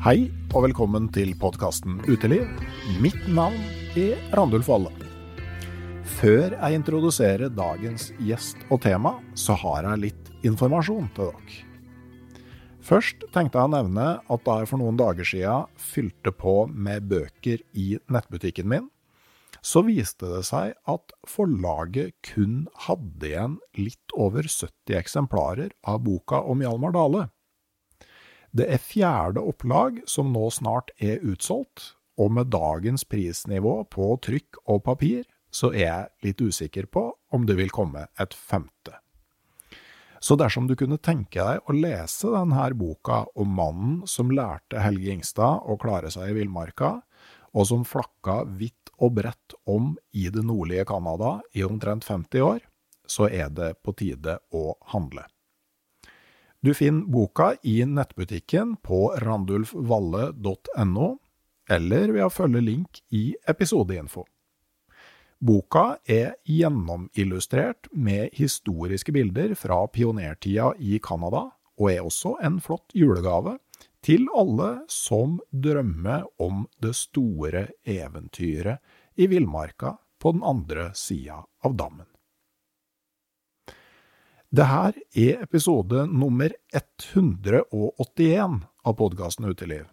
Hei og velkommen til podkasten Uteliv. Mitt navn er Randulf Valle. Før jeg introduserer dagens gjest og tema, så har jeg litt informasjon til dere. Først tenkte jeg å nevne at da jeg for noen dager siden fylte på med bøker i nettbutikken min, så viste det seg at forlaget kun hadde igjen litt over 70 eksemplarer av boka om Hjalmar Dale. Det er fjerde opplag som nå snart er utsolgt, og med dagens prisnivå på trykk og papir, så er jeg litt usikker på om det vil komme et femte. Så dersom du kunne tenke deg å lese denne boka om mannen som lærte Helge Ingstad å klare seg i villmarka, og som flakka vidt og bredt om i det nordlige Canada i omtrent 50 år, så er det på tide å handle. Du finner boka i nettbutikken på randulfvalle.no, eller ved å følge link i episodeinfo. Boka er gjennomillustrert med historiske bilder fra pionertida i Canada, og er også en flott julegave til alle som drømmer om det store eventyret i villmarka på den andre sida av dammen. Det her er episode nummer 181 av podkasten Uteliv.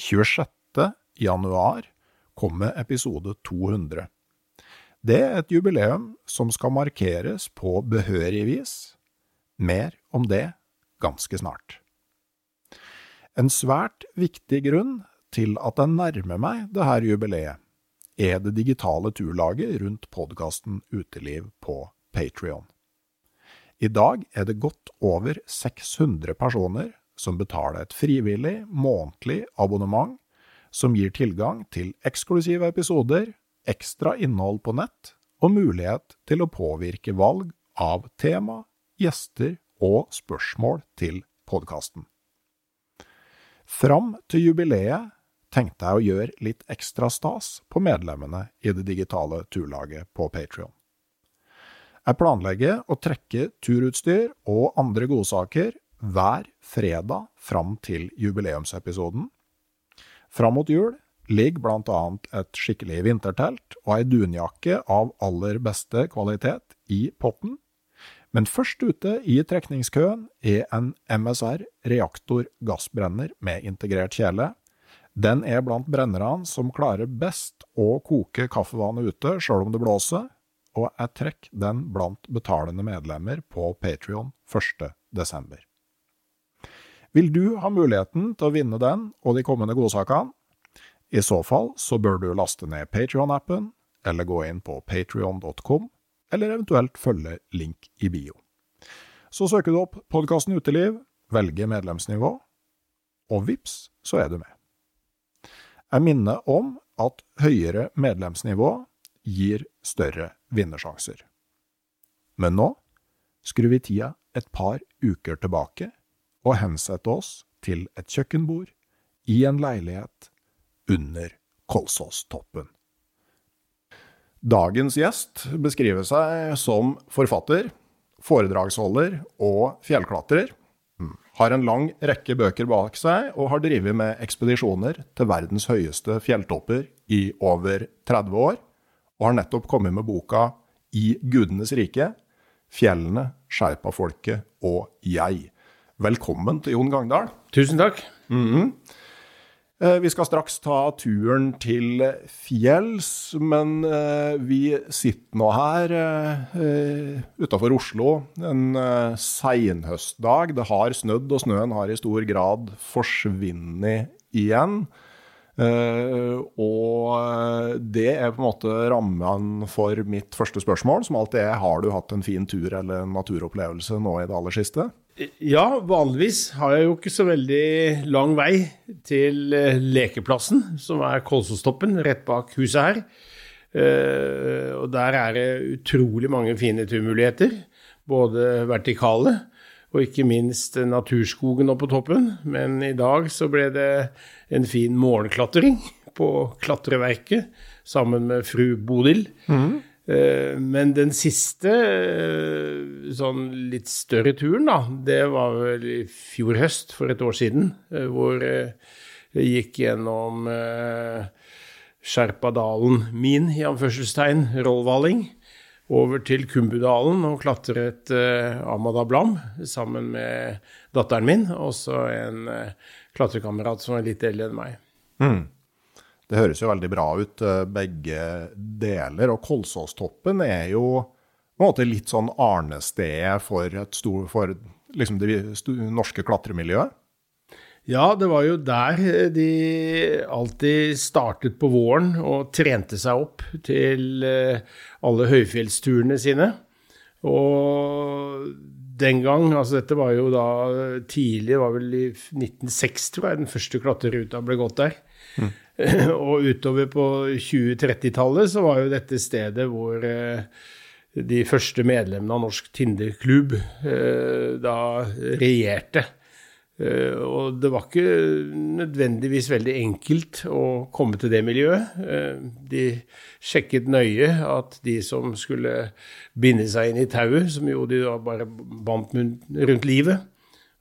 26. januar kommer episode 200. Det er et jubileum som skal markeres på behørig vis. Mer om det ganske snart. En svært viktig grunn til at jeg nærmer meg dette jubileet, er det digitale turlaget rundt podkasten Uteliv på Patrion. I dag er det godt over 600 personer som betaler et frivillig, månedlig abonnement som gir tilgang til eksklusive episoder, ekstra innhold på nett og mulighet til å påvirke valg av tema, gjester og spørsmål til podkasten. Fram til jubileet tenkte jeg å gjøre litt ekstra stas på medlemmene i det digitale turlaget på Patrion. Jeg planlegger å trekke turutstyr og andre godsaker hver fredag fram til jubileumsepisoden. Fram mot jul ligger annet et skikkelig vintertelt og ei dunjakke av aller beste kvalitet i potten. Men først ute i trekningskøen er en MSR reaktor gassbrenner med integrert kjele. Den er blant brennerne som klarer best å koke kaffevannet ute sjøl om det blåser, og jeg trekker den blant betalende medlemmer på Patrion 1.12. Vil du ha muligheten til å vinne den og de kommende godsakene? I så fall så bør du laste ned Patrion-appen, eller gå inn på patrion.com, eller eventuelt følge link i bio. Så søker du opp podkasten Uteliv, velger medlemsnivå, og vips, så er du med. Jeg minner om at høyere medlemsnivå gir større vinnersjanser. Men nå skrur vi tida et par uker tilbake og hensetter oss til et kjøkkenbord i en leilighet under Kolsåstoppen. Dagens gjest beskriver seg som forfatter, foredragsholder og fjellklatrer. Har en lang rekke bøker bak seg og har drevet med ekspedisjoner til verdens høyeste fjelltopper i over 30 år, og har nettopp kommet med boka I gudenes rike fjellene, sherpafolket og jeg. Velkommen til Jon Gangdal. Tusen takk. Mm -hmm. Vi skal straks ta turen til fjells, men eh, vi sitter nå her uh, utafor Oslo en seinhøstdag. Det har snødd, og snøen har i stor grad forsvunnet igjen. Uh, og det er på en måte rammen for mitt første spørsmål, som alltid er har du hatt en fin tur eller en naturopplevelse nå i det aller siste? Ja, vanligvis har jeg jo ikke så veldig lang vei til uh, lekeplassen, som er Kolsåstoppen, rett bak huset her. Uh, og der er det utrolig mange fine turmuligheter, både vertikale og ikke minst naturskogen oppe på toppen. Men i dag så ble det en fin morgenklatring på klatreverket sammen med fru Bodil. Mm. Men den siste eh, sånn litt større turen, da, det var vel i fjor høst, for et år siden, eh, hvor jeg gikk gjennom Skjerpadalen min, i anførselstegn, Rollvalling over til Kumbudalen og klatret Amada Blam sammen med datteren min, og så en eh, klatrekamerat som er litt eldre enn meg. Mm. Det høres jo veldig bra ut, uh, begge deler. Og Kolsåstoppen er jo på en måte litt sånn arnestedet for, et stor, for liksom det norske klatremiljøet? Ja, det var jo der de alltid startet på våren og trente seg opp til eh, alle høyfjellsturene sine. Og den gang, altså dette var jo da tidlig, det var vel i 1906 tror jeg den første klatreruta ble gått der. Mm. og utover på 2030-tallet så var jo dette stedet hvor eh, de første medlemmene av Norsk Tinderklubb eh, da regjerte. Uh, og det var ikke nødvendigvis veldig enkelt å komme til det miljøet. Uh, de sjekket nøye at de som skulle binde seg inn i tauet, som jo de da bare bandt rundt livet,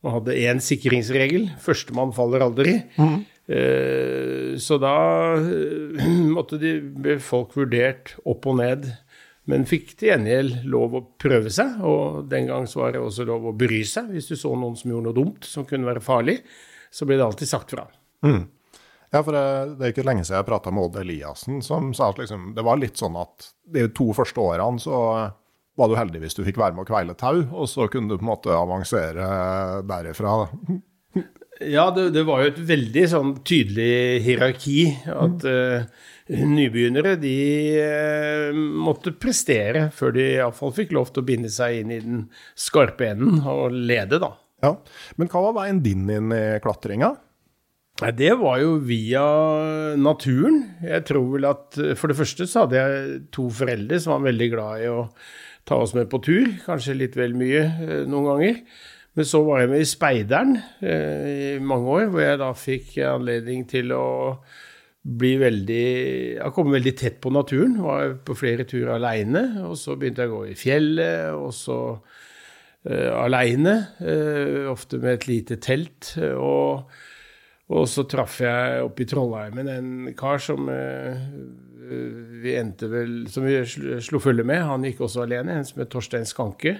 og hadde én sikringsregel førstemann faller aldri. Mm. Uh, så da måtte de, ble folk vurdert opp og ned men fikk til gjengjeld lov å prøve seg, og den gang så var det også lov å bry seg. Hvis du så noen som gjorde noe dumt som kunne være farlig, så ble det alltid sagt fra. Mm. Ja, for det, det, er ikke lenge siden jeg prata med Odd Eliassen, som sa at liksom, det var litt sånn at de to første årene så var du heldig hvis du fikk være med å kveile tau, og så kunne du på en måte avansere derifra. Ja, det, det var jo et veldig sånn tydelig hierarki. At uh, nybegynnere de uh, måtte prestere før de iallfall fikk lov til å binde seg inn i den skarpe enden og lede, da. Ja, Men hva var veien din inn i klatringa? Det var jo via naturen. Jeg tror vel at For det første så hadde jeg to foreldre som var veldig glad i å ta oss med på tur. Kanskje litt vel mye uh, noen ganger. Men så var jeg med i Speideren eh, i mange år, hvor jeg da fikk anledning til å bli veldig Jeg kom veldig tett på naturen. Var på flere turer aleine. Og så begynte jeg å gå i fjellet, og så uh, aleine. Uh, ofte med et lite telt. Og, og så traff jeg oppe i Trollheimen en kar som uh, vi endte vel Som vi slo følge med. Han gikk også alene, en som het Torstein Skanke.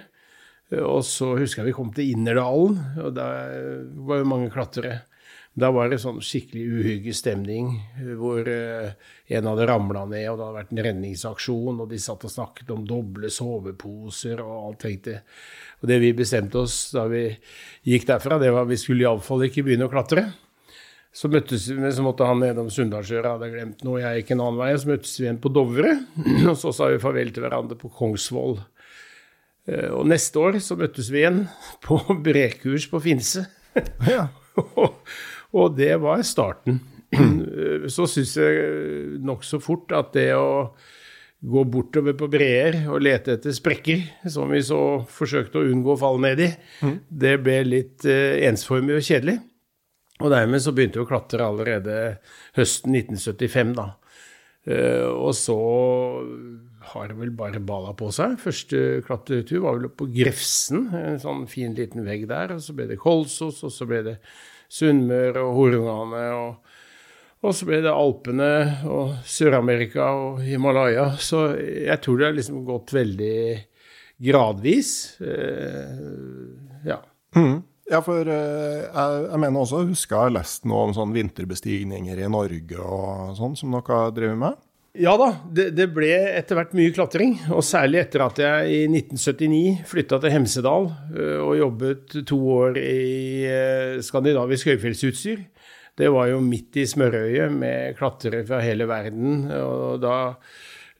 Og så husker jeg vi kom til Innerdalen, og der var jo mange klatrere. Da var det sånn skikkelig uhyggelig stemning, hvor uh, en hadde ramla ned, og det hadde vært en redningsaksjon, og de satt og snakket om doble soveposer og alt tenkte. Og det vi bestemte oss da vi gikk derfra, det var at vi skulle iallfall ikke begynne å klatre. Så møttes vi, så måtte han nedom Sunndalsøra, hadde glemt noe, jeg gikk en annen vei. Så møttes vi igjen på Dovre, og så sa vi farvel til hverandre på Kongsvoll. Eh, og neste år så møttes vi igjen på brekurs på Finse. Ja. og, det var starten. Så syns jeg nokså fort at det å gå bortover på breer og lete etter sprekker, som vi så forsøkte å unngå å falle ned i. Mm. Det ble litt uh, ensformig og kjedelig. Og dermed så begynte vi å klatre allerede høsten 1975, da. Uh, og så har det vel bare balla på seg. Første klatretur var vel på Grefsen, en sånn fin liten vegg der. Og så ble det Kolsås, og så ble det Sunnmøre og Hornane. og og så ble det Alpene og Sør-Amerika og Himalaya. Så jeg tror det har liksom gått veldig gradvis. Eh, ja. Mm. Ja, for eh, jeg, jeg, mener også, jeg husker jeg har lest noe om sånn vinterbestigninger i Norge og sånn, som dere har drevet med? Ja da, det, det, ble etter hvert mye klatring. Og særlig etter at jeg i 1979 flytta til Hemsedal eh, og jobbet to år i skandinavisk høyfjellsutstyr det var jo midt i smørøyet med klatrere fra hele verden. Og da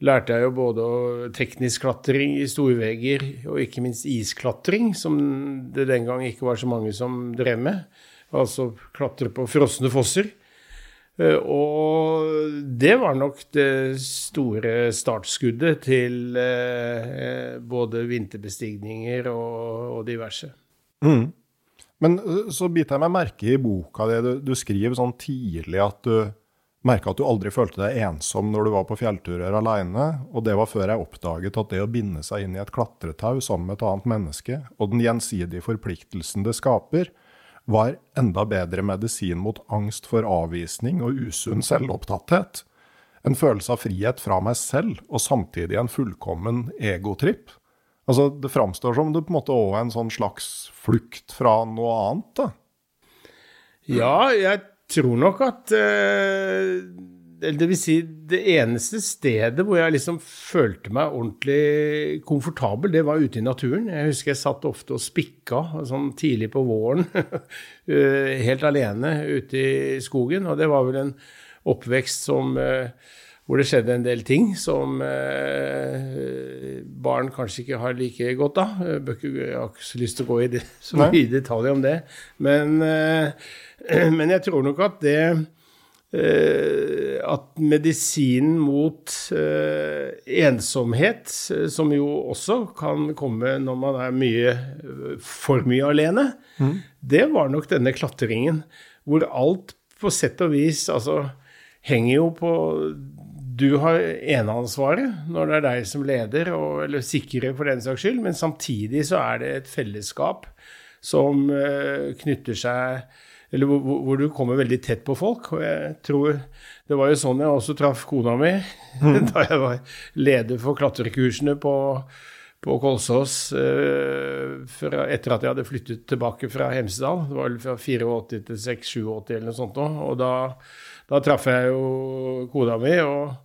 lærte jeg jo både teknisk klatring i storvegger og ikke minst isklatring, som det den gang ikke var så mange som drev med. Altså klatre på frosne fosser. Eh, og det var nok det store startskuddet til eh, både vinterbestigninger og, diverse. Mm. Men øh, så biter jeg meg merke i boka di. Du, du, skriver sånn tidlig at du merka at du aldri følte deg ensom når du var på fjellturer alene. Og det var før jeg oppdaget at det å binde seg inn i et klatretau sammen med et annet menneske, og den gjensidige forpliktelsen det skaper, var enda bedre medisin mot angst for avvisning og usunn selvopptatthet. En følelse av frihet fra meg selv, og samtidig en fullkommen egotripp. Altså, det framstår som det på en måte òg er en sånn slags flukt fra noe annet, da. Ja, jeg tror nok at uh, Det vil si, det eneste stedet hvor jeg liksom følte meg ordentlig komfortabel, det var ute i naturen. Jeg husker jeg satt ofte og spikka sånn tidlig på våren, uh, helt alene ute i skogen. Og det var vel en oppvekst som uh, hvor det skjedde en del ting som eh, barn kanskje ikke har like godt av. Jeg har ikke så lyst til å gå i det, så mye detalj om det. Men, eh, men, jeg tror nok at det eh, At medisinen mot eh, ensomhet, eh, som jo også kan komme når man er mye, for mye alene, mm. det var nok denne klatringen. Hvor alt på sett og vis altså henger jo på du har eneansvaret når det er deg som leder, og, eller sikrer for den saks skyld, men samtidig så er det et fellesskap som knytter seg Eller hvor, hvor, du kommer veldig tett på folk. Og jeg tror Det var jo sånn jeg også traff kona mi mm. da jeg var leder for klatrekursene på, på Kolsås uh, etter at jeg hadde flyttet tilbake fra Hemsedal. Det var vel fra 84 til 6-87 eller noe sånt. Og da, da traff jeg jo kona mi. og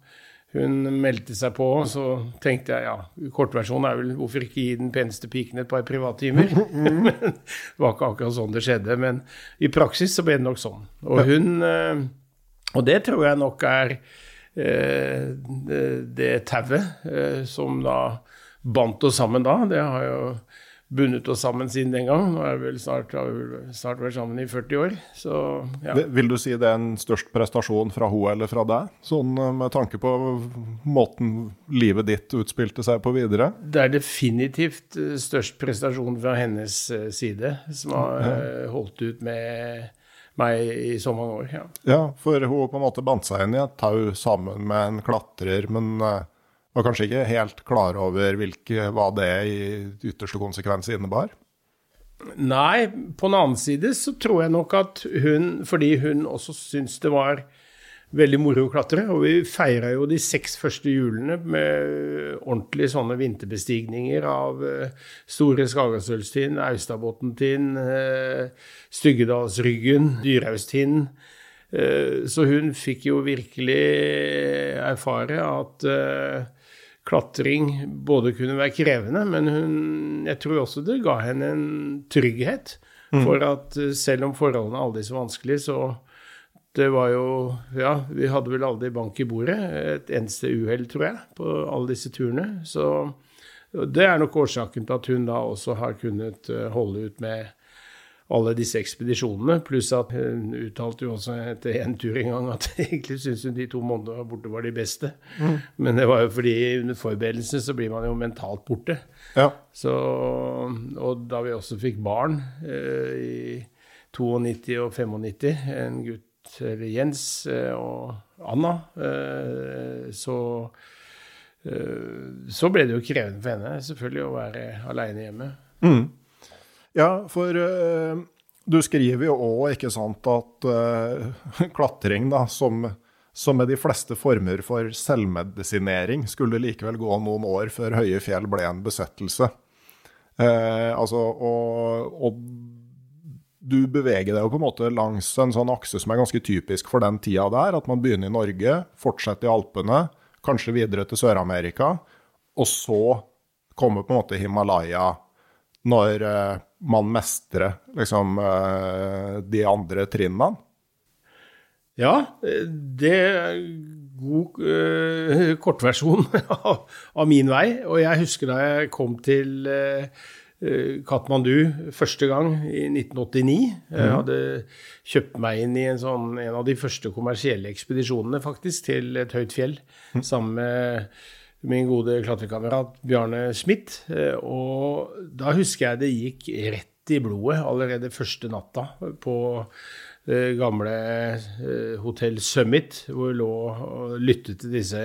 hun meldte seg på, så tenkte jeg ja, kortversjonen er vel hvorfor ikke gi den peneste piken et par privattimer? men det var ikke akkurat sånn det skjedde. Men i praksis så ble det nok sånn. Og hun eh, Og det tror jeg nok er eh, det, det tauet eh, som da bandt oss sammen da. Det har jo bundet oss sammen siden den gang. Nå er vi vel snart, har vi snart vært sammen i 40 år. Så, ja. Vil du si det er en størst prestasjon fra hun eller fra deg, sånn eh, med tanke på måten livet ditt utspilte seg på videre? Det er definitivt eh, størst prestasjon fra hennes eh, side, som har ja. holdt ut med meg i så mange år. Ja, ja for hun på en måte bandt seg inn i et tau sammen med en klatrer, men var kanskje ikke helt klar over hvilke, hva det i ytterste konsekvens innebar? Nei, på den annen side så tror jeg nok at hun, fordi hun også syntes det var veldig moro å klatre, og vi feira jo de seks første julene med ordentlige sånne vinterbestigninger av uh, Store Skagastølstind, Austadbotntind, uh, Styggedalsryggen, Dyrhaugstind. Uh, så hun fikk jo virkelig erfare at klatring både kunne være krevende, men hun, jeg tror også det ga henne en trygghet. Mm. For at eh, selv om forholdene er aldri så vanskelige, så det var jo Ja, vi hadde vel aldri bank i bordet. Et eneste uhell, tror jeg, på alle disse turene. Så det er nok årsaken til at hun da også har kunnet eh, holde ut med alle disse ekspedisjonene. Pluss at hun uttalte jo også etter en tur en gang at egentlig syntes hun de to månedene borte var de beste. Mm. Men det var jo fordi under forberedelsene så blir man jo mentalt borte. Ja. Så, og da vi også fikk barn eh, i 92 og 95, en gutt, eller Jens eh, og Anna, eh, så eh, så ble det jo krevende for henne selvfølgelig å være aleine hjemme. Mm. Ja, for uh, du skriver jo òg, ikke sant, at uh, klatring, da, som, som med de fleste former for selvmedisinering, skulle likevel gå noen år før høye fjell ble en besettelse. Uh, altså, og, og, du beveger deg jo på en måte langs en sånn akse som er ganske typisk for den tida der, at man begynner i Norge, fortsetter i Alpene, kanskje videre til Sør-Amerika, og så kommer på en måte Himalaya når man mestrer liksom uh, de andre trinnene? Ja, det er god uh, kortversjon av, av, min vei. Og jeg husker da jeg kom til Katmandu første gang i 1989. Jeg hadde kjøpt meg inn i en, sånn, en av de første kommersielle ekspedisjonene faktisk, til et høyt fjell sammen med min gode klatrekamerat Bjarne Smith. Eh, og da husker jeg det gikk rett i blodet allerede første natta på det eh, gamle eh, Hotell Summit, hvor vi lå og lyttet til disse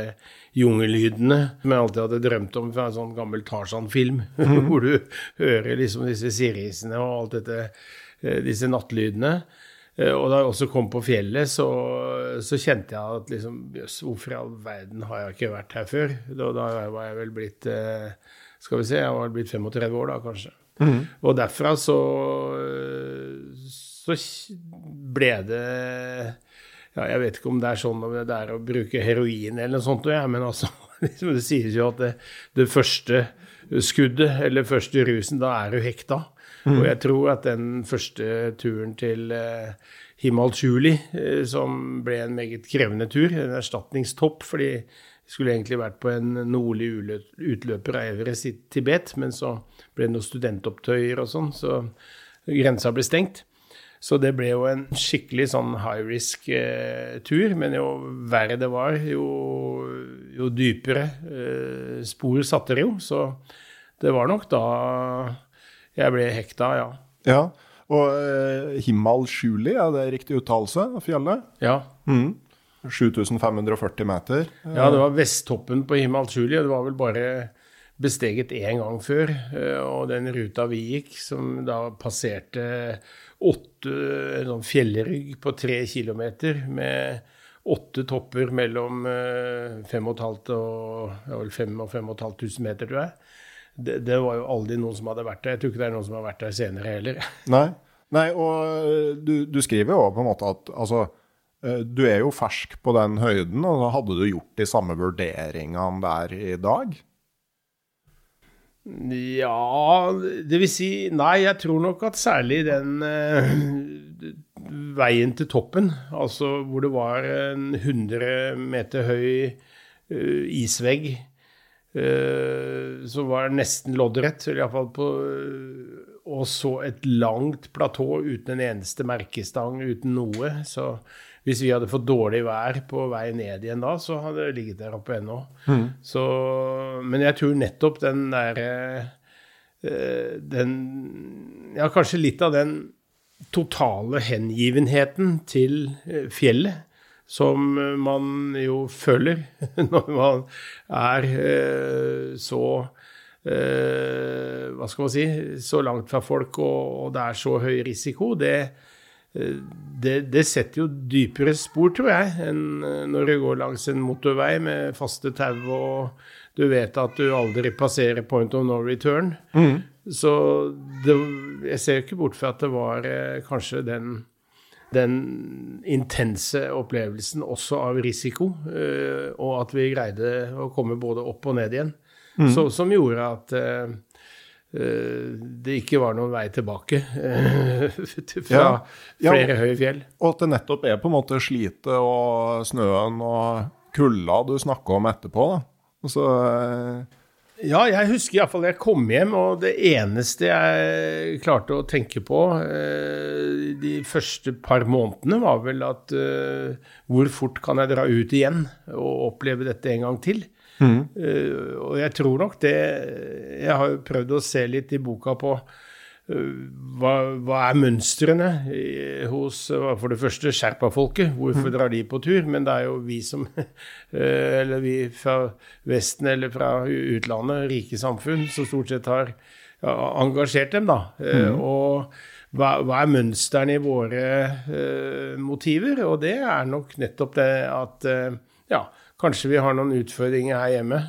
jungellydene som jeg alltid hadde drømt om fra en sånn gammel Tarzan-film, mm. hvor du hører liksom disse sirisene og alt dette, disse nattlydene. Eh, og da jeg også kom på fjellet, så, så kjente jeg at liksom Jøss, hvorfor i all verden har jeg ikke vært her før? Da, da var jeg vel blitt eh, Skal vi se, jeg var blitt 35 år da, kanskje. Mm. Og derfra så, så ble det ja, Jeg vet ikke om det er sånn om det er å bruke heroin eller noe sånt, ja, men altså, liksom, det sies jo at det, det første skuddet, eller første rusen, da er du hekta. Mm. Og jeg tror at den første turen til uh, Himal Chuli, eh, som ble en meget krevende tur, en erstatningstopp, fordi vi skulle egentlig vært på en nordlig utløper av Everest i Tibet, men så ble det noen studentopptøyer og sånn, så grensa ble stengt. Så det ble jo en skikkelig sånn high risk eh. Men jo verre det var, jo, jo dypere eh, spor satte det jo. Så det var nok da jeg ble hekta, ja. Ja, Og eh, Himal Shuli, er det riktig uttalelse av fjellet? Ja. Mm. 7540 meter. Ja, det var vesttoppen på Himal Shuli. Det var vel bare besteget én gang før. Eh, og den ruta vi gikk, som da passerte åtte sånn fjellrygg på tre kilometer med åtte topper mellom 5500 og, og 5500 meter, tror jeg det, det, var jo aldri noen som hadde vært der. Jeg tror ikke det er noen som har vært der senere heller. Nei, Nei og eh, du, du skriver jo på en måte at altså, eh, du er jo fersk på den høyden, og hadde du gjort de samme vurderingene der i dag? Ja, det vil si Nei, jeg tror nok at særlig den eh, veien til toppen, altså hvor det var en 100 meter høy eh, isvegg som var nesten loddrett, iallfall på Og så et langt platå uten en eneste merkestang, uten noe. Så hvis vi hadde fått dårlig vær på vei ned igjen da, så hadde det ligget der oppe ennå. Mm. Så, men jeg tror nettopp den derre eh, Den Ja, kanskje litt av den totale hengivenheten til eh, fjellet som man jo føler når man er eh, så eh, Hva skal man si Så langt fra folk, og, det er så høy risiko. Det, eh, det, det, setter jo dypere spor, tror jeg, enn når du går langs en motorvei med faste tau og du vet at du aldri passerer point of no return. Mm. Så det, jeg ser ikke bort fra at det var kanskje den den intense opplevelsen også av risiko, uh, og at vi greide å komme både opp og ned igjen. Mm. Så, som gjorde at uh, det ikke var noen vei tilbake fra ja. flere ja, høye fjell. Og at det nettopp er på en måte slitet og snøen og kulda du snakker om etterpå. da. Altså, Ja, jeg husker iallfall jeg kom hjem, og det eneste jeg klarte å tenke på eh, de første par månedene, var vel at eh, hvor fort kan jeg dra ut igjen og oppleve dette en gang til? Mm. Eh, og jeg tror nok det Jeg har jo prøvd å se litt i boka på hva, hva, er mønstrene hos for det første sherpafolket? Hvorfor drar de på tur? Men det er jo vi som Eller vi fra Vesten eller fra utlandet, rike samfunn, som stort sett har engasjert dem, da. Mm. Og hva, hva, er mønstrene i våre uh, motiver? Og det er nok nettopp det at uh, ja, kanskje vi har noen utfordringer her hjemme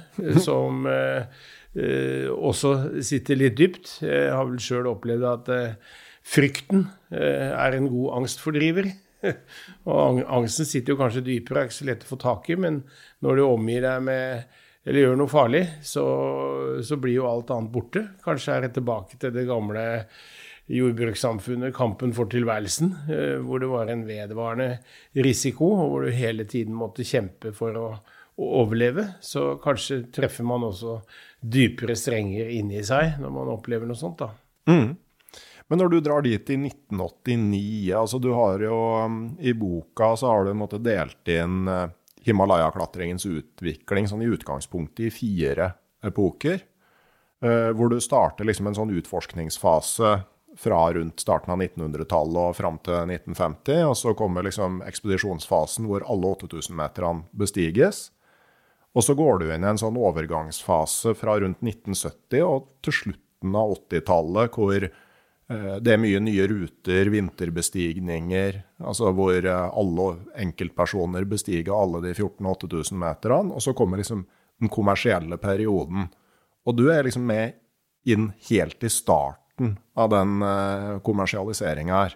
som uh, eh, også sitter litt dypt. Jeg har vel sjøl opplevd at eh, frykten eh, er en god angstfordriver. og angsten sitter jo kanskje dypere, er ikke så lett å få tak i, men når du omgir deg med eller gjør noe farlig, så, så blir jo alt annet borte. Kanskje er det tilbake til det gamle jordbrukssamfunnet, kampen for tilværelsen, eh, hvor det var en vedvarende risiko, og hvor du hele tiden måtte kjempe for å, å overleve. Så kanskje treffer man også dypere strenger inni seg når man opplever noe sånt. da. Mm. Men når du drar dit i 1989, altså du har jo um, I boka så har du måte, delt inn uh, Himalaya-klatringens utvikling sånn i utgangspunktet i fire epoker. Uh, hvor du starter liksom en sånn utforskningsfase fra rundt starten av 1900-tallet og fram til 1950. Og så kommer liksom ekspedisjonsfasen hvor alle 8000-meterne bestiges. Og så går du inn i en sånn overgangsfase fra rundt 1970 og til slutten av 80-tallet, hvor eh, det er mye nye ruter, vinterbestigninger, altså hvor eh, alle enkeltpersoner bestiger alle de 14 8000 meterne. Og så kommer liksom den kommersielle perioden. Og du er liksom med inn helt i starten av den eh, kommersialiseringa her.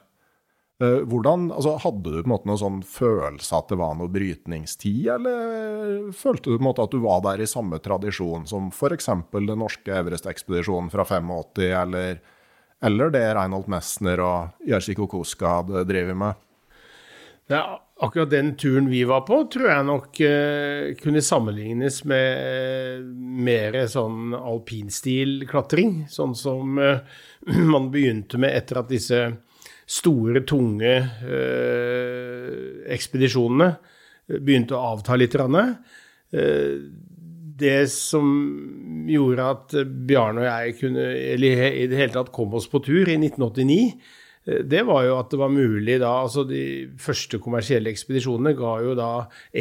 Eh, hvordan, altså, hadde du på en måte noen sånn følelse at det var noe brytningstid, eller følte du på en måte at du var der i samme tradisjon som f.eks. den norske Everest-ekspedisjonen fra 85, eller, eller det Reinhold Messner og Jerzy Kokoska hadde drevet med? Ja, akkurat den turen vi var på, tror jeg nok uh, kunne sammenlignes med uh, mer sånn alpinstil-klatring. Sånn som uh, man begynte med etter at disse store, tunge eh, ekspedisjonene begynte å avta litt. Eh, det som gjorde at Bjarne og jeg kunne, eller i det hele tatt kom oss på tur i 1989, eh, det var jo at det var mulig da altså De første kommersielle ekspedisjonene ga jo da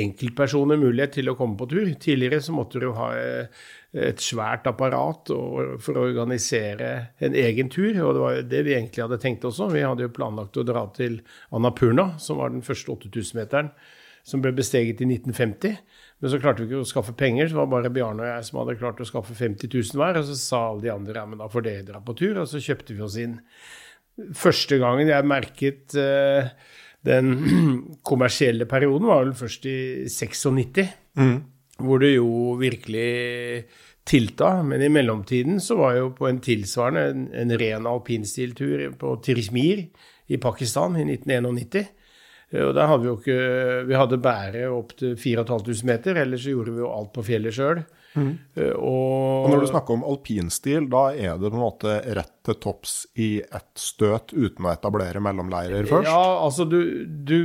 enkeltpersoner mulighet til å komme på tur. Tidligere så måtte du ha eh, et svært apparat for å organisere en egen tur. Og det var det vi egentlig hadde tenkt også. Vi hadde jo planlagt å dra til Annapurna, som var den første 8000-meteren som ble besteget i 1950. Men så klarte vi ikke å skaffe penger, så var det bare Bjarne og jeg som hadde klart å skaffe 50 000 hver. Og så sa alle de andre ja, men da får dere dra på tur. Og så kjøpte vi oss inn. Første gangen jeg merket uh, den kommersielle perioden, var vel først i 96. Mm hvor det jo virkelig tilta. Men i mellomtiden så var jeg jo på en tilsvarende, en, en ren alpinstiltur på Tirismir i Pakistan i 1991. Og der hadde vi jo ikke Vi hadde bære opp til 4500 meter, ellers så gjorde vi jo alt på fjellet sjøl. Mm. Eh, og, og, når du snakker om alpinstil, da er det på en måte rett til topps i ett støt uten å etablere mellomleirer først? Ja, altså du, du,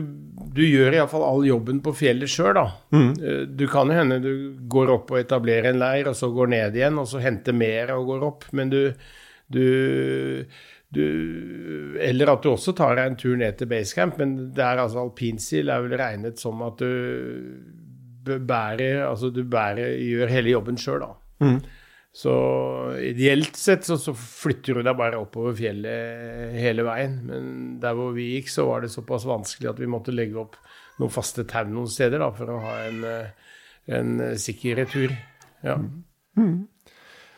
du gjør iallfall all jobben på fjellet sjøl, da. Mm. Eh, du kan jo hende du går opp og etablerer en leir, og så går ned igjen, og så henter mer og går opp. Men du, du du, eller at du også tar deg en tur ned til basecamp, men det er altså alpinstil er vel regnet som at du bærer, altså du bærer, gjør hele jobben sjøl, da. Mm. Så ideelt sett så, så, flytter du deg bare oppover fjellet hele veien. Men der hvor vi gikk, så var det såpass vanskelig at vi måtte legge opp noen faste tau noen steder da, for å ha en, eh, en sikker retur. Ja. Mm.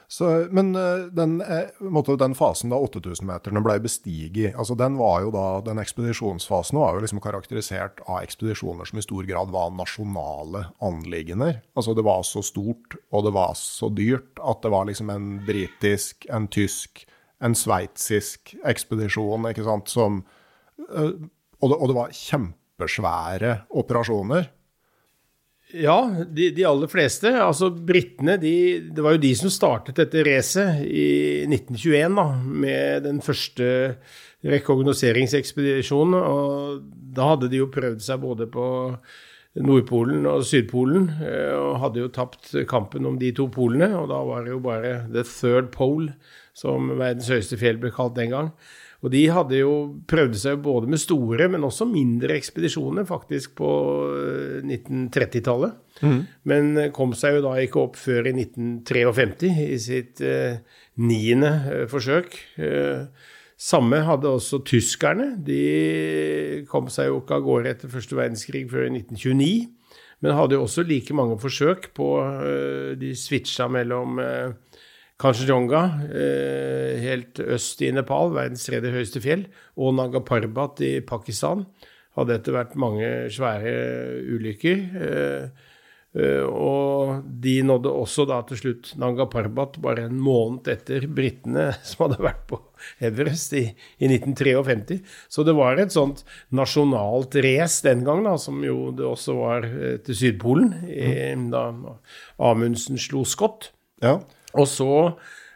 Så, men eh, den, eh, den, fasen da 8000-meterne ble bestiget, altså den den ekspedisjonsfasen var jo liksom karakterisert av ekspedisjoner som i stor grad var nasjonale anliggender. Altså det var så stort og det var så dyrt at det var liksom en britisk, en tysk, en sveitsisk ekspedisjon, ikke sant, som eh, og det, og det var kjempesvære operasjoner. Ja, de, de, aller fleste. Altså britene, de, Det var jo de som startet dette racet i 1921, da, med den første rekognoseringsekspedisjonen. Og da hadde de jo prøvd seg både på Nordpolen og Sydpolen, eh, og hadde jo tapt kampen om de to polene. Og da var det jo bare The Third Pole, som verdens høyeste fjell ble kalt den gang. Og de hadde jo prøvd seg både med store, men også mindre ekspedisjoner, faktisk på 1930-tallet. Eh, mm. Men kom seg jo da ikke opp før i 1953, i sitt eh, niende eh, forsøk. Eh, samme hadde også tyskerne. De kom seg jo ikke av gårde etter første verdenskrig før i 1929. Men hadde jo også like mange forsøk på eh, De switcha mellom Kanchenjunga, eh, helt øst i Nepal, verdens tredje høyeste fjell, og Naga Parbat i Pakistan. Hadde etter hvert mange svære ulykker. Eh, eh, og de nådde også da til slutt Nagaparbat bare en måned etter britene som hadde vært på Everest i, i 1953. Så det var et sånt nasjonalt race den gang, da, som jo det også var til Sydpolen, i, da Amundsen slo Scott. Ja. Og så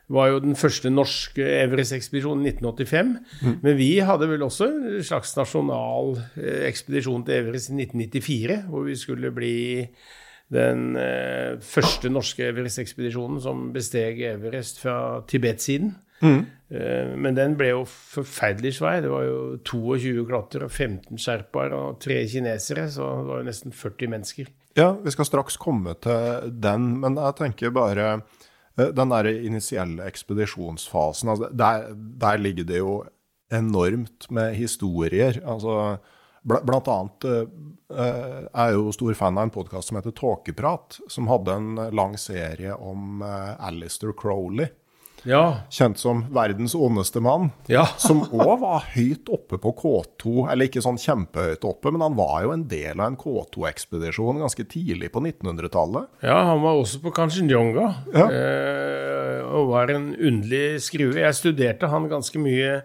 var jo den første norske Everest-ekspedisjonen 1985. Mm. Men vi hadde vel også en slags nasjonal eh, ekspedisjon til Everest i 1994, hvor vi skulle bli den eh, første norske Everest-ekspedisjonen som besteg Everest fra Tibet-siden. Mm. Eh, men den ble jo forferdelig svær. Det var jo 22 klatrere, 15 sherpaer og tre kinesere, så det var jo nesten 40 mennesker. Ja, vi skal straks komme til den, men jeg tenker bare den der initielle ekspedisjonsfasen, altså der, der, ligger det jo enormt med historier. altså Blant annet uh, er jeg jo stor fan av en podkast som heter Tåkeprat, som hadde en lang serie om Alistair Crowley. Ja. Kjent som verdens ondeste mann. Ja. som òg var høyt oppe på K2, eller ikke sånn kjempehøyt oppe, men han var jo en del av en K2-ekspedisjon ganske tidlig på 1900-tallet. Ja, han var også på Kanchenjunga, ja. eh, og var en underlig skrue. Jeg studerte han ganske mye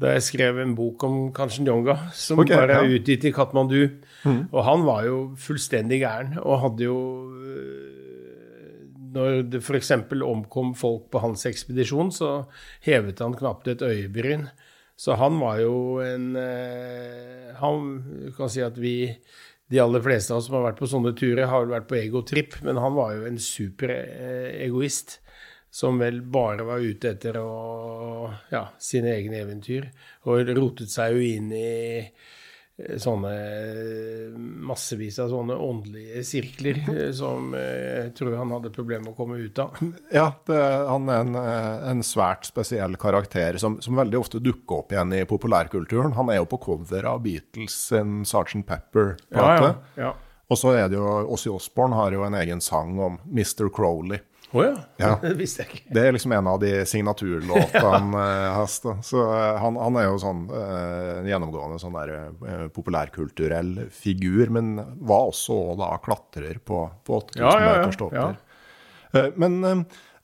da jeg skrev en bok om Kanchenjunga, som okay, bare er utgitt i Katmandu. Mm. Og han var jo fullstendig gæren, og hadde jo når det f.eks. omkom folk på hans ekspedisjon, så hevet han knapt et øyebryn. Så han var jo en eh, Han kan si at vi, de aller fleste av oss som har vært på sånne turer, har vært på egotripp, men han var jo en superegoist. Som vel bare var ute etter å, ja, sine egne eventyr. Og rotet seg jo inn i Eh, sånne massevis av sånne åndelige sirkler eh, som eh, jeg tror han hadde problemer med å komme ut av. Ja, det, han er en, en, svært spesiell karakter som, som, veldig ofte dukker opp igjen i populærkulturen. Han er jo på cover av Beatles sin Sergeant Pepper-plate. Ja, ja, ja. Og så er det jo Ossie Osborne har jo en egen sang om Mr. Crowley. Oh, ja. ja. Det visste jeg ikke. Det er liksom en av de signaturlåtene han har. Så eh, han, han, er jo sånn uh, gjennomgående sånn der uh, populærkulturell figur, men var også da klatrer på, på 8000 ja, ja, meters topper. Uh, men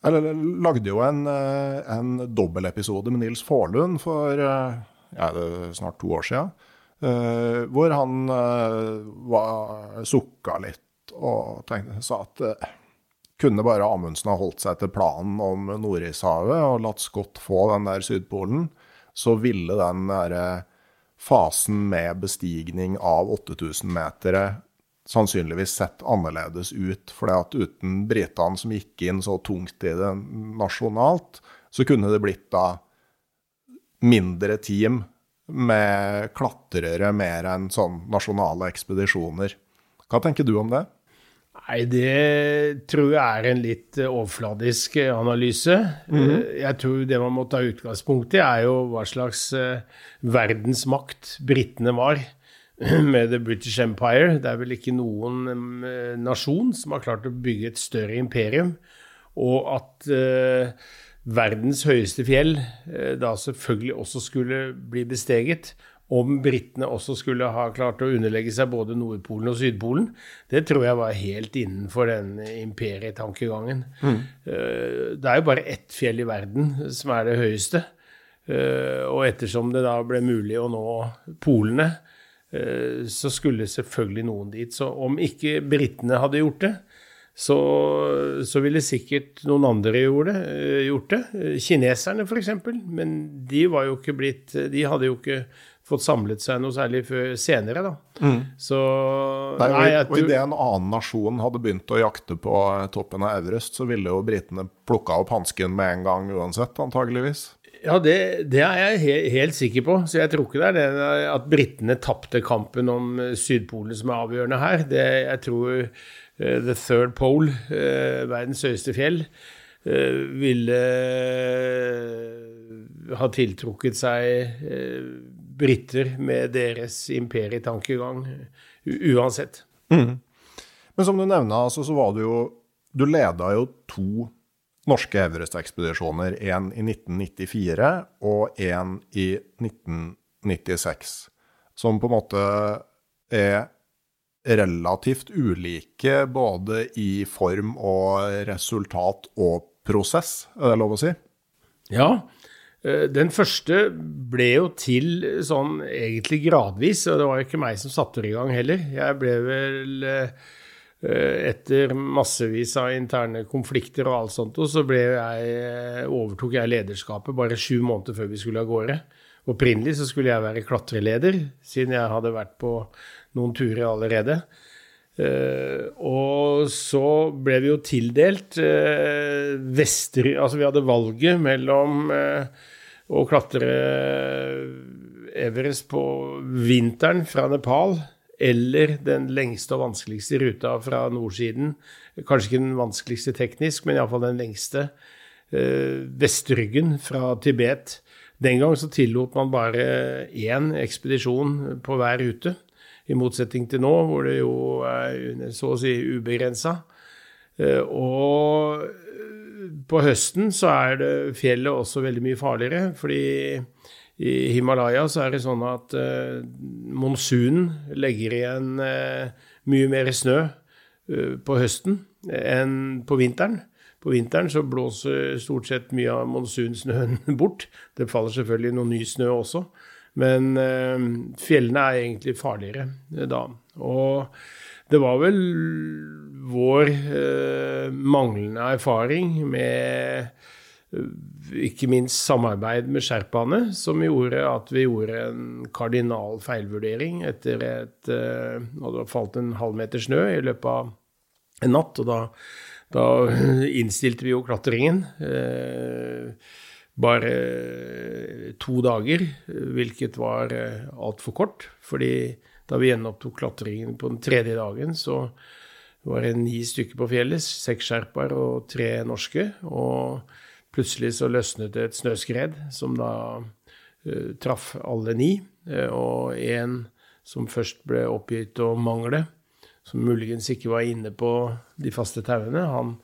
jeg lagde jo en, en dobbeltepisode med Nils Faarlund for ja, snart to år siden, hvor han var, sukka litt og tenkte, sa at kunne bare Amundsen ha holdt seg til planen om Nordishavet og latt Scott få den der Sydpolen, så ville den der eh, fasen med bestigning av 8000 meter sannsynligvis sett annerledes ut. For at uten britene som gikk inn så tungt i det nasjonalt, så kunne det blitt da mindre team med klatrere mer enn sånn nasjonale ekspedisjoner. Hva tenker du om det? Nei, det tror jeg er en litt eh, overfladisk eh, analyse. Mm. Jeg tror det man må ta utgangspunkt i, er jo hva slags verdensmakt britene var med The British Empire. Det er vel ikke noen nasjon som har klart å bygge et større imperium. Og at verdens høyeste fjell da selvfølgelig også skulle bli besteget om britene også skulle ha klart å underlegge seg både Nordpolen og Sydpolen, det tror jeg var helt innenfor den imperietankegangen. Mm. Eh, det er jo bare ett fjell i verden som er det høyeste. Eh, og ettersom det da ble mulig å nå polene eh, så skulle selvfølgelig noen dit. Så om ikke britene hadde gjort det, så, så ville sikkert noen andre gjort det. Gjort det. Kineserne, f.eks. Men de var jo ikke blitt De hadde jo ikke fått samlet seg noe særlig før senere, da. Så Nei, og, nei, jeg og idet en annen nasjon hadde begynt å jakte på eh, toppen av Everest, så ville jo britene plukka opp hansken med en gang uansett, antageligvis. Ja, det, det er jeg he helt sikker på. Så jeg tror ikke det er det at britene tapte kampen om eh, Sydpolen som er avgjørende her. Det, jeg tror uh, The Third Pole, uh, verdens høyeste fjell, uh, ville ha tiltrukket seg briter med deres imperietankegang uansett. uansett. Men som du nevna, altså, så var det jo Du leda jo to norske Everest-ekspedisjoner. En i 1994 og en i 1996. Som på en måte er relativt ulike både i form og resultat og prosess, er det lov å si? Ja. Eh, Den første ble jo til sånn egentlig gradvis, og det var jo ikke meg som satte det i gang heller. Jeg ble vel eh, etter massevis av interne konflikter og alt sånt, og så jeg, eh, overtok jeg lederskapet bare sju måneder før vi skulle av gårde. Opprinnelig så skulle jeg være klatreleder, siden jeg hadde vært på noen turer allerede. Eh, og så ble vi jo tildelt uh, Vester... Altså vi hadde valget mellom uh, å klatre Everest på vinteren fra Nepal eller den lengste og vanskeligste ruta fra nordsiden. Kanskje ikke den vanskeligste teknisk, men iallfall den lengste. eh, Vestryggen fra Tibet. Den gang så tillot man bare én ekspedisjon på hver rute. I motsetning til nå, hvor det jo er så å si ubegrensa. Eh, Og på høsten så er det fjellet også veldig mye farligere, fordi i Himalaya så er det sånn at eh, monsunen legger igjen eh, mye mer snø på høsten enn på vinteren. På vinteren så blåser stort sett mye av monsunsnøen bort. Det faller selvfølgelig noe ny snø også. Men eh, fjellene er egentlig farligere eh, da. Og det var vel vår eh, manglende erfaring med ikke minst samarbeid med sherpaene som gjorde at vi gjorde en kardinal feilvurdering etter et eh, Og det falt en halvmeter snø i løpet av en natt, og da, da innstilte vi jo klatringen. Eh, bare to dager, hvilket var eh, altfor kort. Fordi da vi gjenopptok klatringen på den tredje dagen, så var det ni stykker på fjellet, seks sherpaer og tre norske. Og plutselig så løsnet det et snøskred som da uh, traff alle ni. eh, og en som først ble oppgitt å mangle, som muligens ikke var inne på de faste tauene, han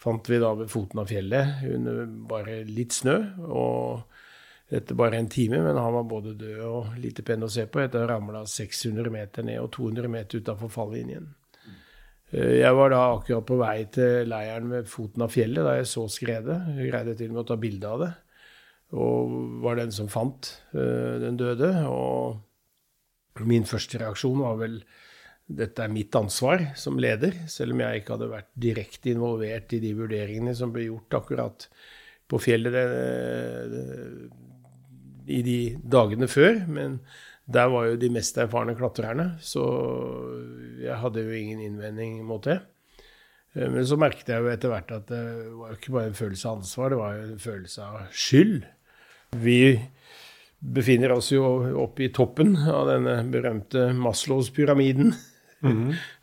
fant vi da ved foten av fjellet under bare litt snø. Og etter bare en time, men han var både død og lite pen å se på etter å ha ramla 600 meter ned og 200 meter utafor falllinjen. Eh, Jeg var da akkurat på vei til leiren ved foten av fjellet da jeg så skredet. Jeg greide til og med å ta bilde av det. Og var den som fant eh, den døde. Og min første reaksjon var vel dette er mitt ansvar som leder, selv om jeg ikke hadde vært direkte involvert i de vurderingene som ble gjort akkurat på fjellet det, i de dagene før. Men der var jo de mest erfarne klatrerne, så jeg hadde jo ingen innvending mot det. Eh, Men så merket jeg jo etter hvert at det var ikke bare en følelse av ansvar, det var jo en følelse av skyld. Vi befinner oss jo oppe i toppen av denne berømte Maslows pyramiden,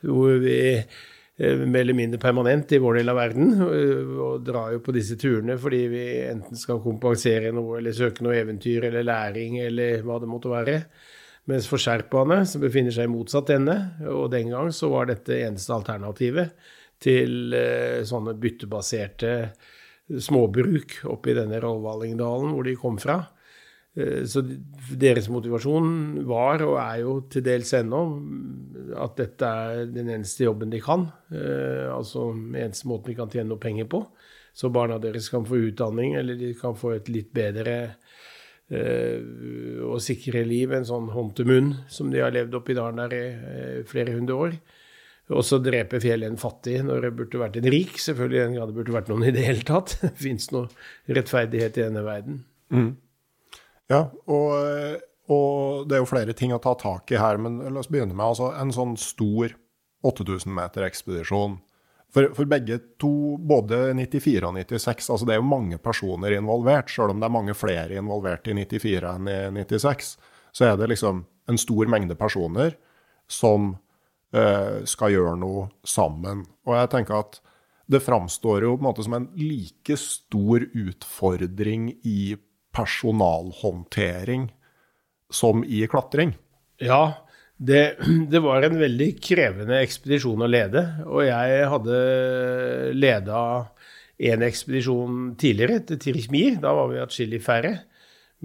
hvor vi eh, mer eller mindre permanent i vår del av verden, og, og drar jo på disse turene fordi vi enten skal kompensere noe, eller søke noe eventyr, eller læring, eller hva det måtte være. Mens for sherpaene, som befinner seg i motsatt ende, og den gang så var dette eneste alternativet til eh, sånne byttebaserte småbruk oppe i denne Rollvallingdalen hvor de kom fra. Eh, Så deres motivasjon var, og er jo til dels ennå, at dette er den eneste jobben de kan. Eh, Altså den eneste måten de kan tjene noe penger på. Så barna deres kan få utdanning, eller de kan få et litt bedre og sikre liv, en sånn hånd til munn som de har levd opp i dalen der i eh, flere hundre år. Og så dreper fjellet en fattig når det burde vært en rik. Selvfølgelig grad det burde vært noen i det hele tatt. Det fins noe rettferdighet i denne verden. Mm. Ja, og, og, det er jo flere ting å ta tak i her, men la oss begynne med altså, en sånn stor 8000 meter ekspedisjon. For, for, begge to, både 94 og 96, altså det er jo mange personer involvert. Selv om det er mange flere involvert i 94 enn i 96, så er det liksom en stor mengde personer som eh, skal gjøre noe sammen. Og jeg tenker at det framstår jo på en måte som en like stor utfordring i personalhåndtering som i klatring. Ja, det, det, var en veldig krevende ekspedisjon å lede. Og jeg hadde leda en ekspedisjon tidligere, til Tirikmir. Da var vi atskillig færre.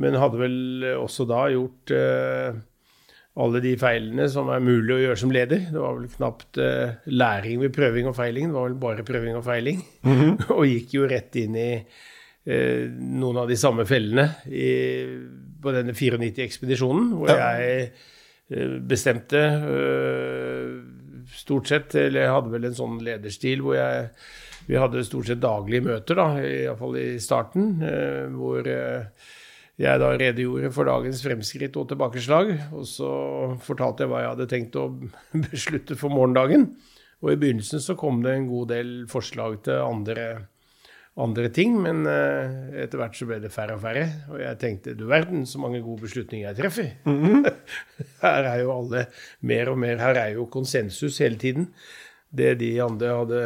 Men hadde vel også da gjort uh, alle de feilene som er mulig å gjøre som leder. Det var vel knapt uh, læring ved prøving og feiling, det var vel bare prøving og feiling. Mm -hmm. og gikk jo rett inn i noen av de samme fellene i, på denne 94-ekspedisjonen, hvor ja. jeg Eh, bestemte eh, stort sett. Eller jeg hadde vel en sånn lederstil hvor jeg Vi hadde stort sett daglige møter, da, iallfall i starten, eh, hvor jeg da redegjorde for dagens fremskritt og tilbakeslag. Og så fortalte jeg hva jeg hadde tenkt å beslutte for morgendagen. Og i begynnelsen så kom det en god del forslag til andre andre ting, men uh, etter hvert så ble det færre og færre. Og jeg tenkte du verden så mange gode beslutninger jeg treffer. Mm -hmm. her er jo alle mer og mer Her er jo konsensus hele tiden. Det de andre hadde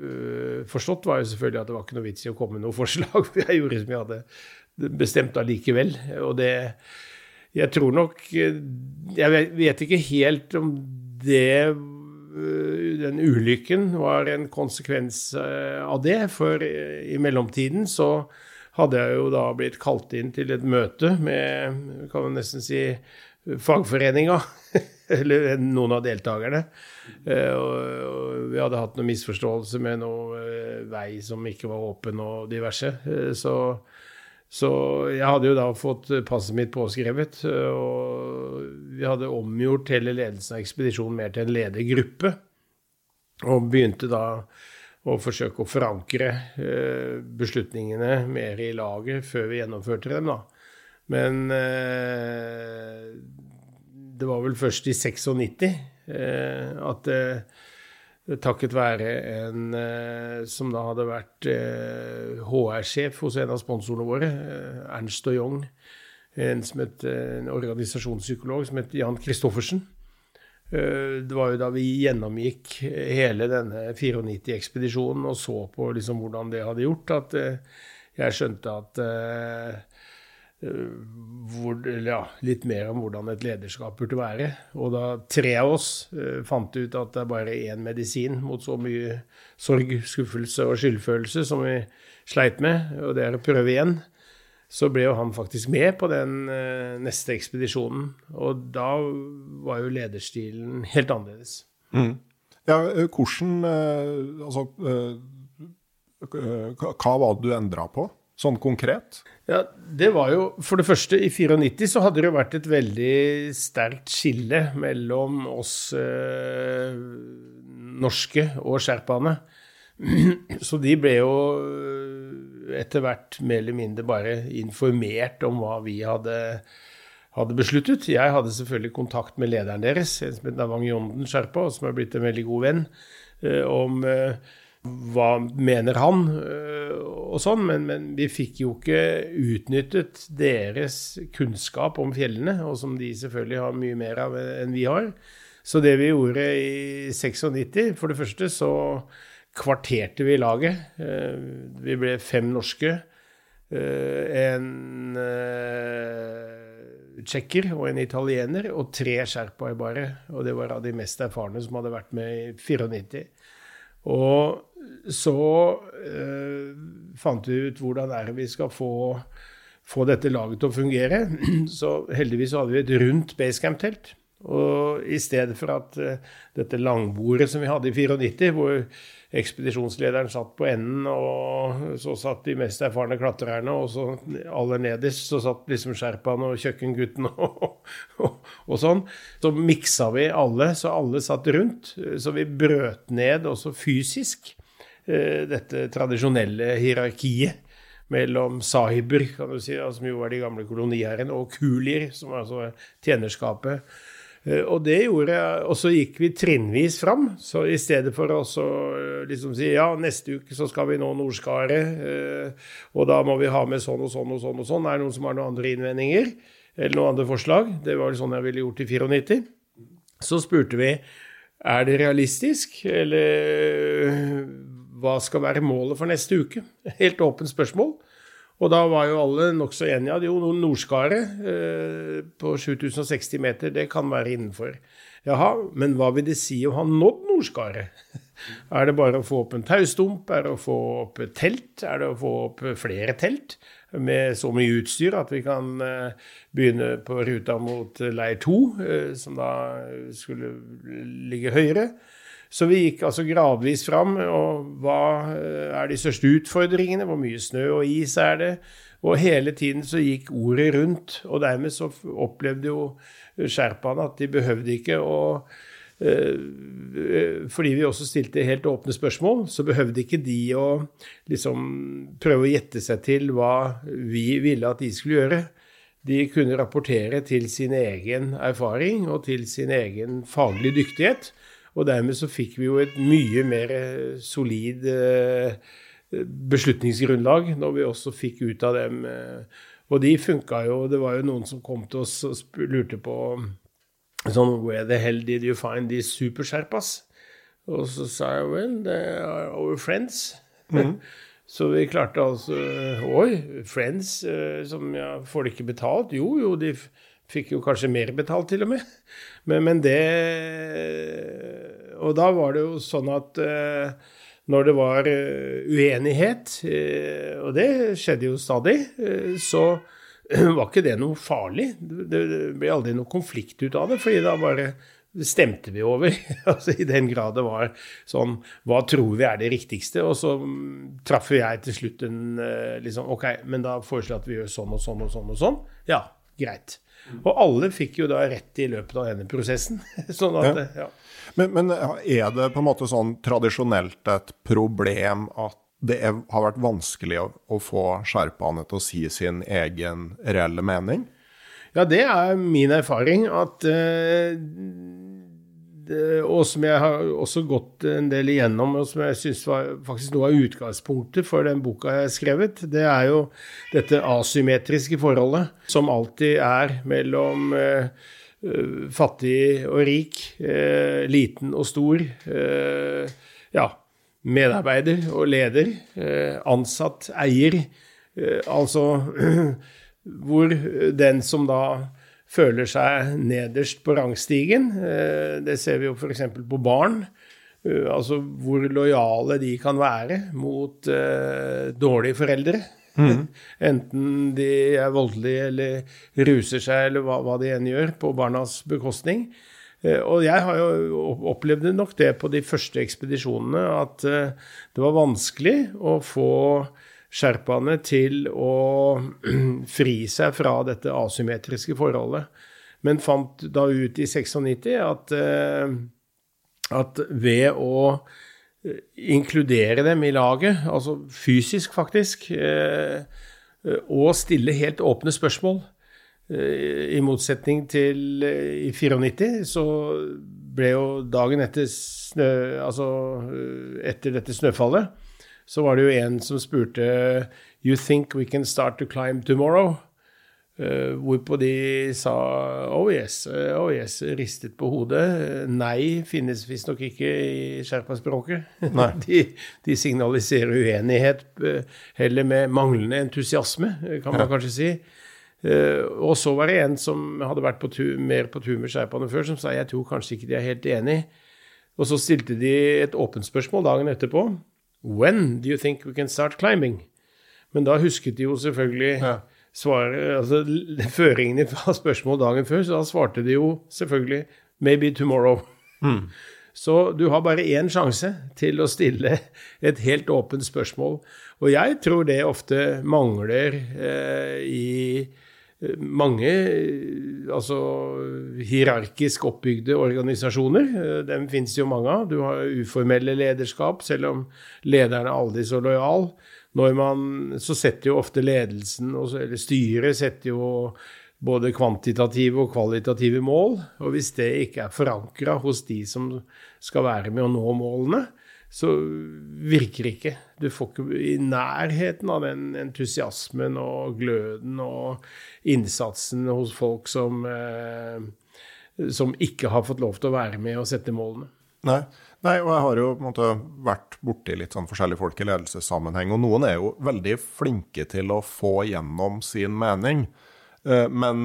uh, forstått, var jo selvfølgelig at det var ikke noe vits i å komme med noe forslag. jeg gjorde som jeg hadde bestemt allikevel. Og det Jeg tror nok Jeg vet ikke helt om det Eh, den ulykken var en konsekvens eh, av det. For i mellomtiden så hadde jeg jo da blitt kalt inn til et møte med kan man nesten si fagforeninga, eller noen av deltakerne. Eh, og vi hadde hatt noen misforståelse med noe vei som ikke var åpen og diverse. Så så jeg hadde jo da fått passet mitt påskrevet, og vi hadde omgjort hele ledelsen av ekspedisjonen mer til en ledergruppe. Og begynte da å forsøke å forankre eh, beslutningene mer i laget før vi gjennomførte dem, da. Men eh, det var vel først i 96 at at takket være en eh, som da hadde vært HR-sjef eh, hos en av sponsorene våre, eh, Ernst og Young, en, het, en organisasjonspsykolog som het Jan Christoffersen. Det var jo da vi gjennomgikk hele denne 94-ekspedisjonen og så på liksom hvordan det hadde gjort, at jeg skjønte at hvor, ja, litt mer om hvordan et lederskap burde være. Og da tre av oss uh, fant ut at det er bare én medisin mot så mye sorg, skuffelse og skyldfølelse som vi sleit med, og det er å prøve igjen, så ble jo han faktisk med på den uh, neste ekspedisjonen. Og da var jo lederstilen helt annerledes. Mm. Ja, hvordan Altså Hva var det du endra på? Sånn konkret? Ja, det var jo For det første, i 94 så hadde det jo vært et veldig sterkt skille mellom oss eh, norske og sherpaene. Så de ble jo eh, etter hvert mer eller mindre bare informert om hva vi hadde, hadde besluttet. Jeg hadde selvfølgelig kontakt med lederen deres, en som het Navang Jonden Sherpa, som er blitt en veldig god venn, eh, om eh, hva mener han, øh, og sånn, men, men, vi fikk jo ikke utnyttet deres kunnskap om fjellene, og som de selvfølgelig har mye mer av enn vi har. Så det vi gjorde i 96, for det første så kvarterte vi laget. Øh, vi ble fem norske. Øh, en tsjekker og en italiener, og tre sherpaer bare. Og det var av de mest erfarne som hadde vært med i 94. Og så eh, fant vi ut hvordan er det vi skal få, få, dette laget til å fungere. Så heldigvis hadde vi et rundt basecamp-telt. Og i stedet for at eh, dette langbordet som vi hadde i 94, hvor ekspedisjonslederen satt på enden, og så satt de mest erfarne klatrerne, og så aller nederst så satt liksom sherpaen og kjøkkengutten og, og, og, sånn. Så miksa vi alle, så alle satt rundt. Så vi brøt ned også fysisk dette tradisjonelle hierarkiet mellom sahiber, kan du si, som jo var de gamle koloniherrene, og kulier, som er altså tjenerskapet. Eh, og det gjorde jeg, og så gikk vi trinnvis fram. Så i stedet for å eh, liksom si ja, neste uke så skal vi nå Nordskaret, eh, og da må vi ha med sånn og sånn og sånn og sånn. Er det noen som har noen andre innvendinger? Eller noen andre forslag? Det var sånn jeg ville gjort i 94. Så spurte vi er det realistisk, eller hva skal være målet for neste uke? Helt åpent spørsmål. Og da var jo alle nokså enige at jo, Nordskaret eh, på 7060 meter, det kan være innenfor. Jaha, men hva vil det si å ha nådd Nordskaret? Er det bare å få opp en taustump? Er det å få opp et telt? Er det å få opp flere telt med så mye utstyr at vi kan eh, begynne på ruta mot leir 2, eh, som da skulle ligge høyere? Så vi gikk altså gradvis fram. Og hva eh, er de største utfordringene? Hvor mye snø og is er det? Og hele tiden så gikk ordet rundt. Og dermed så opplevde jo sherpaene at de behøvde ikke å eh, fordi vi også stilte helt åpne spørsmål, så behøvde ikke de å liksom prøve å gjette seg til hva vi ville at de skulle gjøre. De kunne rapportere til sin egen erfaring og til sin egen faglige dyktighet. Og dermed så fikk vi jo et mye mer eh, solid eh, beslutningsgrunnlag når vi også fikk ut av dem. Eh, og de funka jo. Det var jo noen som kom til oss og lurte på sånn Where the hell did you find these supersherpas? Og så sa jeg well, they are our friends. Mm. Så vi klarte altså Oi, friends, som ja, får de ikke betalt? Jo, jo, de Fikk jo kanskje mer betalt, til og med. Men, men, det Og da var det jo sånn at eh, når det var uh, uenighet, uh, og det skjedde jo stadig, så var ikke det noe farlig. Det, ble aldri noe konflikt ut av det, fordi da bare stemte vi over. altså I den grad det var sånn Hva tror vi er det riktigste? Og så traff traff jeg til slutt en liksom Ok, men da foreslår jeg at vi gjør sånn og sånn og sånn og sånn. Ja, greit. Og alle fikk jo da rett i løpet av denne prosessen. sånn at, ja. Ja. Men, men, er det på en måte sånn tradisjonelt et problem at det er, har vært vanskelig å, å få sherpaene til å si sin egen reelle mening? Ja, det er min erfaring. At uh, og som jeg har også gått en del igjennom, og som jeg syns var faktisk noe av utgangspunktet for den boka jeg har skrevet, det er jo dette asymmetriske forholdet som alltid er mellom eh, eh, fattig og rik, eh, liten og stor, eh, ja, medarbeider og leder, eh, ansatt, eier. altså hvor den som da føler seg nederst på rangstigen. Eh, det ser vi jo f.eks. på barn. Eh, altså hvor lojale de kan være mot uh, dårlige foreldre. Mm. Enten de er voldelige eller ruser seg eller hva, hva de enn gjør, på barnas bekostning. Og jeg har jo opplevd nok det på de første ekspedisjonene, at det var vanskelig å få sherpaene til å fri seg fra dette asymmetriske forholdet. Men fant da ut i 96 at, eh, at ved å eh, inkludere dem i laget, altså fysisk faktisk, eh, og stille helt åpne spørsmål, i motsetning til i 94, så ble jo dagen etter, snø, altså etter dette snøfallet så var det jo en som spurte You think we can start to climb tomorrow? Uh, hvorpå de sa oh yes, uh, oh yes, ristet på hodet. Nei finnes visstnok ikke i sherpaspråket. de, de signaliserer uenighet, uh, heller med manglende entusiasme, kan man ja. kanskje si. Uh, og så var det en som hadde vært på tur, mer på tur med sherpaene før, som sa jeg tror kanskje ikke de er helt enig. Og så stilte de et åpent spørsmål dagen etterpå. When do you think we can start climbing? Men da husket de jo selvfølgelig ja. svare, altså, føringene fra spørsmål dagen før, så da svarte de jo selvfølgelig 'maybe tomorrow'. Mm. Så du har bare én sjanse til å stille et helt åpent spørsmål. Og jeg tror det ofte mangler eh, i mange eh, altså hierarkisk oppbygde organisasjoner. Eh, dem finnes jo mange av. Du har uformelle lederskap, selv om lederen er aldri så lojal. Når man, så setter jo ofte ledelsen, eller styret, setter jo både kvantitative og kvalitative mål. Og hvis det ikke er forankra hos de som skal være med å nå målene, så virker det ikke. Du får ikke i nærheten av den entusiasmen og gløden og innsatsen hos folk som, eh, som ikke har fått lov til å være med og sette målene. Nei. Nei, og jeg har jo på en måte vært borti litt sånn forskjellige folk i ledelsessammenheng, og noen er jo veldig flinke til å få gjennom sin mening. Eh, men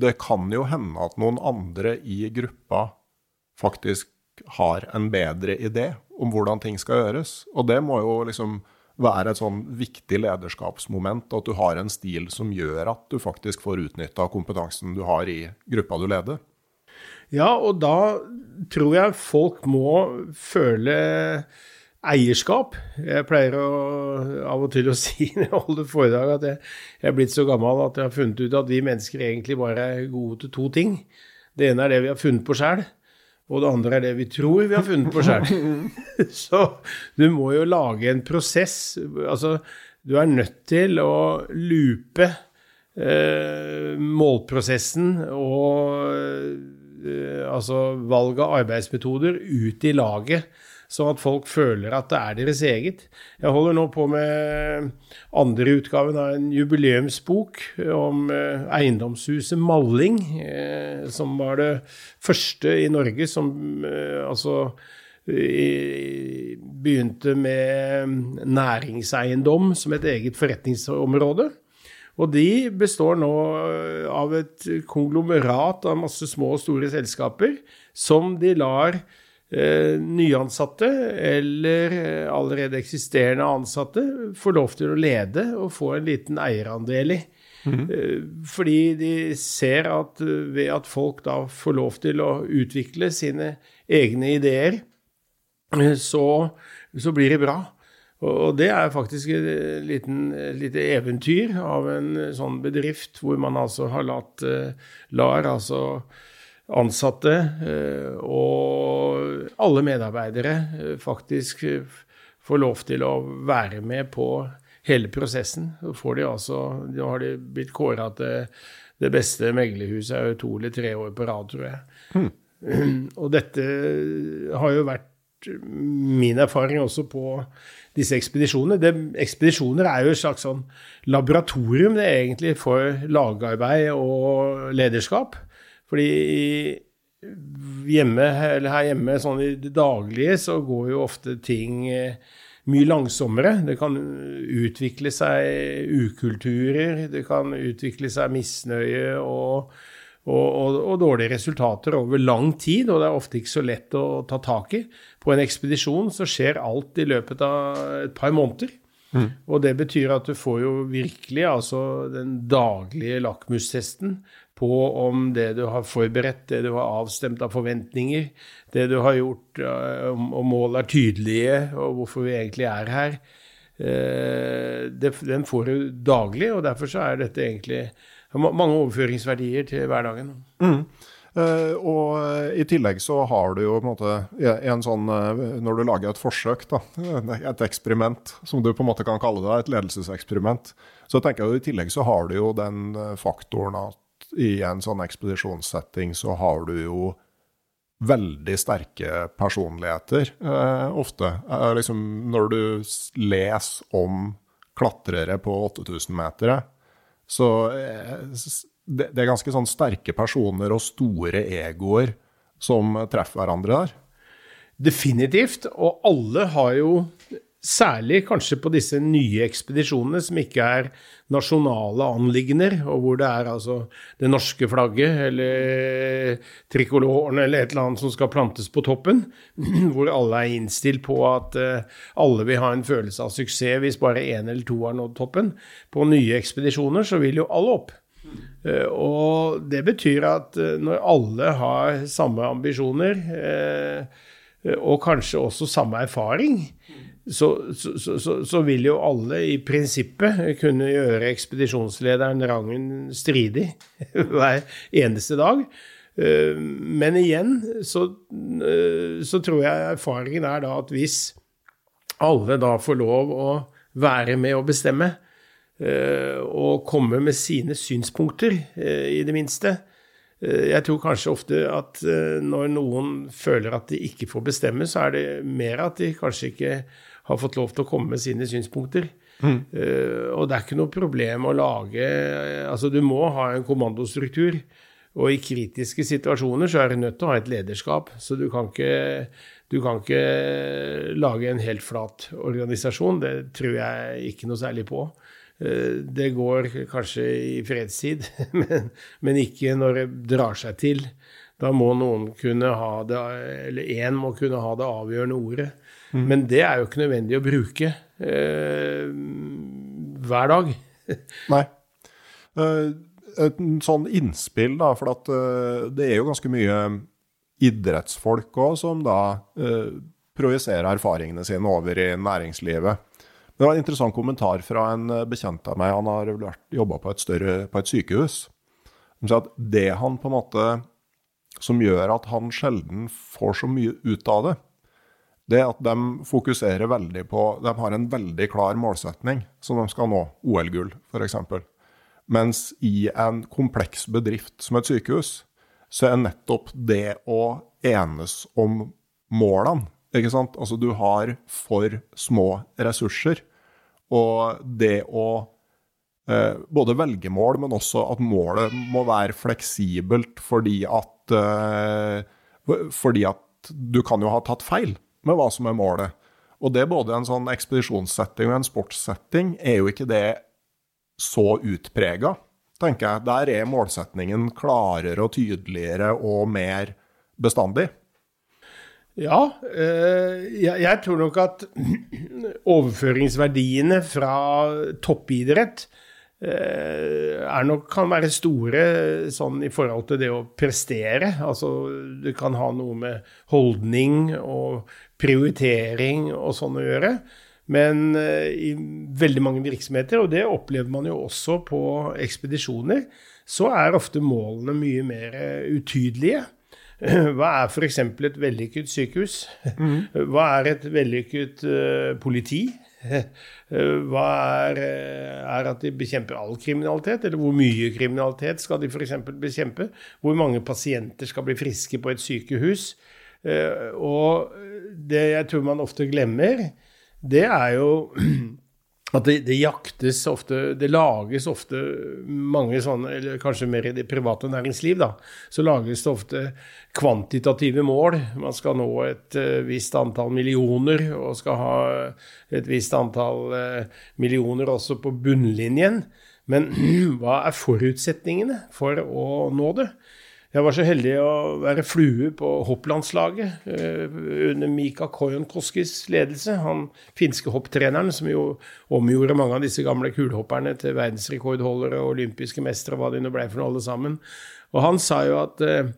det kan jo hende at noen andre i gruppa faktisk har en bedre idé om hvordan ting skal gjøres. Og det må jo liksom være et sånn viktig lederskapsmoment, at du har en stil som gjør at du faktisk får utnytta kompetansen du har i gruppa du leder. Ja, og da tror jeg folk må føle eierskap. Jeg pleier å, av og til å si når jeg holder foredrag, at jeg, jeg, er blitt så gammel at jeg har funnet ut at vi mennesker egentlig bare er gode til to ting. Det ene er det vi har funnet på sjøl, og det andre er det vi tror vi har funnet på sjøl. så du må jo lage en prosess. Altså, du er nødt til å loope eh, målprosessen og eh, altså valg av arbeidsmetoder ut i laget sånn at folk føler at det er deres eget. Jeg holder nå på med andre utgaven av en jubileumsbok om eh, eiendomshuset Malling, eh, som var det første i Norge som eh, altså begynte med næringseiendom som et eget forretningsområde. Og de består nå av et konglomerat av masse små og store selskaper som de lar nyansatte eller eh, allerede eksisterende ansatte får lov til å lede og få en liten eierandel i. Mm. Fordi de ser at eh, ved at folk da får lov til å utvikle sine egne ideer, så, så blir det bra. Og det er faktisk et liten, lite eventyr av en sånn bedrift hvor man altså har latt lar altså ansatte eh, og alle medarbeidere eh, faktisk eh, får lov til å være med på hele prosessen. Får de altså, Nå har de blitt kåra til det beste meglerhuset er jo to eller tre år på rad, tror jeg. Hmm. Og dette har jo vært min erfaring også på disse ekspedisjonene. Det, ekspedisjoner er jo et slags sånn laboratorium det er egentlig for lagarbeid og lederskap. Fordi hjemme, eller her hjemme sånn i det daglige så går jo ofte ting eh, mye langsommere. Det kan utvikle seg ukulturer, det kan utvikle seg misnøye og, og, og, og, dårlige resultater over lang tid, og det er ofte ikke så lett å ta tak i. På en ekspedisjon så skjer alt i løpet av et par måneder. Mm. Og det betyr at du får jo virkelig altså den daglige lakmustesten på om det du har forberedt, det du har avstemt av forventninger, det du har gjort, og om mål er tydelige, og hvorfor vi egentlig er her. Eh, den får du daglig, og derfor så er dette egentlig mange overføringsverdier til hverdagen. Mm. Uh, og i tillegg så har du jo på en måte en sånn Når du lager et forsøk, da, et eksperiment, som du på en måte kan kalle det, et ledelseseksperiment, så tenker jeg i tillegg så har du jo den faktoren at i en sånn ekspedisjonssetting så har du jo veldig sterke personligheter eh, ofte. Eh, liksom når du leser om klatrere på 8000-metere, så eh, det, det, er ganske sånn sterke personer og store egoer som treffer hverandre der. Definitivt. Og alle har jo Særlig kanskje på disse nye ekspedisjonene som ikke er nasjonale anliggender, og hvor det er altså det norske flagget eller trikoloren eller et eller annet som skal plantes på toppen. Hvor alle er innstilt på at uh, alle vil ha en følelse av suksess hvis bare én eller to har nådd toppen. På nye ekspedisjoner så vil jo alle opp. Uh, og det betyr at uh, når alle har samme ambisjoner, og kanskje også samme erfaring, så, så, så, så, vil jo alle i prinsippet kunne gjøre ekspedisjonslederen rangen stridig hver eneste dag. Eh, men igjen så, eh, så, tror jeg erfaringen er da at hvis alle da får lov å være med å bestemme, eh, og komme med sine synspunkter, i det minste Jeg tror kanskje ofte at når noen føler at de ikke får bestemme, så er det mer at de kanskje ikke har fått lov til å komme med sine synspunkter. Mm. Uh, og det er ikke noe problem å lage Altså, du må ha en kommandostruktur. Og i kritiske situasjoner så er du nødt til å ha et lederskap. Så du kan ikke, du kan ikke lage en helt flat organisasjon. Det tror jeg ikke noe særlig på. Uh, det går kanskje i fredstid, men, men ikke når det drar seg til. Da må noen kunne ha det, eller én må kunne ha det avgjørende ordet. Mm. Men det er jo ikke nødvendig å bruke eh, hver dag. Nei. Uh, et sånn innspill, da, for at, uh, det er jo ganske mye idrettsfolk òg som da eh, projiserer erfaringene sine over i næringslivet. Det var en interessant kommentar fra en bekjent av meg. Han har jobba på, på et sykehus. Han sier at det han på en måte Som gjør at han sjelden får så mye ut av det, det at de fokuserer veldig på De har en veldig klar målsetning som de skal nå, OL-gull f.eks. Mens i en kompleks bedrift som et sykehus, så er nettopp det å enes om målene ikke sant? Altså du har for små ressurser. Og det å eh, både velge mål, men også at målet må være fleksibelt fordi at eh, Fordi at du kan jo ha tatt feil med hva som er målet. Og det er både en sånn ekspedisjonssetting og en sportssetting, er jo ikke det så utprega, tenker jeg. Der er målsetningen klarere og tydeligere og mer bestandig. Ja, øh, jeg, tror nok at overføringsverdiene fra toppidrett er nok, kan være store sånn i forhold til det å prestere. Altså det kan ha noe med holdning og prioritering og sånn å gjøre. Men uh, i veldig mange virksomheter, og det opplever man jo også på ekspedisjoner, så er ofte målene mye mer uh, utydelige. Hva er f.eks. et vellykket sykehus? Mm. Hva er et vellykket uh, politi? Hva er, er, at de bekjemper all kriminalitet, eller hvor mye kriminalitet skal de f.eks. bekjempe? Hvor mange pasienter skal bli friske på et sykehus? Eh, og det jeg tror man ofte glemmer, det er jo at det, det, jaktes ofte Det lages ofte mange sånne, eller kanskje mer i det private næringsliv, da. Så lages det ofte kvantitative mål. Man skal nå et uh, visst antall millioner, og skal ha et visst antall uh, millioner også på bunnlinjen. Men hva er forutsetningene for å nå det? Jeg var så heldig å være flue på hopplandslaget eh, under Mika Kojonkoskis ledelse. Han finske hopptreneren som jo omgjorde mange av disse gamle kulhopperne til verdensrekordholdere og olympiske mestere, hva de nå ble for noe alle sammen. Og han sa jo at eh,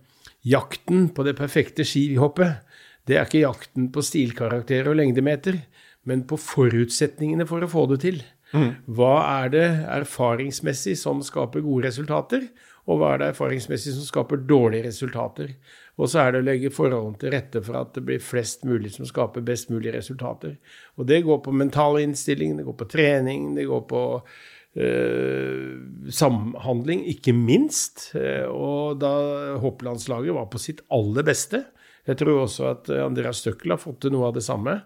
jakten på det perfekte skihoppet, det er ikke jakten på stilkarakterer og lengdemeter, men på forutsetningene for å få det til. Mm. Hva er det erfaringsmessig som skaper gode resultater? Og hva er det erfaringsmessig som skaper dårlige resultater. Og så er det å legge forholdene til rette for at det blir flest mulig som skaper best mulig resultater. Og det går på mental innstilling, det går på trening, det går på øh, samhandling, ikke minst. Eh, og da hopplandslaget var på sitt aller beste Jeg tror også at Andreas Støkkel har fått til noe av det samme,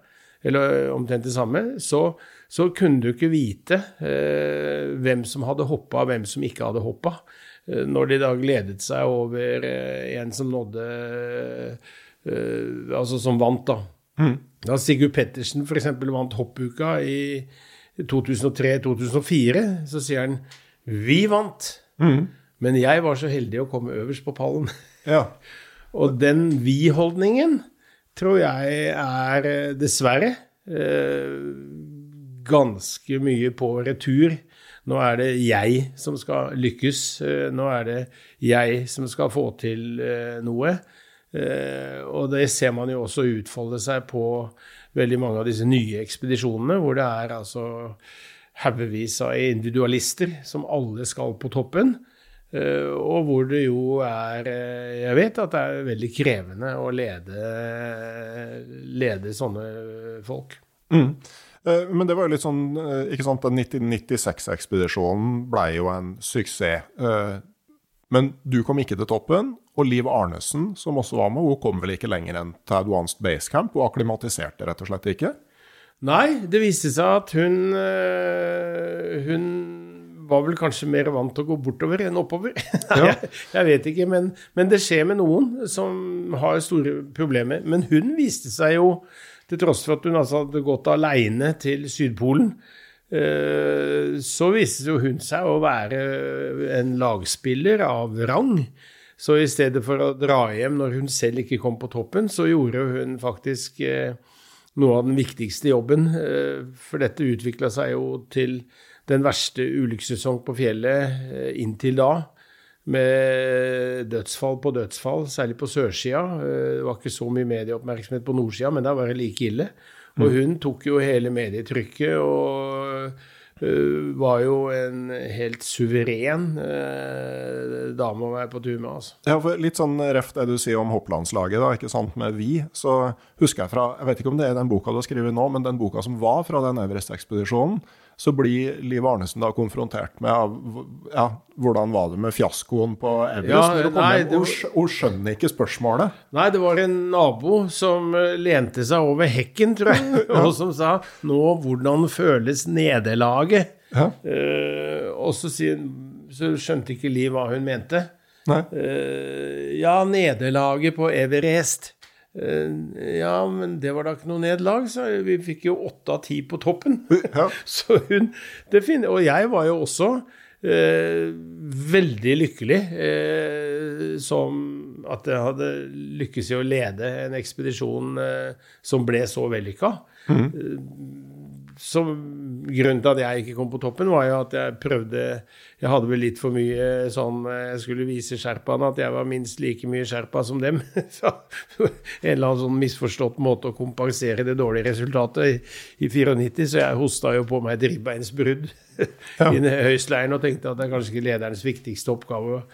eller omtrent det samme. så så kunne du ikke vite eh, hvem som hadde hoppa, og hvem som ikke hadde hoppa. Eh, når de da gledet seg over eh, en som nådde eh, Altså som vant, da. Da Sigurd Pettersen f.eks. vant hoppuka i 2003-2004, så sier han 'Vi vant', men jeg var så heldig å komme øverst på pallen. Ja. Og den vi-holdningen tror jeg er dessverre eh, ganske mye på retur. Nå er det jeg som skal lykkes. Eh, nå er det jeg som skal få til eh, noe. Eh, og det ser man jo også utfolde seg på veldig mange av disse nye ekspedisjonene, hvor det er altså haugevis av individualister som alle skal på toppen. Og hvor det jo er Jeg vet at det er veldig krevende å lede, lede sånne folk. Mm. Uh, men det var jo litt sånn ikke sant, Den 1996-ekspedisjonen ble jo en suksess. men du kom ikke til toppen, og Liv Arnesen, som også var med, hun kom vel ikke lenger enn til Advanced Base Camp? Hun akklimatiserte rett og slett ikke? Nei, det viste seg at hun Hun var vel kanskje mer vant til å gå bortover enn oppover. Ja. jeg, vet ikke, men, men, det skjer med noen som har store problemer. Men hun viste seg jo, til tross for at hun altså hadde gått aleine til Sydpolen, så viste hun seg å være en lagspiller av rang. Så i stedet for å dra hjem når hun selv ikke kom på toppen, så gjorde hun faktisk noe av den viktigste jobben. For dette utvikla seg jo til den verste ulykkessesong på fjellet inntil da. Med dødsfall på dødsfall, særlig på sørsida. Det var ikke så mye medieoppmerksomhet på nordsida, men der var det like ille. Og hun tok jo hele medietrykket og Uh, var jo en helt suveren uh, dame å være på tur med. Altså. Ja, for Litt sånn reft det du sier om hopplandslaget, da, ikke sant, med vi, så husker jeg fra Jeg vet ikke om det er den boka du har skrevet nå, men den boka som var fra den Everest-ekspedisjonen, så blir Liv Arnesen da konfrontert med ja, hvordan var det med fiaskoen på Everest. Ja, nei, hjem, var... hun, skjønner ikke spørsmålet. Nei, det var en nabo som eh, lente seg over hekken, tror jeg, og som sa 'Nå, hvordan føles nederlaget?' Ja. Uh, og så, så, skjønte ikke Liv hva hun mente. Uh, ja, nederlaget på Everest. Eh, ja, men det var da ikke noe nederlag, så vi fikk jo åtte av ti på toppen. Ja. så hun Og jeg var jo også eh, veldig lykkelig eh, som at jeg hadde lykkes i å lede en ekspedisjon eh, som ble så vellykka. Mm så grunnen til at jeg ikke kom på toppen, var jo at jeg prøvde Jeg hadde vel litt for mye sånn Jeg skulle vise sherpaene at jeg var minst like mye sherpa som dem. Så, en eller annen sånn misforstått måte å kompensere det dårlige resultatet i, i 94, så jeg hosta jo på meg et ribbeinsbrudd ja. i høystleiren og tenkte at det er kanskje ikke lederens viktigste oppgave å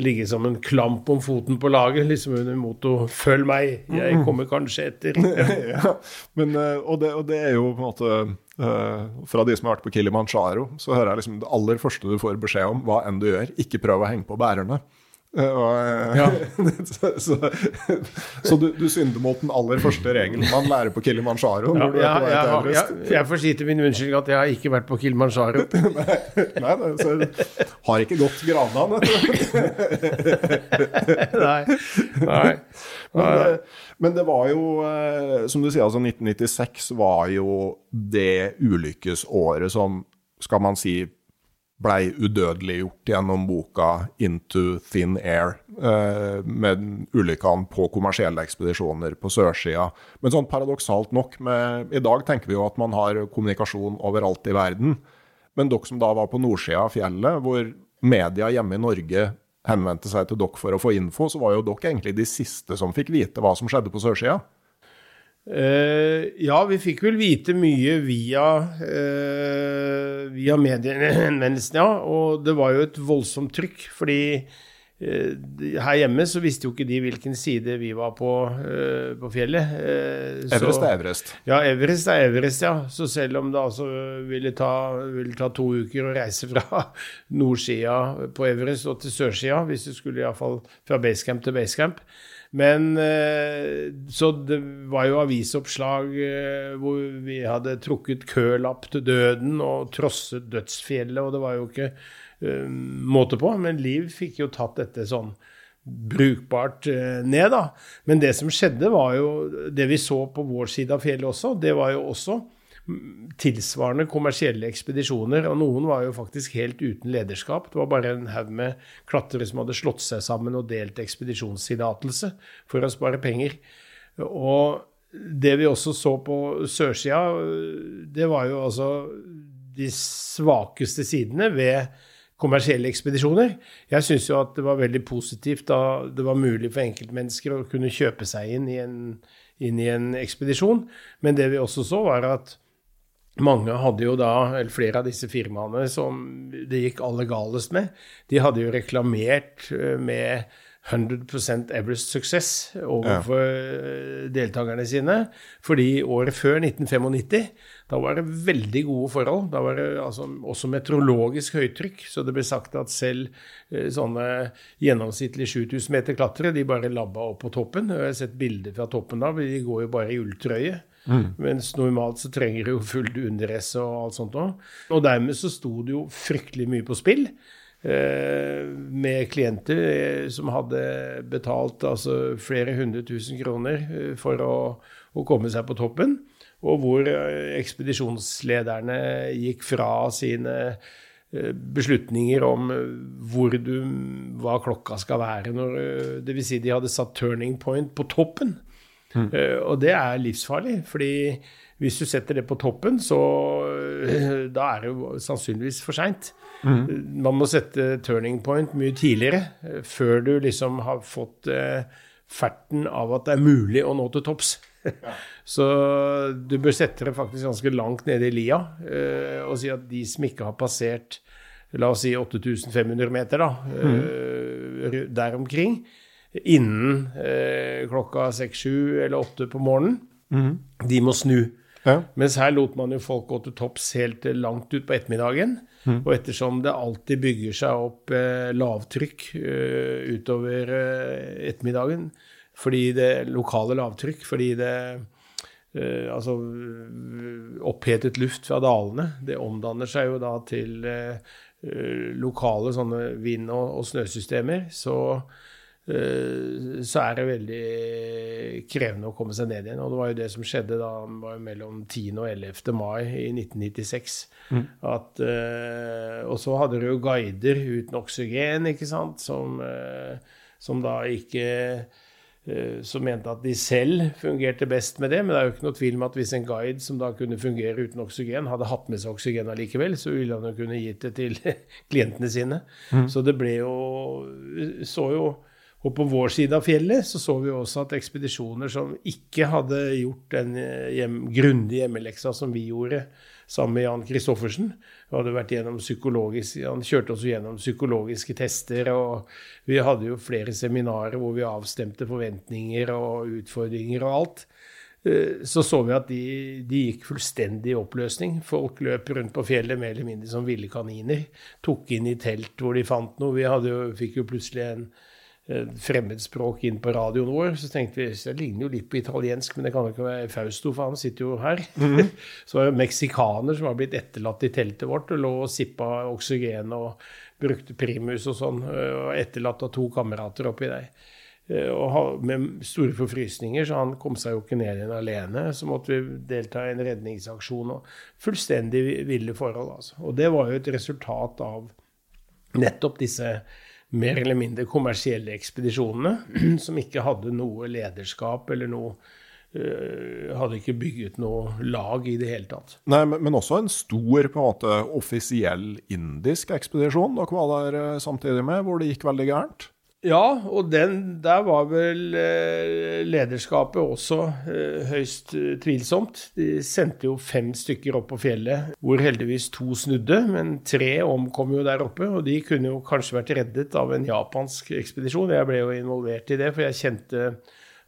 ligge som en klamp om foten på laget, liksom under motto 'følg meg, jeg mm. kommer kanskje etter'. ja, men, eh, og, det, og, det, er jo på en måte uh, Fra de som har vært på Kilimanjaro, så hører jeg liksom det aller første du får beskjed om, hva enn du gjør, ikke prøv å henge på bærene. Eh, og, eh, ja. så, så, så du, du, synder mot den aller første regelen man lærer på Kilimanjaro? Ja, ja, jeg, jeg, jeg, får si til min unnskyldning at jeg har ikke vært på Kilimanjaro. nei, nei så har ikke gått Granland, nei. nei. Men, men, det var jo, eh, som du sier, altså 1996 var jo det ulykkesåret som, skal man si, blei udødeliggjort gjennom boka 'Into Thin Air', eh, med ulykkene på kommersielle ekspedisjoner på sørsida. Men sånn paradoksalt nok, med, i dag tenker vi jo at man har kommunikasjon overalt i verden. Men dere som da var på nordsida av fjellet, hvor media hjemme i Norge henvendte seg til dere for å få info, så var jo dere egentlig de siste som fikk vite hva som skjedde på sørsida. Uh, ja, vi fikk vel vite mye via, uh, via mediehenvendelsene, ja. Og det var jo et voldsomt trykk, fordi uh, her hjemme så visste jo ikke de hvilken side vi var på på fjellet. Everest er Everest. Ja, Everest er Everest, ja. Så selv om det altså ville ta, ville ta to uker å reise fra nordsida på Everest og til sørsida, hvis du skulle iallfall fra basecamp til basecamp, men eh, Så det var jo avisoppslag eh, hvor vi hadde trukket kølapp til døden og trosset dødsfjellet, og det var jo ikke uh, måte på. Men Liv fikk jo tatt dette sånn brukbart ned, da. Men det som skjedde, var jo Det vi så på vår side av fjellet også, det var jo også tilsvarende kommersielle ekspedisjoner. Og noen var jo faktisk helt uten lederskap. Det var bare en haug med klatrere som hadde slått seg sammen og delt ekspedisjonstillatelse for å spare penger. Og det vi også så på sørsida, det var jo altså de svakeste sidene ved kommersielle ekspedisjoner. Jeg syns jo at det var veldig positivt da det var mulig for enkeltmennesker å kunne kjøpe seg inn i en, inn i en ekspedisjon. Men det vi også så, var at mange hadde jo da, eller flere av disse firmaene som det gikk aller galest med, de hadde jo reklamert eh, med 100% Everest Success overfor ja. deltakerne sine. Fordi året før, 1995, da var det veldig gode forhold. Da var det altså, også meteorologisk høytrykk. Så det ble sagt at selv eh, sånne gjennomsnittlig 7000 meter klatrere, de bare labba opp på toppen. Jeg har sett bilder fra toppen da, de går jo bare i ulltrøye. Mm. Mens normalt så trenger du jo full underdress og alt sånt òg. Og dermed så sto det jo fryktelig mye på spill. Eh, med klienter eh, som hadde betalt altså flere hundre tusen kroner eh, for å, å, komme seg på toppen, og hvor ekspedisjonslederne gikk fra sine beslutninger om hvor du, hva klokka skal være. Når, det vil si de hadde satt turning point på toppen. Mm. Og det er livsfarlig, fordi hvis du setter det på toppen, så da er det jo sannsynligvis for seint. Mm. Man må sette turning point mye tidligere, eh, før du liksom har fått eh, ferten av at det er mulig å nå til topps. Ja. Så du bør sette det faktisk ganske langt nede i lia eh, og si at de som ikke har passert la oss si 8500 meter, da, mm. eh, der omkring, innen eh, klokka 6-7 eller 8 på morgenen, mm. de må snu. Ja. Mens her lot man jo folk gå til topps helt langt ut på ettermiddagen. Mm. Og ettersom det alltid bygger seg opp eh, lavtrykk eh, utover eh, ettermiddagen, fordi det lokale lavtrykk, fordi det eh, Altså opphetet luft fra dalene, det omdanner seg jo da til eh, lokale sånne vind- og, og snøsystemer. Så Eh, så er det veldig krevende å komme seg ned igjen. Og det var jo det som skjedde da var mellom 10. og 11. mai i 1996. Mm. At, uh, og så hadde du jo guider uten oksygen, ikke sant, som, uh, som da ikke Som mente at de selv fungerte best med det. Men det er jo ikke noe tvil om at hvis en guide som da kunne fungere uten oksygen, hadde hatt med seg oksygen allikevel, så ville han jo kunne gitt det til klientene sine. Mm. Så det ble jo Så jo og på vår side av fjellet så så vi også at ekspedisjoner som ikke hadde gjort den eh, hjem, grundige hjemmeleksa som vi gjorde sammen med Jan Kristoffersen hadde vært gjennom Han kjørte oss gjennom psykologiske tester, og vi hadde jo flere seminarer hvor vi avstemte forventninger og utfordringer og alt. Eh, så så vi at de, de, gikk fullstendig i oppløsning. Folk løp rundt på fjellet mer eller mindre som ville kaniner. Tok inn i telt hvor de fant noe. Vi jo, fikk jo plutselig en fremmedspråk inn på radioen vår. Så tenkte vi det ligner jo litt på italiensk, men det kan jo ikke være Fausto, for han sitter jo her. Mm -hmm. så var det meksikaner som var blitt etterlatt i teltet vårt og lå og sippa oksygen og brukte primus og sånn, eh, og etterlatt av to kamerater oppi der. Eh, og med store forfrysninger, så han kom seg jo ikke ned igjen alene. Så måtte vi delta i en redningsaksjon og fullstendig ville forhold, altså. Og det var jo et resultat av nettopp disse mer eller mindre kommersielle ekspedisjonene, som ikke hadde noe lederskap eller noe uh, Hadde ikke bygget noe lag i det hele tatt. Nei, men, men også en stor på en måte offisiell indisk ekspedisjon dere var der eh, samtidig med, hvor det gikk veldig gærent? Ja, og den, der var vel eh, lederskapet også eh, høyst eh, tvilsomt. De sendte jo fem stykker opp på fjellet, hvor heldigvis to snudde. Men tre omkom jo der oppe, og de kunne jo kanskje vært reddet av en japansk ekspedisjon. Jeg ble jo involvert i det, for jeg kjente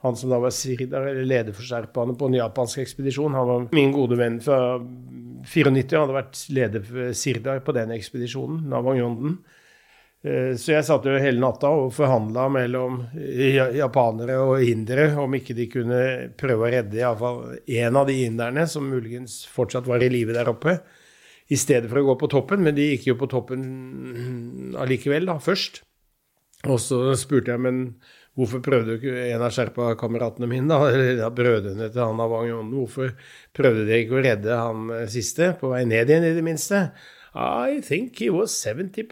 han som da var sirdar, eller leder for sherpaene på en japansk ekspedisjon. Han var min gode venn fra 94, han hadde vært leder for sirdar på den ekspedisjonen, Navangyonden. Eh, så jeg satt jo hele natta og forhandla mellom japanere og indere om ikke de kunne prøve å redde iallfall én av de inderne som muligens fortsatt var i live der oppe, i stedet for å gå på toppen. Men de gikk jo på toppen allikevel, da, først. Og så spurte jeg men hvorfor prøvde ikke en av Sherpa-kameratene mine, da, eller brødrene til han Avagnonen, hvorfor prøvde de ikke å redde han eh, siste, på vei ned igjen i det minste? I think he was 70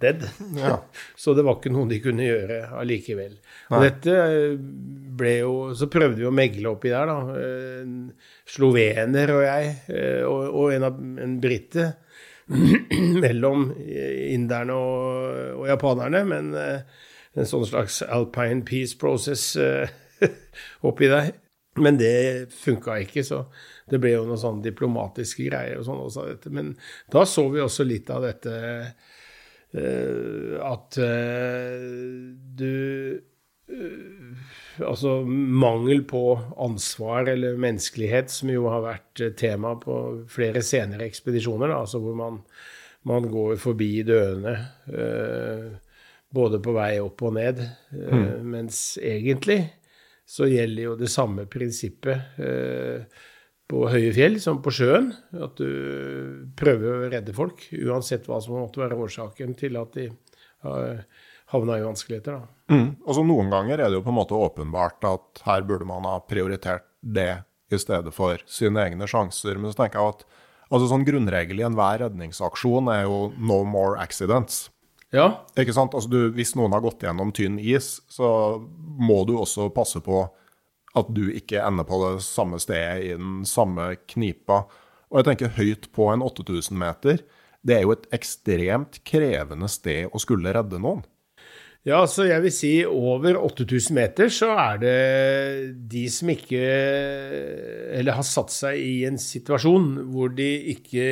dead. Ja. så det var ikke noe de kunne gjøre allikevel. Og dette eh, ble jo Så prøvde vi å megle oppi der, da. En slovener og jeg, eh, og, og en, av, en brite mellom inderne og, og, japanerne. Men eh, en sånn slags alpine peace process oppi der. Men det funka ikke, så det ble jo noen sånne diplomatiske greier og sånn også dette. Men da så vi også litt av dette uh, at uh, du uh, Altså mangel på ansvar eller menneskelighet, som jo har vært tema på flere senere ekspedisjoner, da, altså hvor man, man går forbi døende både på vei opp og ned, mm. mens egentlig så gjelder jo det samme prinsippet eh, på høye fjell som på sjøen. At du prøver å redde folk, uansett hva som måtte være årsaken til at de havna i vanskeligheter. Mm. Altså, Noen ganger er det jo på en måte åpenbart at her burde man ha prioritert det i stedet for sine egne sjanser. Men så tenker jeg at altså sånn grunnregel i enhver redningsaksjon er jo 'no more accidents'. Ja. Ikke sant? Altså du, hvis noen har gått gjennom tynn is, så må du også passe på at du ikke ender på det samme stedet i den samme knipa. Og jeg tenker høyt på en 8000 meter. Det er jo et ekstremt krevende sted å skulle redde noen. Ja, så jeg vil si over 8000 meter så er det de som ikke Eller har satt seg i en situasjon hvor de ikke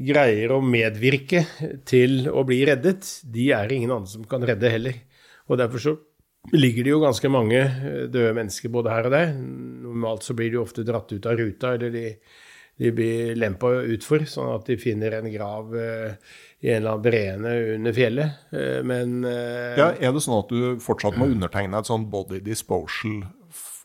greier å medvirke til å bli reddet, de er det ingen andre som kan redde heller. Og derfor så ligger det jo ganske mange eh, døde mennesker både her og der. Normalt så blir de ofte dratt ut av ruta, eller de, de blir lempa utfor, sånn at de finner en grav eh, i en eller annen brene under fjellet. Eh, men ja, Er det sånn at du fortsatt må undertegne et sånn body disposal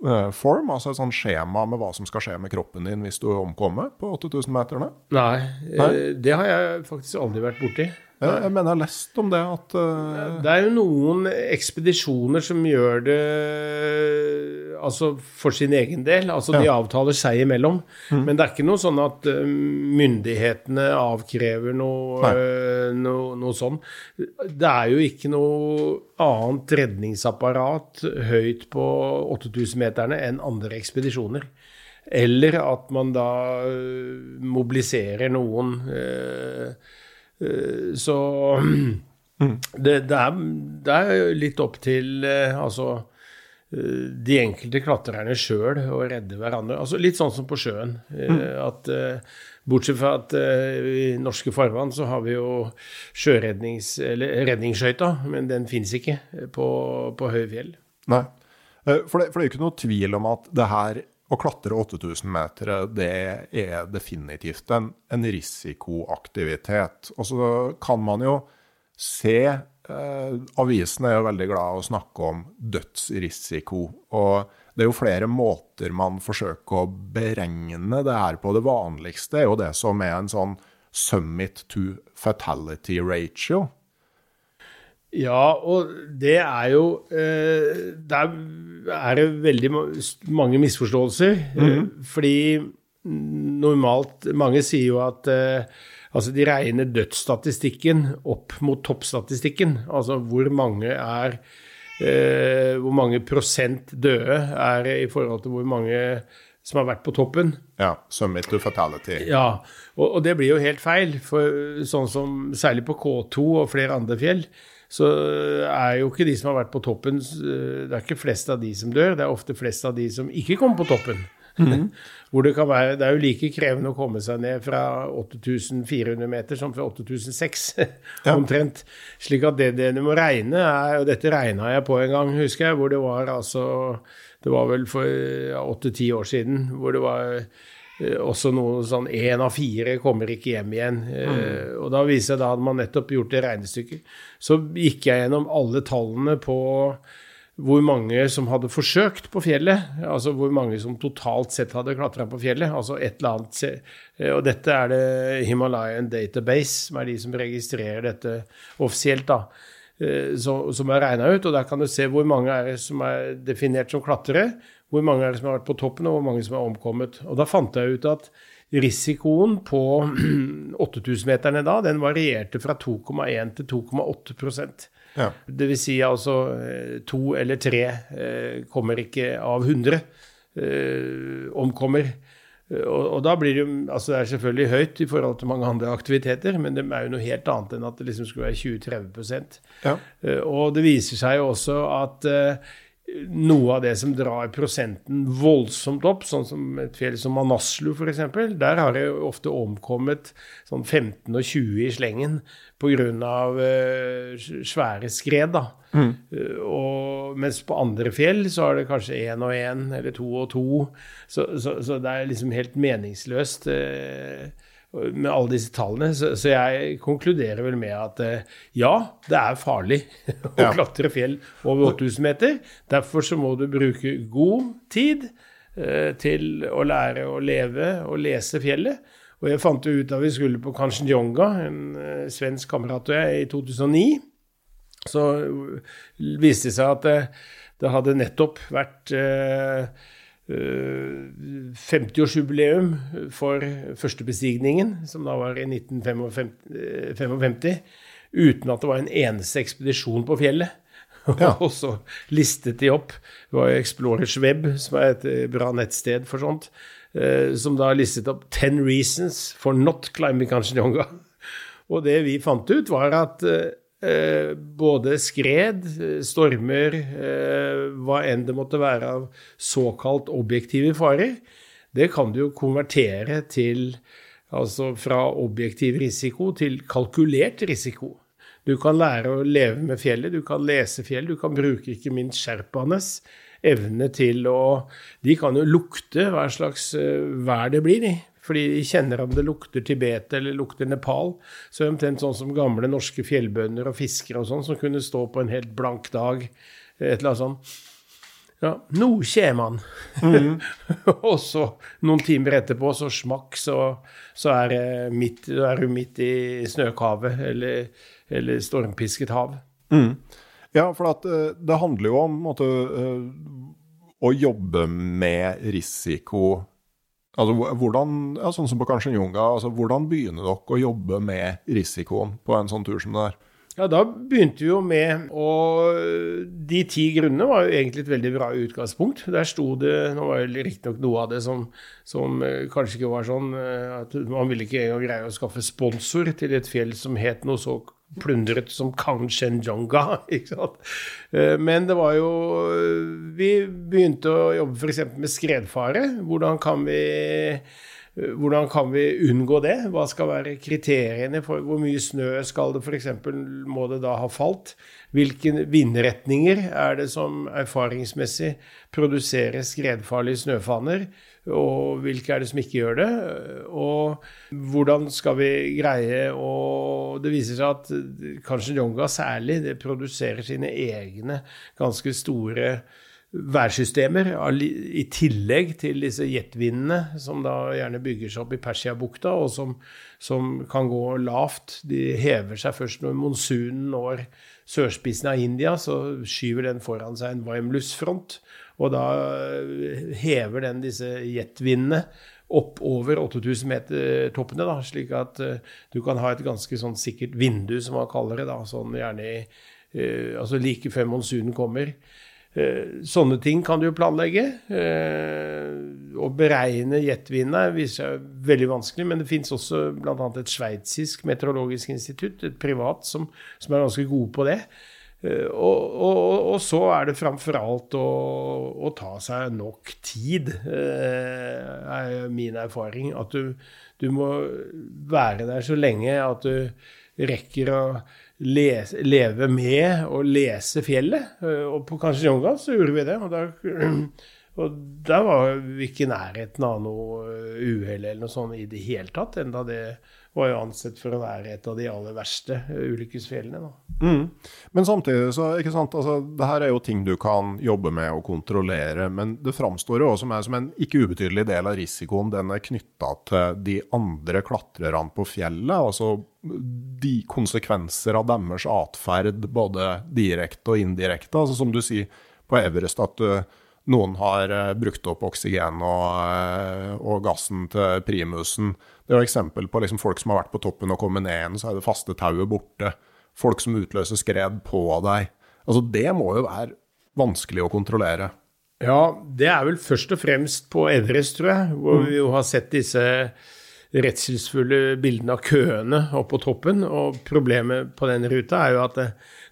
Eh, form, altså et sånt skjema med hva som skal skje med kroppen din hvis du omkommer på 8000-meterne? Nei, Nei, det har jeg faktisk aldri vært borti. Jeg, jeg mener jeg har lest om det at uh... Det er jo noen ekspedisjoner som gjør det altså for sin egen del. Altså ja. de avtaler seg imellom. Mm. Men det er ikke noe sånn at uh, myndighetene avkrever noe, uh, noe, noe sånn. Det er jo ikke noe annet redningsapparat høyt på 8000-meterne enn andre ekspedisjoner. Eller at man da mobiliserer noen eh, Eh, så mm. det, det, er, det, er, litt opp til eh, altså eh, de enkelte klatrerne sjøl å redde hverandre. Altså Litt sånn som på sjøen. Mm. At, bortsett fra at i norske farvann så har vi jo sjørednings... Eller redningsskøyta, men den fins ikke på, på høye fjell. Nei, for det, for det er jo ikke noe tvil om at det her å klatre 8000 meter det er definitivt en, en risikoaktivitet. Og så kan man jo se eh, Avisene er jo veldig glad i å snakke om dødsrisiko. Og det er jo flere måter man forsøker å beregne det her på. Det vanligste er jo det som er en sånn summit to fatality ratio. Ja, og det er jo eh, Der er det veldig mange misforståelser. Mm. Fordi normalt Mange sier jo at eh, altså de regner dødsstatistikken opp mot toppstatistikken. Altså hvor mange er Hvor mange prosent døde er i forhold til hvor mange som har vært på toppen. Ja, summit to fatality. Ja, og, og, det blir jo helt feil. For sånn som særlig på K2 og flere andre fjell, så er jo ikke de som har vært på toppen Det er ikke flest av de som dør, det er ofte flest av de som ikke kommer på toppen. Mm. Hvor det kan være Det er jo like krevende å komme seg ned fra 8400 meter som fra 8006, ja. omtrent. Slik at det, du må regne, er Og dette regna jeg på en gang, husker jeg, hvor det var altså Det var vel for åtte-ti år siden hvor det var Eh, også noe sånn én av fire kommer ikke hjem igjen. Eh, mm. Og da viser jeg da hadde man nettopp gjort det regnestykket. Så gikk jeg gjennom alle tallene på hvor mange som hadde forsøkt på fjellet. Altså hvor mange som totalt sett hadde klatra på fjellet. Altså et eller annet eh, Og dette er det Himalayan Database, som er de som registrerer dette offisielt, da. som er regna ut. Og der kan du se hvor mange er som er definert som klatrere, hvor mange er det som har vært på toppen, og hvor mange som er omkommet. Og da fant jeg ut at risikoen på 8000-meterne da, den varierte fra 2,1 til 2,8 ja. Det vil si altså to eller tre kommer ikke av 100 omkommer. Og, da blir det jo Altså det er selvfølgelig høyt i forhold til mange andre aktiviteter, men det er jo noe helt annet enn at det liksom skulle være 20-30 ja. Og det viser seg jo også at noe av det som drar prosenten voldsomt opp, sånn som et fjell som Manaslu f.eks., der har det ofte omkommet sånn 15 og 20 i slengen pga. Uh, svære skred. da. Mm. Uh, og, mens på andre fjell så er det kanskje én og én, eller to og to. Så, så, så, det er liksom helt meningsløst. Uh, med alle disse tallene. Så, så, jeg konkluderer vel med at eh, ja, det er farlig å klatre fjell over 8000 meter. Derfor så må du bruke god tid eh, til å lære å leve og lese fjellet. Og jeg fant jo ut da vi skulle på Kanchenjunga, en eh, svensk kamerat og jeg, i 2009, så viste det seg at det, det hadde nettopp vært eh, 50-årsjubileum eh, for førstebestigningen, som da var i 1955, uten at det var en eneste ekspedisjon på fjellet. Ja. og så listet de opp. Det var Explorers Web, som er et eh, bra nettsted for sånt, eh, som da listet opp 10 reasons for not climbing Kanchenjunga. Og det vi fant ut, var at Eh, både skred, stormer, eh, hva enn det måtte være av såkalt objektive farer, det kan du jo konvertere til Altså fra objektiv risiko til kalkulert risiko. Du kan lære å leve med fjellet, du kan lese fjell, du kan bruke ikke minst sherpaenes evne til å De kan jo lukte hva slags eh, vær det blir i. Fordi de kjenner om det lukter Tibet eller lukter Nepal. Så er det omtrent sånn som gamle norske fjellbønder og fiskere og sånn, som kunne stå på en helt blank dag, et eller annet sånt. Ja, nå kommer han! Mm. og så, noen timer etterpå, så smakk, så, så er, midt, er, du midt i snøkavet eller, eller stormpisket hav. Mm. Ja, for at, eh, det handler jo om måtte, eh, å jobbe med risiko Altså, hvordan, ja, sånn som på Kanchenjunga, altså, hvordan begynner dere å jobbe med risikoen på en sånn tur som det er? Ja, da begynte vi jo med Og de ti grunnene var jo egentlig et veldig bra utgangspunkt. Der sto det Nå var det riktignok noe av det som, som, eh, kanskje ikke var sånn eh, at Man ville ikke engang greie å skaffe sponsor til et fjell som het noe så plundret som Kanchenjunga. Ikke sant? Eh, men det var jo Vi begynte å jobbe f.eks. med skredfare. Hvordan kan vi hvordan kan vi unngå det? Hva skal være kriteriene for hvor mye snø skal det f.eks. må det da ha falt? Hvilke vindretninger er det som erfaringsmessig produserer skredfarlige snøfanner? Og hvilke er det som ikke gjør det? Og hvordan skal vi greie å Det viser seg at kanskje Njonga særlig det produserer sine egne ganske store værsystemer, i tillegg til disse jetvindene som da gjerne bygger seg opp i Persiabukta, og som, som, kan gå lavt. De hever seg først når monsunen når sørspissen av India, så skyver den foran seg en Weimluss-front. Og da eh, hever den disse jetvindene opp over 8000 meter toppene, da, slik at uh, du kan ha et ganske sånn sikkert vindu, som man kaller det, da, sånn gjerne i, altså like før monsunen kommer. Sånne ting kan du jo planlegge. Å beregne jetvindene viser seg veldig vanskelig, men det fins også bl.a. et sveitsisk meteorologisk institutt, et privat, som, som er ganske gode på det. Eh, og, og, og, så er det framfor alt å, å, ta seg nok tid, eh, er min erfaring. At du, du, må være der så lenge at du rekker å lese, leve med og lese fjellet. Eh, og på Kanchenjunga så gjorde vi det. Og der, og der var vi ikke i nærheten av noe uhell eller noe sånt i det hele tatt, enda det var jo ansett for å være et av de aller verste ulykkesfjellene. Mm. Men samtidig, så ikke sant, altså, det her er jo ting du kan jobbe med og kontrollere. Men det framstår jo også som en ikke ubetydelig del av risikoen den er knytta til de andre klatrerne på fjellet. Altså de konsekvenser av deres atferd, både direkte og indirekte. Altså som du sier på Everest, at du noen har uh, brukt opp oksygen og, uh, og, gassen til primusen. Det er jo eksempel på liksom, folk som har vært på toppen og kommet ned igjen, så er det faste tauet borte. Folk som utløser skred på deg. Altså, det må jo være vanskelig å kontrollere. Ja, det er vel først og fremst på Everest, tror jeg, hvor mm. vi jo har sett disse redselsfulle bildene av køene oppe på toppen. Og problemet på den ruta er jo at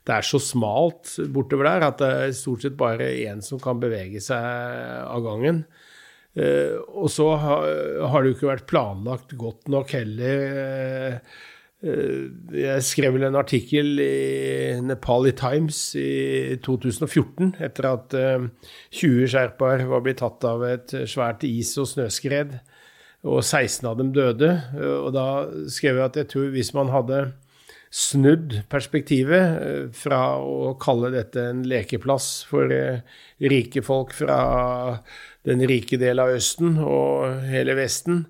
det, er så smalt bortover der at det er stort sett bare én som kan bevege seg av gangen. Uh, og så har, det jo ikke vært planlagt godt nok heller. Uh, jeg skrev vel en artikkel i Nepali Times i 2014 etter at uh, 20 sherpaer var blitt tatt av et svært is- og snøskred, og 16 av dem døde. og da skrev jeg at jeg tror hvis man hadde snudd perspektivet eh, fra å kalle dette en lekeplass for eh, rike folk fra den rike del av Østen og hele Vesten,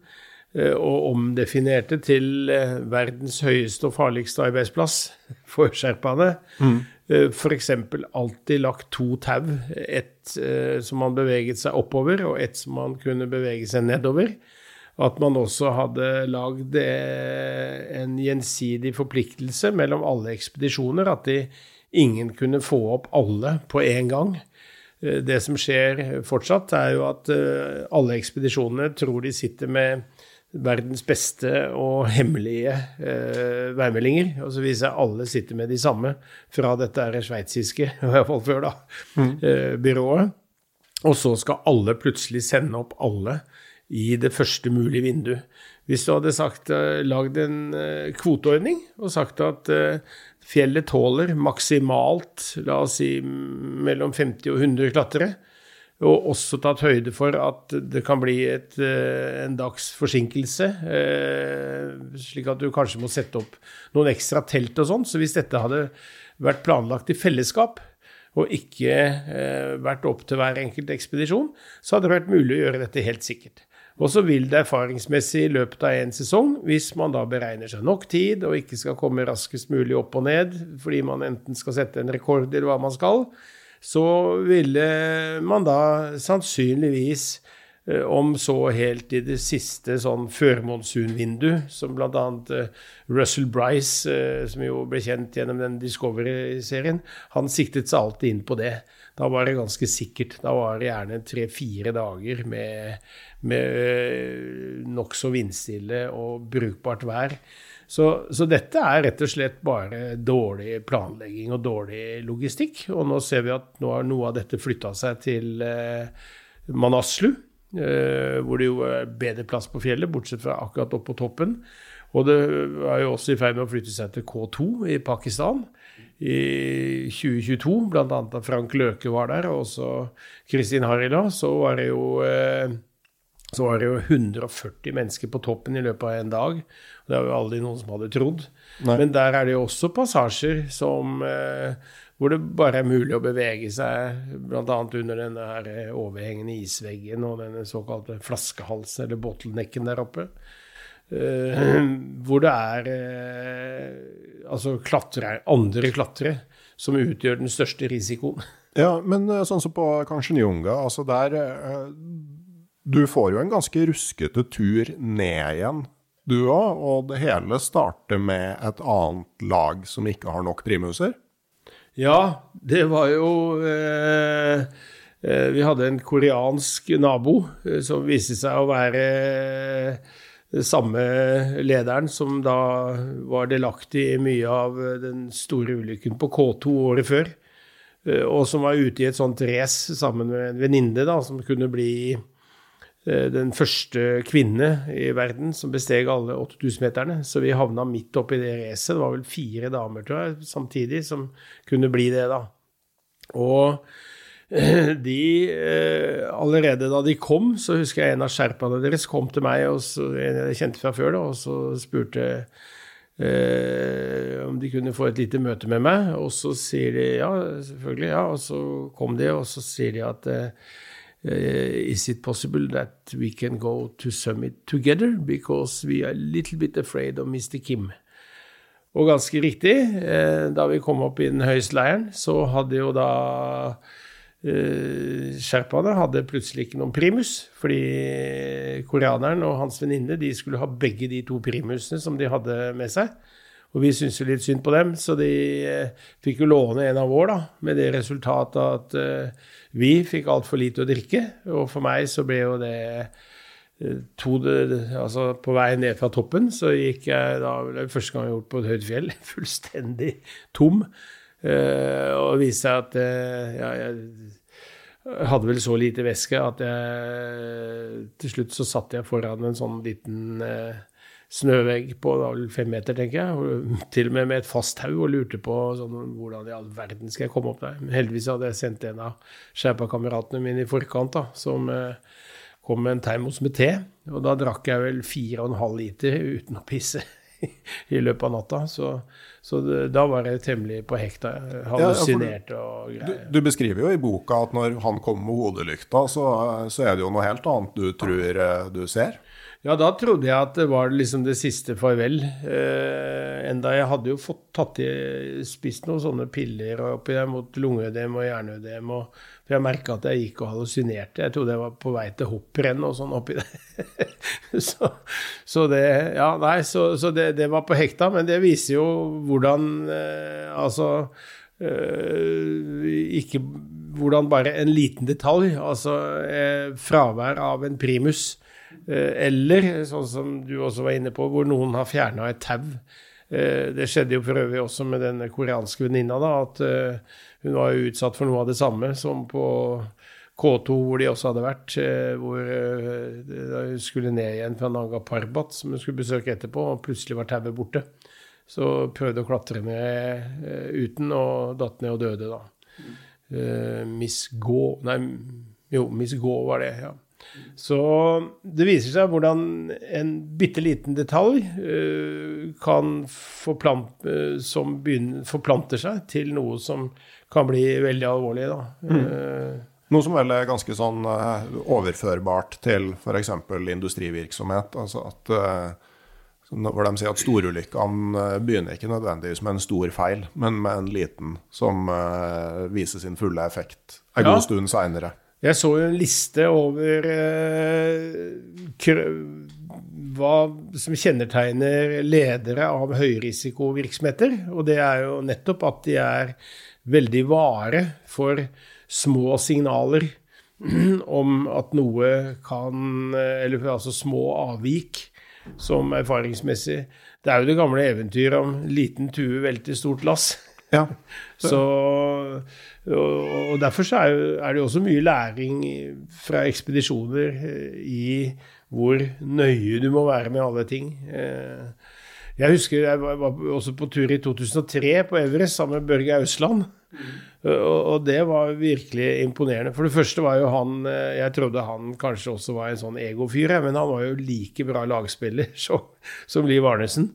eh, og omdefinerte til verdens høyeste og farligste arbeidsplass for sherpaene. Mm. F.eks. alltid lagt to tau, ett som man beveget seg oppover, og ett som man kunne bevege seg nedover at man også hadde lagd eh, en gjensidig forpliktelse mellom alle ekspedisjoner. At de, ingen kunne få opp alle på én gang. Eh, det som skjer fortsatt, er jo at eh, alle ekspedisjonene tror de sitter med verdens beste og hemmelige eh, værmeldinger. Og så viser alle sitter med de samme fra dette er sveitsiske, i hvert fall før, da, mm. eh, byrået. Og så skal alle plutselig sende opp alle i det første mulige vinduet. Hvis du hadde uh, lagd en uh, kvoteordning og sagt at uh, fjellet tåler maksimalt la oss si mellom 50 og 100 klatrere, og også tatt høyde for at det kan bli et, en dags forsinkelse, slik at du kanskje må sette opp noen ekstra telt og sånn. Så hvis dette hadde vært planlagt i fellesskap, og ikke vært opp til hver enkelt ekspedisjon, så hadde det vært mulig å gjøre dette helt sikkert. Og så vil det erfaringsmessig i løpet av en sesong, hvis man da beregner seg nok tid og ikke skal komme raskest mulig opp og ned fordi man enten skal sette en rekord eller hva man skal, så ville man da sannsynligvis eh, om så helt i det siste sånn førmonsunvindu, som bl.a. Eh, Russell Bryce, eh, som jo ble kjent gjennom den Discovery-serien, han siktet seg alltid inn på det. Da var det ganske sikkert. Da var det gjerne tre-fire dager med, med eh, nokså vindstille og brukbart vær. Så, så, dette er rett og slett bare dårlig planlegging og dårlig logistikk. Og nå ser vi at nå har noe av dette flytta seg til eh, Manaslu, eh, hvor det jo er bedre plass på fjellet, bortsett fra akkurat oppe på toppen. Og det er jo også i ferd med å flytte seg til K2 i Pakistan i 2022, bl.a. da Frank Løke var der, og også Kristin Harila, så var det jo eh, så var det jo 140 mennesker på toppen i løpet av en dag. Det var jo aldri noen som hadde trodd. Nei. Men der er det jo også passasjer som, eh, hvor det bare er mulig å bevege seg, bl.a. under denne her overhengende isveggen og denne såkalte flaskehalsen, eller bottlenecken der oppe. Uh, hvor det er uh, altså klatre, andre klatrere som utgjør den største risikoen. Ja, men eh, sånn som på Kansjenjunga, altså der Du får jo en ganske ruskete tur ned igjen, du òg. Og det hele starter med et annet lag som ikke har nok primuser? Ja, det var jo eh, Vi hadde en koreansk nabo som viste seg å være samme lederen som da var delaktig i mye av den store ulykken på K2 året før. Eh, og som var ute i et sånt race sammen med en venninne som kunne bli eh, den første kvinne i verden som besteg alle 8000-meterne. Så vi havna midt oppi det racet. Det var vel fire damer, tror jeg, samtidig som kunne bli det, da. Og de eh, Allerede da de kom, så husker jeg en av sherpaene deres kom til meg, og så, en jeg kjente fra før, da, og så spurte eh, om de kunne få et lite møte med meg. Og så sier de ja, selvfølgelig. ja, Og så kom de, og så sier de at eh, Is it possible that we can go to summit together? Because we are a little bit afraid of Mr. Kim. Og ganske riktig, eh, da vi kom opp i den høyeste leiren, så hadde jo da Sherpaene hadde plutselig ikke noen primus, fordi koreaneren og hans venninne de skulle ha begge de to primusene som de hadde med seg. Og vi syntes jo litt synd på dem, så de uh, fikk jo låne en av vår, da, med det resultatet at uh, vi fikk altfor lite å drikke. Og for meg så ble jo det to, altså På vei ned fra toppen så gikk jeg da det første gang jeg har gjort på et høyt fjell, fullstendig tom. Uh, og viste seg at uh, ja, jeg hadde vel så lite væske at jeg Til slutt så satt jeg foran en sånn liten uh, snøvegg på fem meter, tenker jeg. Og, til og med med et fast tau og lurte på sånn, hvordan i all verden skal jeg komme opp der. Men heldigvis hadde jeg sendt en av sherpa-kameratene mine i forkant, da, som kom med en termos med te. Og da drakk jeg vel fire og en halv liter uten å pisse i løpet av natta. Så så da var jeg temmelig på hekta. Hallusinert og greier. Du, du, beskriver jo i boka at når han kommer med hodelykta, så, så, er det jo noe helt annet du tror eh, du ser? Ja, da trodde jeg at det var liksom det siste farvel. Eh, enda jeg hadde jo fått tatt i, spist noen sånne piller oppi der mot lungeødem og hjerneødem. For jeg merka at jeg gikk og hallusinerte. Jeg trodde jeg var på vei til hopprenn og sånn oppi der. så, så, det Ja, nei, så, så det, det, var på hekta. Men det viser jo hvordan eh, Altså eh, ikke hvordan bare en liten detalj, altså eh, fravær av en primus eller, sånn som du også var inne på, hvor noen har fjerna et tau. Eh, det skjedde jo for øvrig også med den koreanske venninna, da, at eh, hun var jo utsatt for noe av det samme som på K2, hvor de også hadde vært. Hvor hun skulle ned igjen fra Nanga Parbat, som hun skulle besøke etterpå, og plutselig var tauet borte. Så prøvde å klatre ned uten, og datt ned og døde, da. Miss Gå Nei, jo, Miss Gå var det, ja. Så det viser seg hvordan en bitte liten detalj uh, kan forplant, uh, som begynner, forplanter seg til noe som kan bli veldig alvorlig. Da. Mm. Uh, noe som vel er ganske sånn overførbart til f.eks. industrivirksomhet. altså at hvor de sier at storulykkene begynner ikke nødvendigvis med en stor feil, men med en liten som viser sin fulle effekt en ja. god stund seinere. Jeg så jo en liste over eh, hva som kjennetegner ledere av høyrisikovirksomheter. Og det er jo nettopp at de er veldig vare for små signaler om at noe kan Eller altså små avvik som erfaringsmessig Det er jo det gamle eventyret om liten tue velter stort lass. Ja. Så, og Derfor så er, det jo også mye læring fra ekspedisjoner eh, i hvor nøye du må være med alle ting. Eh, jeg husker jeg var også på tur i 2003 på Everest sammen med Børge Ausland. Og det var virkelig imponerende. For det første var jo han eh, Jeg trodde han kanskje også var en sånn egofyr, men han var jo like bra lagspiller som Liv Arnesen.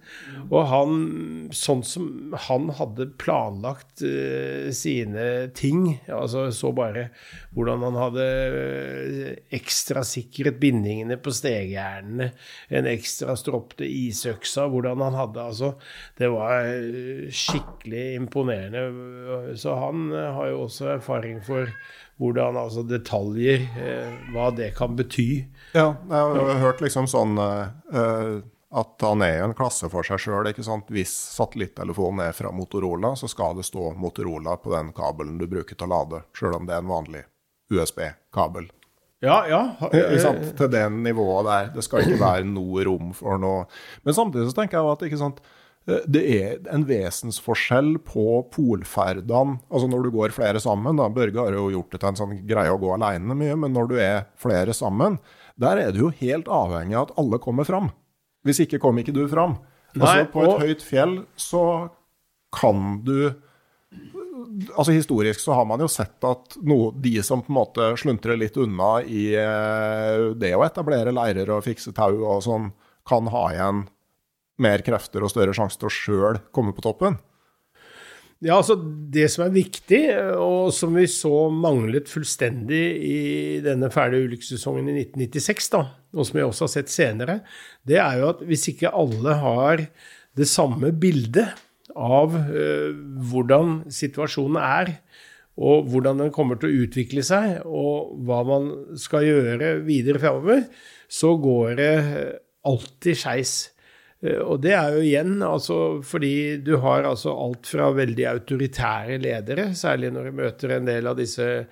Og han, sånn som han hadde planlagt uh, sine ting altså Så bare hvordan han hadde eh, ekstra sikret bindingene på stegjernene, en ekstra stropp isøksa, hvordan han hadde Altså, det var skikkelig imponerende. Så han har jo også erfaring for hvordan altså detaljer, eh, hva det kan bety. Ja, jeg har hørt liksom sånn uh, at han er jo en klasse for seg sjøl. Hvis satellittelefonen er fra Motorola, så skal det stå Motorola på den kabelen du bruker til å lade, sjøl om det er en vanlig USB-kabel. Ja, ja. Til det nivået der. Det skal ikke være noe rom for noe Men samtidig så tenker jeg at ikke sant, Eh, det er en vesensforskjell på polferdene. Altså når du går flere sammen, da, Børge har jo gjort det til en sånn greie å gå alene mye, men når du er flere sammen, der er du jo helt avhengig av at alle kommer fram. Hvis ikke kommer ikke du fram. Altså Nei, På et høyt fjell så kan du altså Historisk så har man jo sett at noe, de som på en måte sluntrer litt unna i eh, det å etablere leirer og fikse tau og sånn, kan ha igjen mer krefter og større sjanse til å sjøl komme på toppen. Ja, altså Det som er viktig, og som vi så manglet fullstendig i denne fæle ulykkessesongen i 1996, da, og som vi også har sett senere, det er jo at hvis ikke alle har det samme bildet av uh, hvordan situasjonen er, og hvordan den kommer til å utvikle seg, og hva man skal gjøre videre framover, så går det alltid skeis. Eh, og det er jo igjen altså fordi du har altså alt fra veldig autoritære ledere, særlig når du møter en del av disse eh,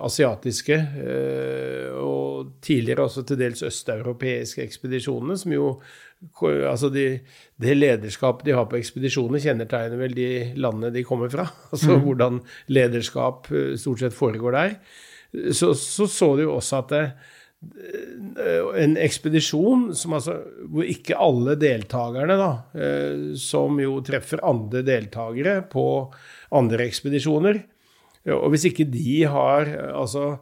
asiatiske eh, og tidligere også til dels østeuropeiske ekspedisjonene, som jo Altså de, det lederskapet de har på ekspedisjoner, kjennetegner vel de landene de kommer fra. Altså mm. hvordan lederskap stort sett foregår der. Så så, så du jo også at det, en ekspedisjon altså, hvor ikke alle deltakerne, da, eh, som jo treffer andre deltakere på andre ekspedisjoner. Og hvis ikke de har altså,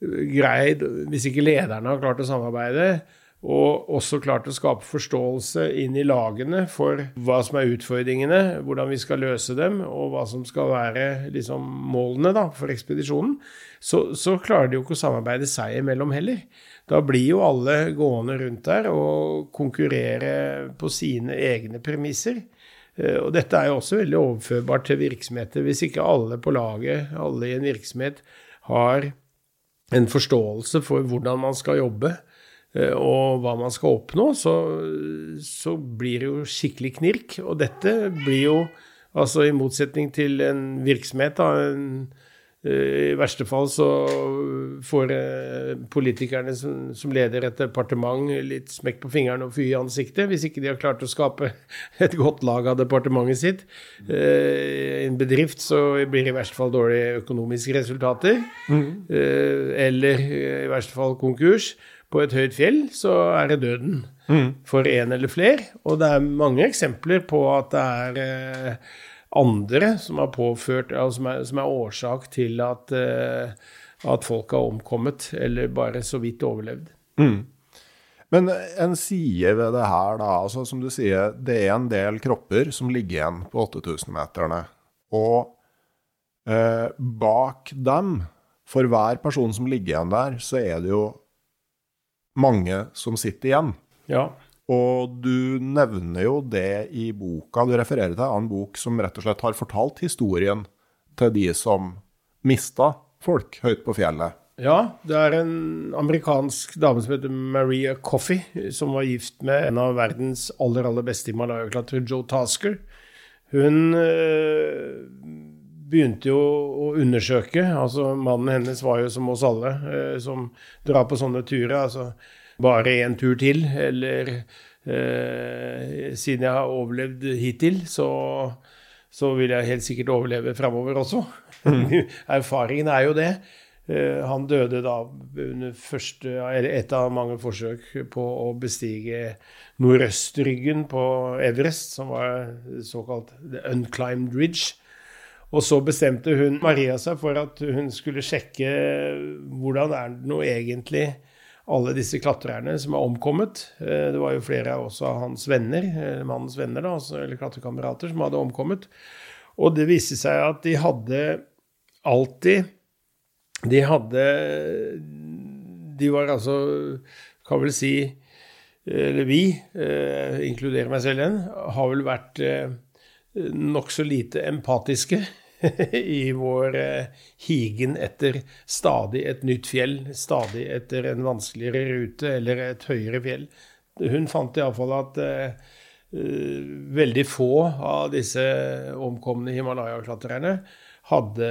greid Hvis ikke lederne har klart å samarbeide, og også klart å skape forståelse inn i lagene for hva som er utfordringene, hvordan vi skal løse dem, og hva som skal være liksom, målene da, for ekspedisjonen, så, så, klarer de jo ikke å samarbeide seg imellom heller. Da blir jo alle gående rundt der og konkurrere på sine egne premisser. Eh, og dette er jo også veldig overførbart til virksomheter. Hvis ikke alle på laget, alle i en virksomhet, har en forståelse for hvordan man skal jobbe, og hva man skal oppnå, så, så, blir det jo skikkelig knirk. Og dette blir jo, altså i motsetning til en virksomhet, da, en, eh, i verste fall så får eh, politikerne som, som, leder et departement, litt smekk på fingeren og fy i ansiktet, hvis ikke de har klart å skape et godt lag av departementet sitt. I en bedrift så blir det i verste fall dårlige økonomiske resultater. Mm. Eller i verste fall konkurs på et høyt fjell, så er det døden mm. for en eller flere. Og det er mange eksempler på at det er eh, andre som er påført, altså som, er, som, er, årsak til at, eh, at, folk har omkommet, eller bare så vidt overlevd. Mm. Men en side ved det her, da, altså som du sier, det er en del kropper som ligger igjen på 8000-meterne. Og eh, bak dem, for hver person som ligger igjen der, så er det jo mange som sitter igjen. Ja. Og du nevner jo det i boka. Du refererer til en bok som rett og slett har fortalt historien til de som mista folk høyt på fjellet. Ja, det er en amerikansk dame som heter Maria Coffey, som var gift med en av verdens aller, aller beste himalayaklatrere, Joe Tasker. Hun øh, begynte jo å undersøke. altså Mannen hennes var jo som oss alle, eh, som drar på sånne turer. altså bare én tur til, eller eh, siden jeg har overlevd hittil, så, så vil jeg helt sikkert overleve framover også. Mm. Erfaringen er jo det. Eh, han døde da under første, eller et av mange forsøk på å bestige nordøstryggen på Everest, som var såkalt the unclimbed ridge. Og så bestemte hun Maria seg for at hun skulle sjekke hvordan er det nå egentlig alle disse klatrerne som er omkommet. Eh, det var jo flere av også hans venner, eh, mannens venner, da, altså, eller klatrekamerater, som hadde omkommet. Og det viste seg at de hadde alltid De hadde De var altså, kan vel si Eller vi, eh, inkluderer meg selv igjen, har vel vært eh, nokså lite empatiske i vår eh, higen etter stadig et nytt fjell, stadig etter en vanskeligere rute eller et høyere fjell. Hun fant iallfall at uh, veldig få av disse omkomne Himalaya-klatrerne hadde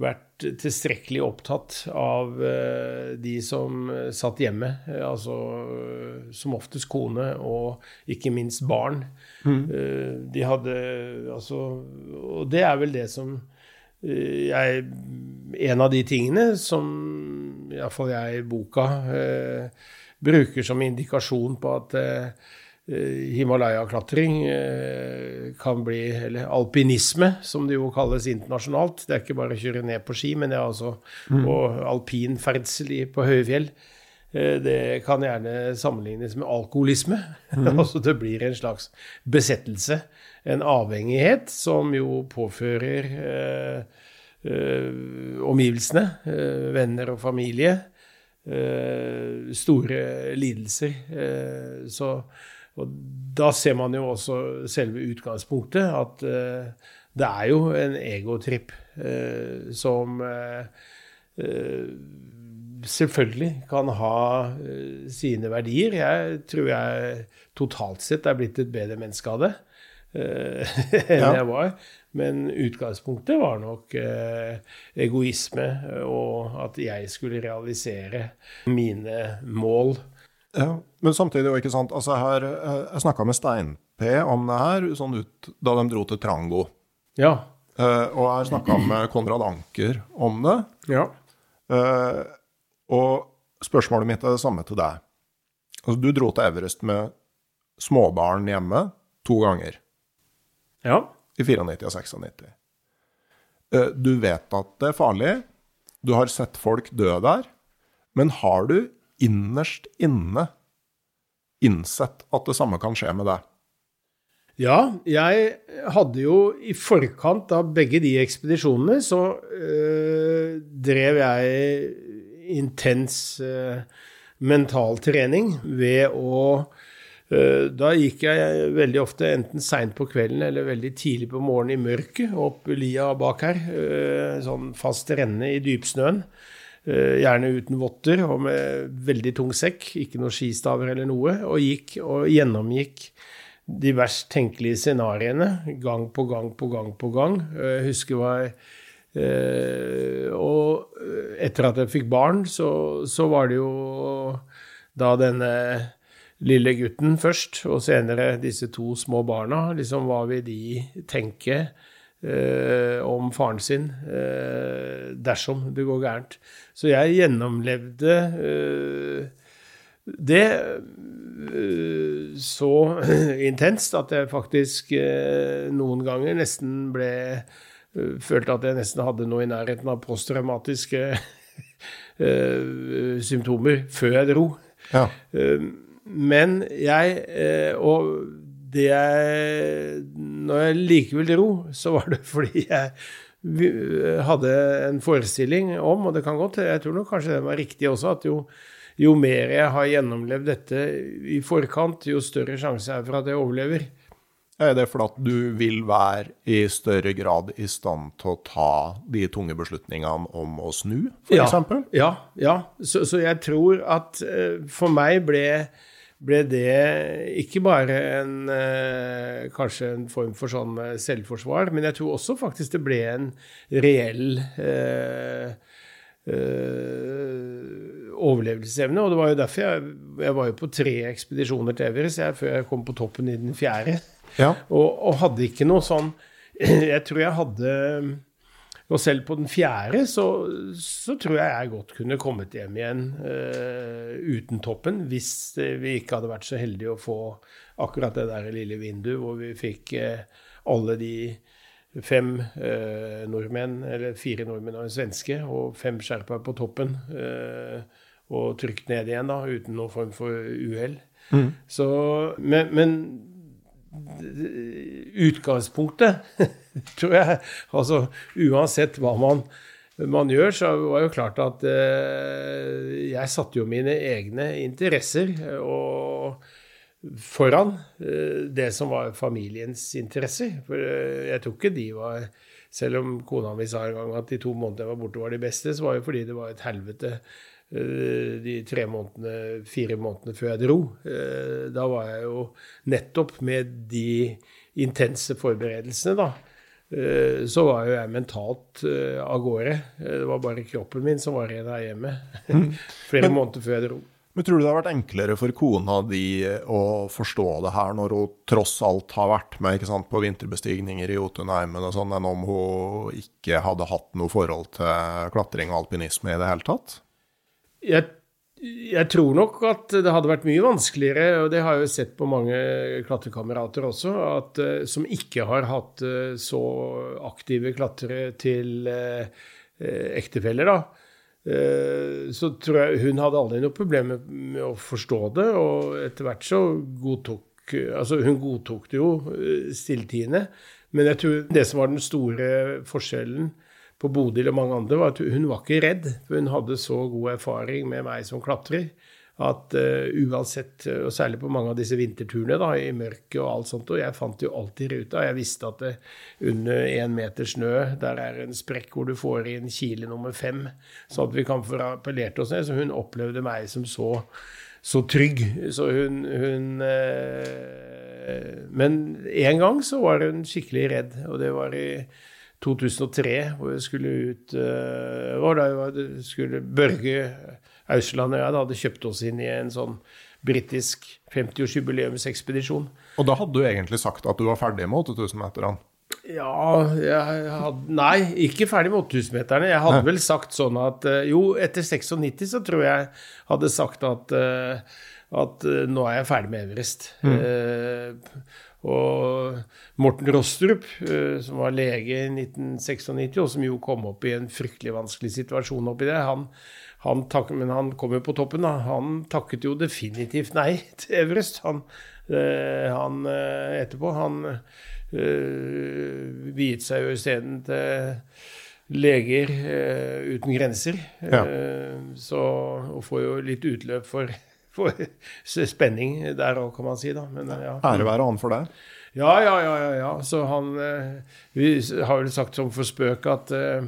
vært tilstrekkelig opptatt av uh, de som satt hjemme, uh, altså som oftest kone og ikke minst barn. Mm. De hadde altså Og det er vel det som jeg En av de tingene som iallfall jeg i boka bruker som indikasjon på at Himalaya-klatring kan bli Eller alpinisme, som det jo kalles internasjonalt. Det er ikke bare å kjøre ned på ski, men det er altså mm. alpinferdsel på høye fjell. Det kan gjerne sammenlignes med alkoholisme. Mm. altså det blir en slags besettelse. En avhengighet som jo påfører eh, Eh, omgivelsene, eh, venner og familie. Eh, store lidelser. så og da ser man jo også selve utgangspunktet, at det er jo en egotripp som selvfølgelig kan ha sine verdier. Jeg tror jeg totalt sett er blitt et bedre menneske av det enn ja. jeg var. Men utgangspunktet var nok eh, egoisme, og at jeg skulle realisere mine mål. Ja, Men samtidig jo, ikke sant, altså her, eh, Jeg snakka med Stein-P om det her sånn ut, da de dro til Trango. Ja. Uh, og jeg snakka med Konrad Anker om det. Ja. Uh, og spørsmålet mitt er det samme til deg. Altså, du dro til Everest med småbarn hjemme to ganger. Ja i 94 og 96. Uh, du vet at det er farlig, du har sett folk dø der, men har du innerst inne innsett at det samme kan skje med deg? Ja, jeg hadde jo i forkant av begge de ekspedisjonene, så øh, drev jeg intens øh, mental trening ved å øh, da gikk jeg veldig ofte enten seint på kvelden eller veldig tidlig på morgenen i mørket opp lia bak her. Eh, sånn fast renne i dypsnøen. Eh, gjerne uten votter og med veldig tung sekk, ikke noen skistaver eller noe. Og gikk og gjennomgikk de verst tenkelige scenarioene gang på gang på gang på gang. Jeg husker hva jeg Og etter at jeg fikk barn, så, så var det jo da denne lille gutten først, og senere disse to små barna. Liksom, hva vil de tenke eh, om faren sin eh, dersom det går gærent? Så jeg gjennomlevde eh, det eh, så intenst at jeg faktisk eh, noen ganger nesten ble eh, Følte at jeg nesten hadde noe i nærheten av posttraumatiske symptomer før jeg dro. Ja. Men jeg Og det jeg Når jeg likevel dro, så var det fordi jeg hadde en forestilling om, og det kan godt jeg tror nok kanskje det var riktig også, at jo, jo mer jeg har gjennomlevd dette i forkant, jo større sjanse er for at jeg overlever. Er det fordi du vil være i større grad i stand til å ta de tunge beslutningene om å snu, f.eks.? Ja, ja, ja. Så, så, jeg tror at uh, for meg ble ble det ikke bare en, eh, kanskje en form for sånn eh, selvforsvar, men jeg tror også faktisk det ble en reell eh, eh, overlevelsesevne. Og det var jo derfor jeg, jeg var jo på tre ekspedisjoner til Everest jeg, før jeg kom på toppen i den fjerde. Ja. Og, og hadde ikke noe sånn Jeg tror jeg hadde og selv på den fjerde så, så, tror jeg jeg godt kunne kommet hjem igjen uh, uten toppen, hvis vi ikke hadde vært så heldige å få akkurat det der lille vinduet hvor vi fikk uh, alle de fem uh, nordmenn, eller fire nordmenn og en svenske, og fem sherpaer på toppen, og trykt ned igjen da, uten noen form for uhell. Mm. Men, men utgangspunktet, tror jeg Altså uansett hva man, man gjør, så var det jo klart at eh, jeg satte jo mine egne interesser og foran eh, det som var familiens interesser. For eh, jeg tror ikke de var Selv om kona mi sa en gang at de to månedene jeg var borte, var de beste, så var det fordi det var et helvete Eh, de tre månedene, fire månedene før jeg dro. Eh, da var jeg jo nettopp med de intense forberedelsene, da. Eh, så var jo jeg mentalt av gårde. Det var bare kroppen min som var igjen her hjemme. Mm. Flere men, måneder før jeg dro. Men tror du det har vært enklere for kona di å forstå det her, når hun tross alt har vært med ikke sant, på vinterbestigninger i Jotunheimen og sånn, enn om hun ikke hadde hatt noe forhold til klatring og alpinisme i det hele tatt? Jeg, Jeg tror nok at det hadde vært mye vanskeligere, og det har jeg jo sett på mange klatrekamerater også, at, eh, som ikke har hatt eh, så aktive klatrere til eh, ektefeller, da. Så tror jeg hun hadde aldri noe problem med å forstå det, og etter hvert så godtok Altså, hun godtok det jo stilltiende, men jeg tror det som var den store forskjellen på Bodil og mange andre, var at hun var ikke redd. For hun hadde så god erfaring med meg som klatrer at uh, uansett, og særlig på mange av disse vinterturene da, i mørket og alt sånt, og jeg fant jo alltid ruta. Jeg visste at det, under én meter snø der er en sprekk hvor du får inn kile nummer fem, så at vi kan få appellert oss ned. Så hun opplevde meg som så, så trygg. Så hun, hun uh, Men en gang så var hun skikkelig redd, og det var i 2003, hvor jeg skulle ut uh, var da skulle Børge Ausland og jeg hadde kjøpt oss inn i en sånn britisk 50-årsjubileumsekspedisjon. Og da hadde du egentlig sagt at du var ferdig med 8000-meterne? Ja, jeg hadde Nei, ikke ferdig med 8000-meterne. Jeg hadde vel sagt sånn at uh, Jo, etter 96 så tror jeg hadde sagt at, uh, at nå er jeg ferdig med Everest. Mm. Og Morten Rostrup, eh, som var lege i 1996, og som jo kom opp i en fryktelig vanskelig situasjon oppi det, han, han tak, men han kom jo på toppen, da. Han takket jo definitivt nei til Everest, han, eh, han eh, etterpå. Han øh, viet seg jo isteden til Leger øh, uten grenser. Ja. så, og får jo litt utløp for for spenning der òg, kan man si. da. Men, ja. Ære være han for deg. Ja, ja, ja. ja, ja. Så han eh, Vi har vel sagt som for spøk at uh,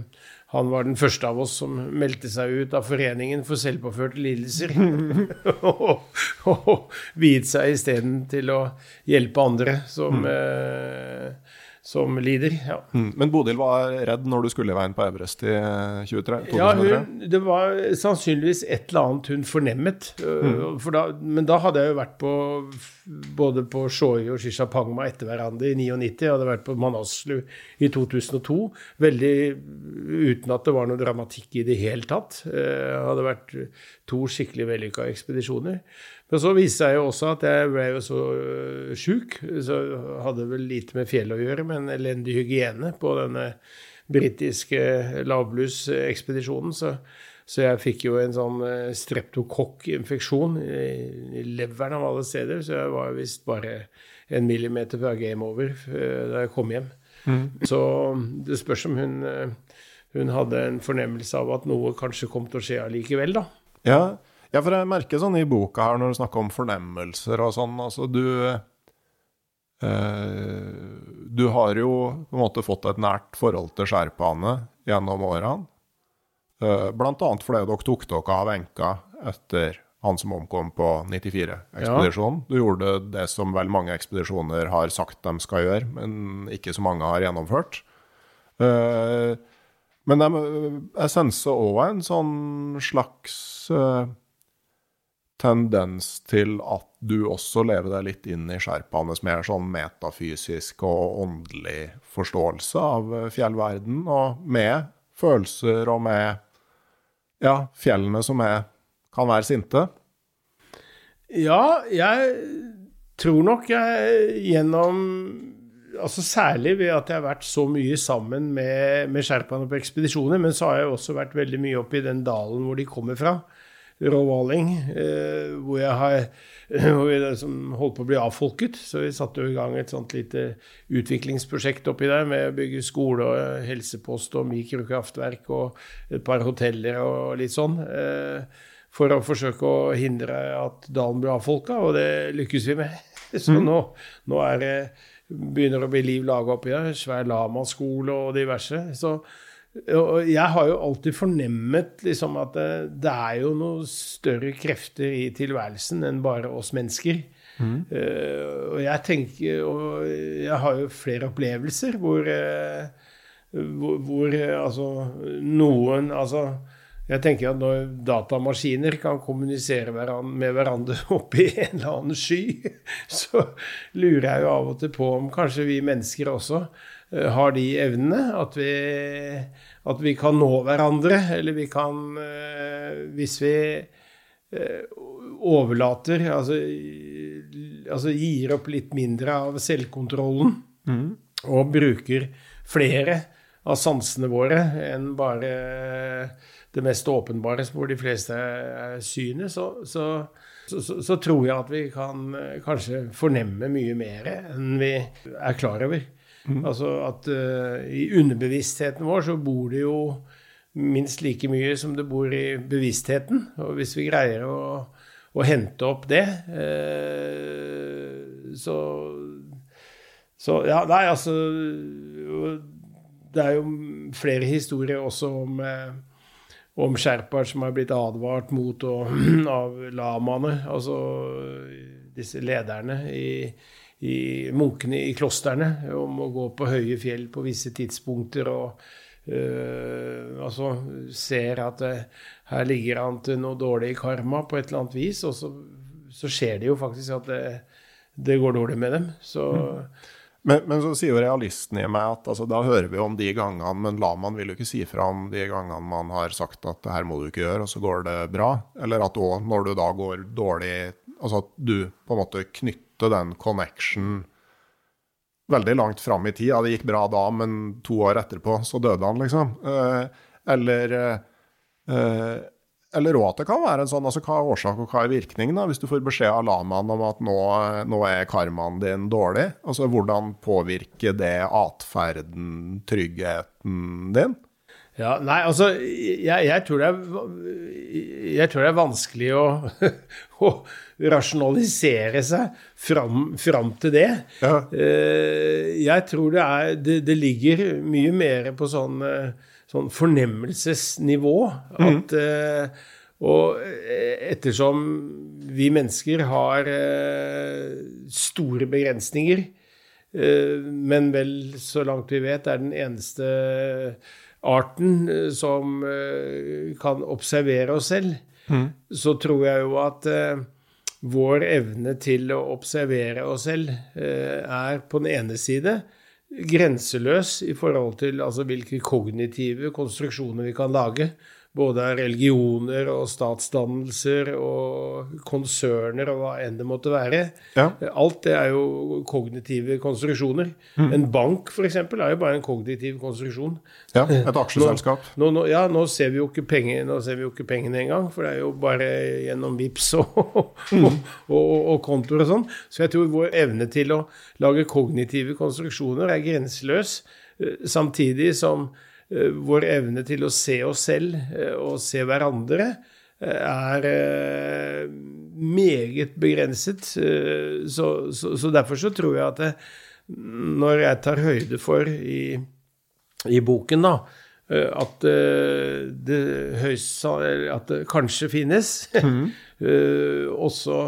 han var den første av oss som meldte seg ut av Foreningen for selvpåførte lidelser. og, og viet seg isteden til å hjelpe andre som mm. uh, som lider. Ja. Mm. Men Bodil var redd når du skulle i veien på Everest i 2003? Eh, 2003. Ja, hun, det var sannsynligvis et eller annet hun fornemmet. Mm. For Da, men da hadde jeg jo vært på både på Shoi og Shishapangma etter hverandre i 99. Jeg hadde vært på Manaslu i 2002. Veldig uten at det var noe dramatikk i det hele tatt. Jeg øh, hadde vært to skikkelig vellykka ekspedisjoner. Men så viste det seg jo også at jeg ble jo så uh, sjuk, så hadde vel lite med fjellet å gjøre, men elendig hygiene på denne britiske lavblussekspedisjonen. Så, så jeg fikk jo en sånn uh, streptokokkinfeksjon i, leveren av alle steder, så jeg var visst bare en millimeter fra game over da jeg kom hjem. Mm. Så det spørs om hun, hun hadde en fornemmelse av at noe kanskje kom til å skje allikevel, da. Ja, ja, for jeg merker sånn i boka her, når du snakker om fornemmelser og sånn, altså du eh, Du har jo på en måte fått et nært forhold til sherpaene gjennom årene. Eh, blant annet fordi dere tok dere av enka etter han som omkom på 94-ekspedisjonen. Ja. Du gjorde det som vel mange ekspedisjoner har sagt de skal gjøre, men ikke så mange har gjennomført. Eh, men de, jeg senser òg en sånn slags uh, tendens til at du også lever deg litt inn i sherpaenes mer sånn metafysisk og åndelig forståelse av eh, fjellverden, og med følelser og med ja, fjellene som er, kan være sinte? Ja, jeg tror nok jeg gjennom altså Særlig ved at jeg har vært så mye sammen med, med sherpaene på ekspedisjoner, men så har jeg også vært veldig mye oppe i den dalen hvor de kommer fra. Råvaling, eh, hvor jeg har hvor vi liksom holdt på å bli avfolket. Så vi satte i gang et sånt lite utviklingsprosjekt oppi der med å bygge skole og helsepost og mikrokraftverk og et par hoteller og litt sånn. Eh, for å forsøke å hindre at dalen blir avfolka, og det lykkes vi med. Så mm. nå, nå er det begynner å bli liv laga oppi der. Svær lamaskole og diverse. Så og jeg har jo alltid fornemmet liksom at det, det, er jo noen større krefter i tilværelsen enn bare oss mennesker. Mm. Uh, og jeg tenker Og jeg har jo flere opplevelser hvor, uh, hvor, hvor uh, altså noen Altså jeg tenker at når datamaskiner kan kommunisere med hverandre oppi en eller annen sky, så lurer jeg jo av og til på om kanskje vi mennesker også har de evnene. At vi, at vi, kan nå hverandre. Eller vi kan eh, Hvis vi overlater altså, altså, gir opp litt mindre av selvkontrollen mm. og bruker flere av sansene våre enn bare det mest åpenbare hvor de fleste er synet, så, så, så, så, tror jeg at vi kan kanskje fornemme mye mer enn vi er klar over. Mm. Altså at uh, i underbevisstheten vår så bor det jo minst like mye som det bor i bevisstheten. Og hvis vi greier å, å hente opp det, uh, så Så ja, nei, altså Det er jo flere historier også om uh, om sherpaer som har blitt advart mot og, av lamaene, altså disse lederne i, i munkene i klostrene, om å gå på høye fjell på visse tidspunkter og øh, altså ser at det, her ligger han til noe dårlig karma på et eller annet vis, og så, så skjer det jo faktisk at det, det går dårlig med dem. Så mm. Men, men, så sier jo realisten i meg at altså, da hører vi om de gangene, men lamaen vil jo ikke si fra om de gangene man har sagt at det her må du ikke gjøre, og så går det bra. Eller at òg når du da går dårlig Altså at du på en måte knytter den connection veldig langt fram i tid. Ja, det gikk bra da, men to år etterpå så døde han, liksom. Eh, eller eh, eller òg at det kan være en sånn altså Hva er årsak og hva er virkning? da, Hvis du får beskjed av lamaen om at nå, nå, er karmaen din dårlig, altså hvordan påvirker det atferden, tryggheten din? Ja, nei, altså jeg, jeg, tror, er, jeg tror det er vanskelig å, å rasjonalisere seg fram, fram til det. Ja. Eh, jeg tror det, er, det, det ligger mye mer på sånn sånn fornemmelsesnivå. Mm. At, mm. og eh, ettersom vi mennesker har eh, store begrensninger, men vel, så langt vi vet, er den eneste arten som kan observere oss selv, mm. så tror jeg jo at vår evne til å observere oss selv er på den ene side grenseløs i forhold til altså, hvilke kognitive konstruksjoner vi kan lage både av religioner og statsdannelser og konserner og hva enn det måtte være. Ja. Alt det er jo kognitive konstruksjoner. Mm. En bank, f.eks., er jo bare en kognitiv konstruksjon. Ja, Et aksjeselskap. Nå, nå, ja, nå ser vi jo ikke, penger, nå ser vi jo ikke pengene engang, for det er jo bare gjennom VIPS og, mm. og, og, og kontoer og sånn. Så jeg tror vår evne til å lage kognitive konstruksjoner er grenseløs, eh, samtidig som vår evne til å se oss selv eh, og se hverandre eh, er meget begrenset. Så, så, så, derfor så tror jeg at det, når jeg tar høyde for i, i boken, da, at det, høyst, at det kanskje finnes, mm. også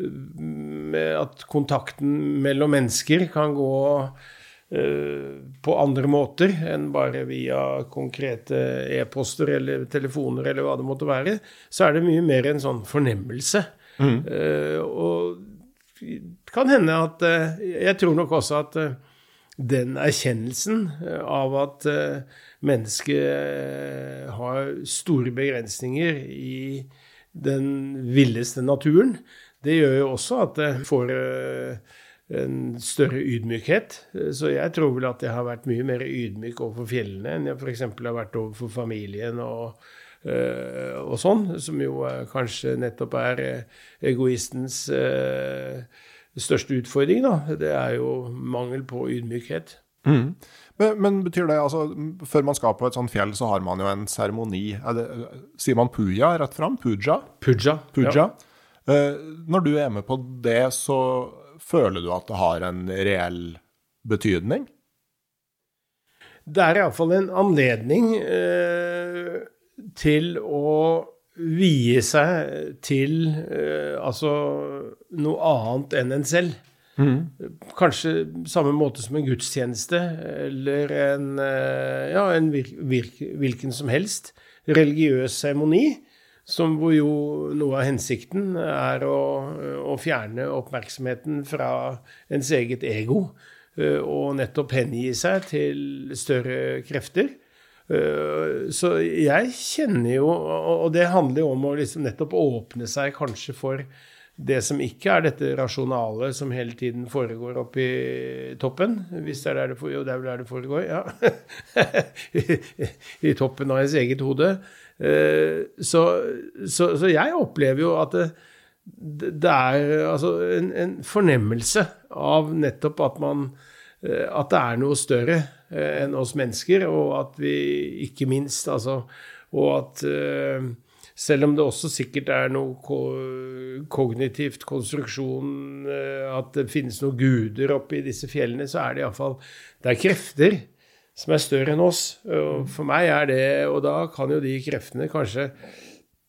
med at kontakten mellom mennesker kan gå Eh, på andre måter enn bare via konkrete e-poster eller telefoner eller hva det måtte være, så er det mye mer en sånn fornemmelse. Mm. Uh, og det kan hende at uh, Jeg tror nok også at uh, den erkjennelsen av at mennesket har store begrensninger i den villeste naturen, det gjør jo også at det får en større ydmykhet. Så jeg tror vel at jeg har vært mye mer ydmyk overfor fjellene enn jeg f.eks. har vært overfor familien og, øh, og sånn, som jo kanskje nettopp er eh, egoistens øh, største utfordring. da. Det er jo mangel på ydmykhet. Mm. Men, men, betyr det altså Før man skal på et sånt fjell, så har man jo en seremoni. Sier man puja rett fram? Puja? Puja. puja. Ja. Når du er med på det, så føler du at det har en reell betydning? Det er iallfall en anledning eh, til å vie seg til eh, altså noe annet enn en selv. Mm. Kanskje samme måte som en gudstjeneste eller en, eh, ja, en virk, virk, hvilken som helst religiøs seremoni som jo noe av hensikten er å, å fjerne oppmerksomheten fra ens eget ego. Eh, og nettopp hengi seg til større krefter. Eh, så jeg kjenner jo Og det handler jo om å liksom nettopp åpne seg kanskje for det som ikke er dette rasjonale som hele tiden foregår oppe i toppen. Hvis det er der det, jo, det er der det foregår, ja. I, toppen av ens eget hode. Eh, så, så, så jeg opplever jo at det, det er altså en, en, fornemmelse av nettopp at man eh, At det er noe større eh, enn oss mennesker, og at vi ikke minst altså Og at selv om det også sikkert er noe kognitivt konstruksjon, at det finnes noen guder oppe i disse fjellene, så er det iallfall Det er krefter som er større enn oss. Og for meg er det Og da kan jo de kreftene kanskje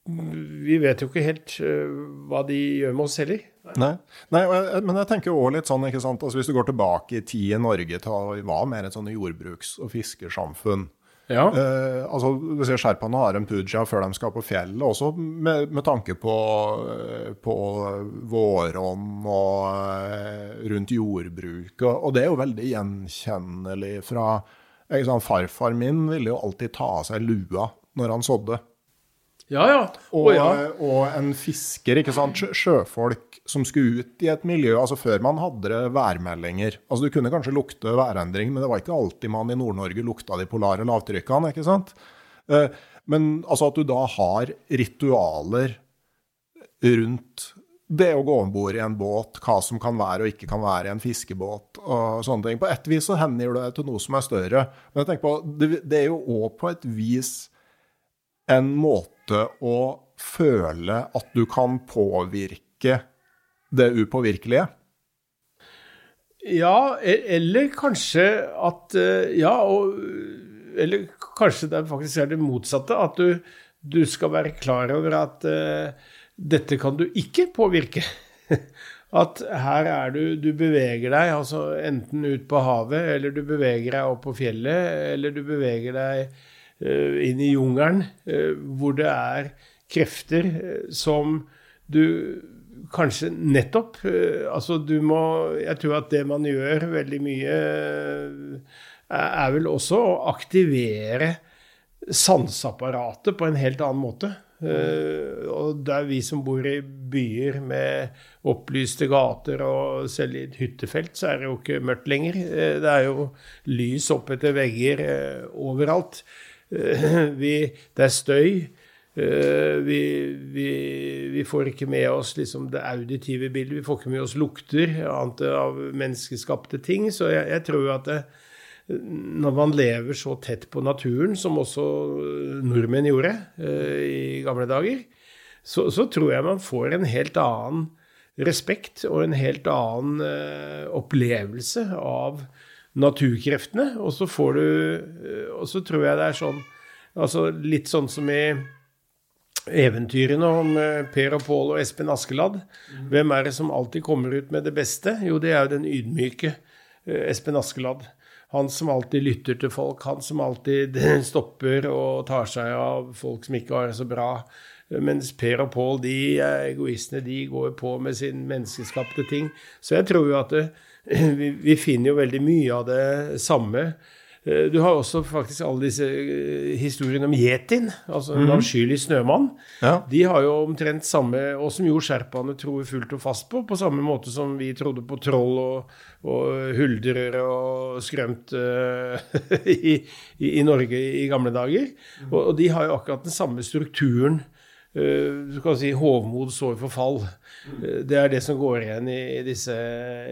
Vi vet jo ikke helt eh, hva de gjør med oss heller. Nei, Nei men jeg tenker jo litt sånn, ikke sant, altså hvis du går tilbake i tid i Norge til å være mer et sånn jordbruks- og fiskersamfunn ja. Eh, altså, Sherpaene har en puja før de skal på fjellet, også med, med tanke på, eh, på våronn og eh, rundt jordbruk. Og, og, det er jo veldig gjenkjennelig fra sant, Farfar min ville jo alltid ta av seg lua når han sådde. Ja, ja. Og, ja. og en fisker, ikke sant. Sjøfolk som skulle ut i et miljø altså Før man hadde det værmeldinger. altså Du kunne kanskje lukte værendring, men det var ikke alltid man i Nord-Norge lukta de polare lavtrykkene. ikke sant? Eh, men altså at du da har ritualer rundt det å gå om bord i en båt, hva som kan være og ikke kan være i en fiskebåt og sånne ting. På et vis så hengir det til noe som er større. Men jeg tenker på, det, er jo òg på et vis en måte å føle at du kan påvirke det upåvirkelige? Ja, e, eller kanskje at eh, Ja, og, eller kanskje det faktisk er det motsatte. At du, du skal være klar over at uh, dette kan du ikke påvirke. At her er du Du beveger deg altså enten ut på havet, eller du beveger deg opp på fjellet, eller du beveger deg Eh, inn i jungelen, eh, hvor det er krefter eh, som du kanskje nettopp Altså, du må Jeg tror at det man gjør veldig mye, er vel også å aktivere sanseapparatet på en helt annen måte. Uh, og det er vi som bor i byer med opplyste gater, og selv i et hyttefelt så er det jo ikke mørkt lenger. Uh, det er jo lys opp etter vegger uh, overalt. Eh, vi, det er støy. Eh, vi, vi, vi, får ikke med oss liksom det auditive bildet, vi får ikke med oss lukter annet av menneskeskapte ting. Så jeg, jeg tror at det, når man lever så tett på naturen, som også nordmenn gjorde eh, i gamle dager, så, så, tror jeg man får en helt annen respekt og en helt annen opplevelse av naturkreftene. Og så får du eh, Og så tror jeg det er sånn Altså litt sånn som i eventyrene om eh, Per og Pål og Espen Askeladd. Mm. Hvem er det som alltid kommer ut med det beste? Jo, det er jo den ydmyke eh, Espen Askeladd. Han som alltid lytter til folk, han som alltid stopper og tar seg av folk som ikke har det så bra. Mens Per og Pål, de egoistene, de går på med sin menneskeskapte ting. Så jeg tror jo at det, vi, vi, finner jo veldig mye av det samme. Eh, du har også faktisk alle disse eh, historiene om yetien, altså en mm avskyelig snømann. Ja. De har jo omtrent samme Og som jo sherpaene tror fullt og fast på, på samme måte som vi trodde på troll og, og huldrer og skrømt uh, i, i, i, Norge i gamle dager. Mm. Og, og, de har jo akkurat den samme strukturen Uh, du kan si hovmod sår forfall. Eh, det er det som går igjen i disse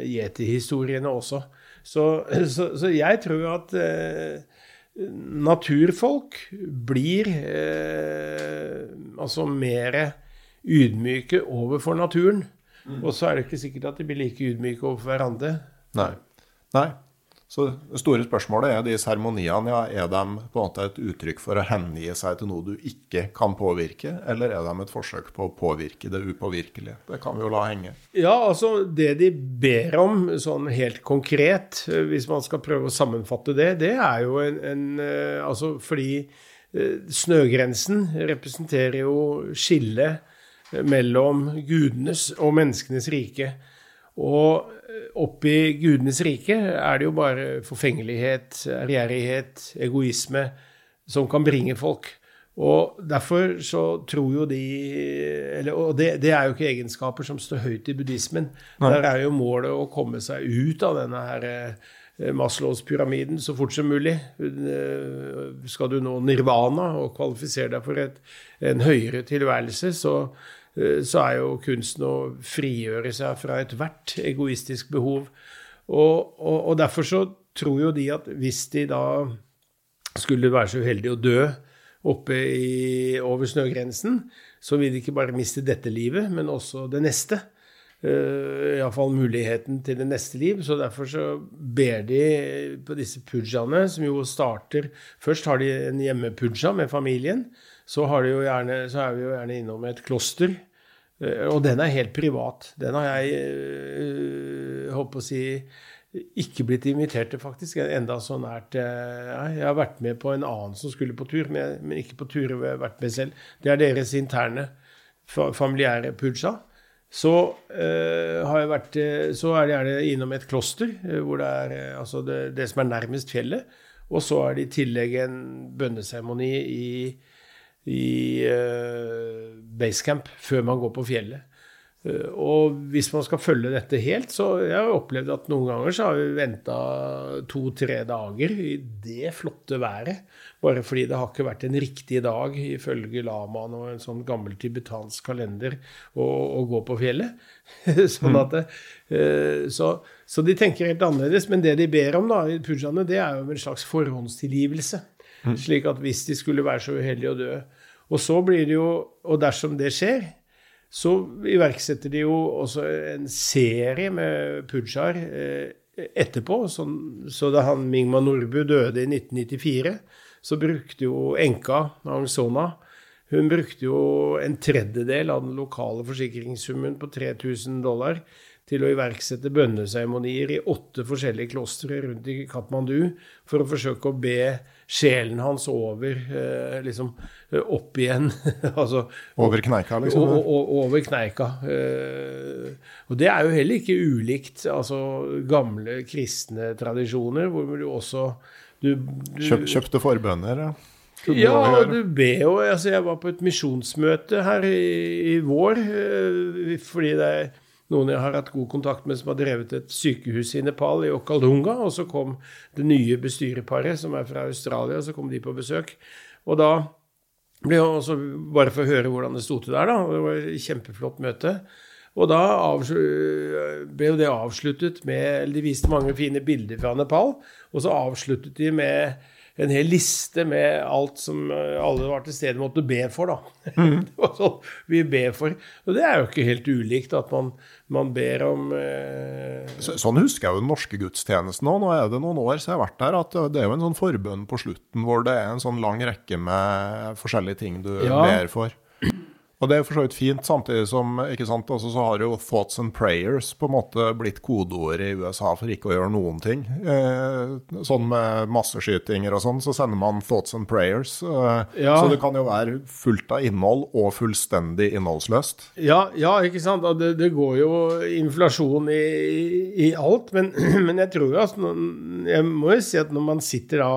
yeti-historiene også. Så, så, så, jeg tror at eh, naturfolk blir eh, altså mer ydmyke overfor naturen. Mm. Og så er det ikke sikkert at de blir like ydmyke overfor hverandre. Nei. Nei. Så det store spørsmålet er de seremoniene. Ja, er de på en måte et uttrykk for å hengi seg til noe du ikke kan påvirke, eller er de et forsøk på å påvirke det upåvirkelige? Det kan vi jo la henge. Ja, altså det de ber om, sånn helt konkret, hvis man skal prøve å sammenfatte det, det er jo en, en eh, Altså fordi eh, snøgrensen representerer jo skillet mellom gudenes og menneskenes rike. Og oppi gudenes rike er det jo bare forfengelighet, ærgjerrighet, egoisme, som kan bringe folk. Og derfor så tror jo de eller, Og det, det, er jo ikke egenskaper som står høyt i buddhismen. Nei. Der er jo målet å komme seg ut av denne her eh, Maslows pyramiden så fort som mulig. Eh, skal du nå nirvana og kvalifisere deg for et, en høyere tilværelse, så, så er jo kunsten å frigjøre seg fra ethvert egoistisk behov. Og, og, og derfor så tror jo de at hvis de da skulle være så uheldige å dø oppe i, over snøgrensen, så vil de ikke bare miste dette livet, men også det neste. Uh, Iallfall muligheten til det neste liv. Så derfor så ber de på disse pujaene, som jo starter Først har de en hjemmepuja med familien. Så, gjerne, så, er vi jo gjerne innom et kloster. Uh, og den er helt privat. Den har jeg uh, holdt på å si ikke blitt invitert til, faktisk. Enda så nært Jeg har vært med på en annen som skulle på tur, men ikke på tur jeg har vært med selv. Det er deres interne familiære puja. Så, uh, vært, så, er det gjerne innom et kloster, hvor det er altså det, det, som er nærmest fjellet. Og så er det i tillegg en bønneseremoni i, i basecamp før man går på fjellet. Eh, og hvis man skal følge dette helt, så jeg har opplevd at noen ganger så har vi venta to-tre dager i det flotte været. Bare fordi det har ikke vært en riktig dag ifølge lamaen og en sånn gammel tibetansk kalender å, å gå på fjellet. sånn mm. at det, eh, så, så, de tenker helt annerledes. Men det de ber om da, i pujaene, det er jo en slags forhåndstilgivelse. Mm. Slik at hvis de skulle være så uheldige å dø Og så blir det jo Og dersom det skjer, så iverksetter de jo også en serie med pujaer eh, etterpå. Så, så da han Mingma Nordbu døde i 1994, så brukte jo enka Aung Sona hun brukte jo en tredjedel av den lokale forsikringssummen på 3000 dollar til å iverksette bønneseremonier i åtte forskjellige klostre rundt i Katmandu for å forsøke å be sjelen hans over eh, liksom eh, opp igjen. altså, over kneika, liksom? Og, og, over kneika. Eh, og det er jo heller ikke ulikt altså, gamle kristne tradisjoner, hvor du også du, du, Kjøp, Kjøpte forbønner, ja. Ja, du ber jo altså Jeg var på et misjonsmøte her i, i vår fordi det er noen jeg har hatt god kontakt med, som har drevet et sykehus i Nepal, i Okalunga. Og så kom det nye bestyreparet, som er fra Australia, så kom de på besøk. Og da ble jeg også, Bare for å høre hvordan det sto til der, da. Det var et kjempeflott møte. Og da ble jo det avsluttet med Eller de viste mange fine bilder fra Nepal. Og så avsluttet de med en hel liste med alt som eh, alle var til stede måtte be for, da. Mm. det var sånn vi ber for. Og det er jo ikke helt ulikt at man, man ber om eh... så, Sånn husker jeg jo den norske gudstjenesten òg. Nå er det noen år siden jeg har vært der. at Det er jo en sånn forbønn på slutten hvor det er en sånn lang rekke med forskjellige ting du ja. ber for. Og det er for så vidt fint, samtidig som ikke sant, altså, så har jo 'thoughts and prayers' på en måte blitt kodeord i USA for ikke å gjøre noen ting. Eh, sånn med masseskytinger og sånn, så sender man 'thoughts and prayers'. Eh, ja. Så det kan jo være fullt av innhold og fullstendig innholdsløst. Ja, ja ikke sant. Det, det, går jo inflasjon i, i, i alt. Men, men jeg tror jo altså, Jeg må jo si at når man sitter da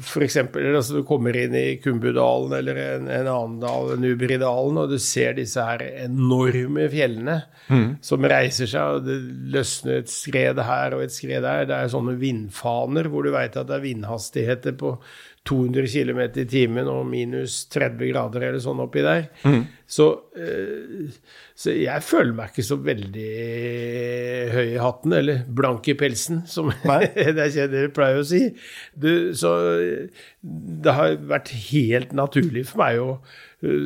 F.eks. Altså du kommer inn i Kumbudalen eller en, en annen dal, Nubridalen, og du ser disse her enorme fjellene mm. som reiser seg, og det løsner et skred her og et skred der. Det er sånne vindfaner hvor du veit at det er vindhastigheter på 200 km i timen og minus 30 grader eller sånn oppi der. Mm. Så, eh, så, jeg føler meg ikke så veldig høy i hatten, eller blank i pelsen, som dere pleier å si. Du, så det har vært helt naturlig for meg å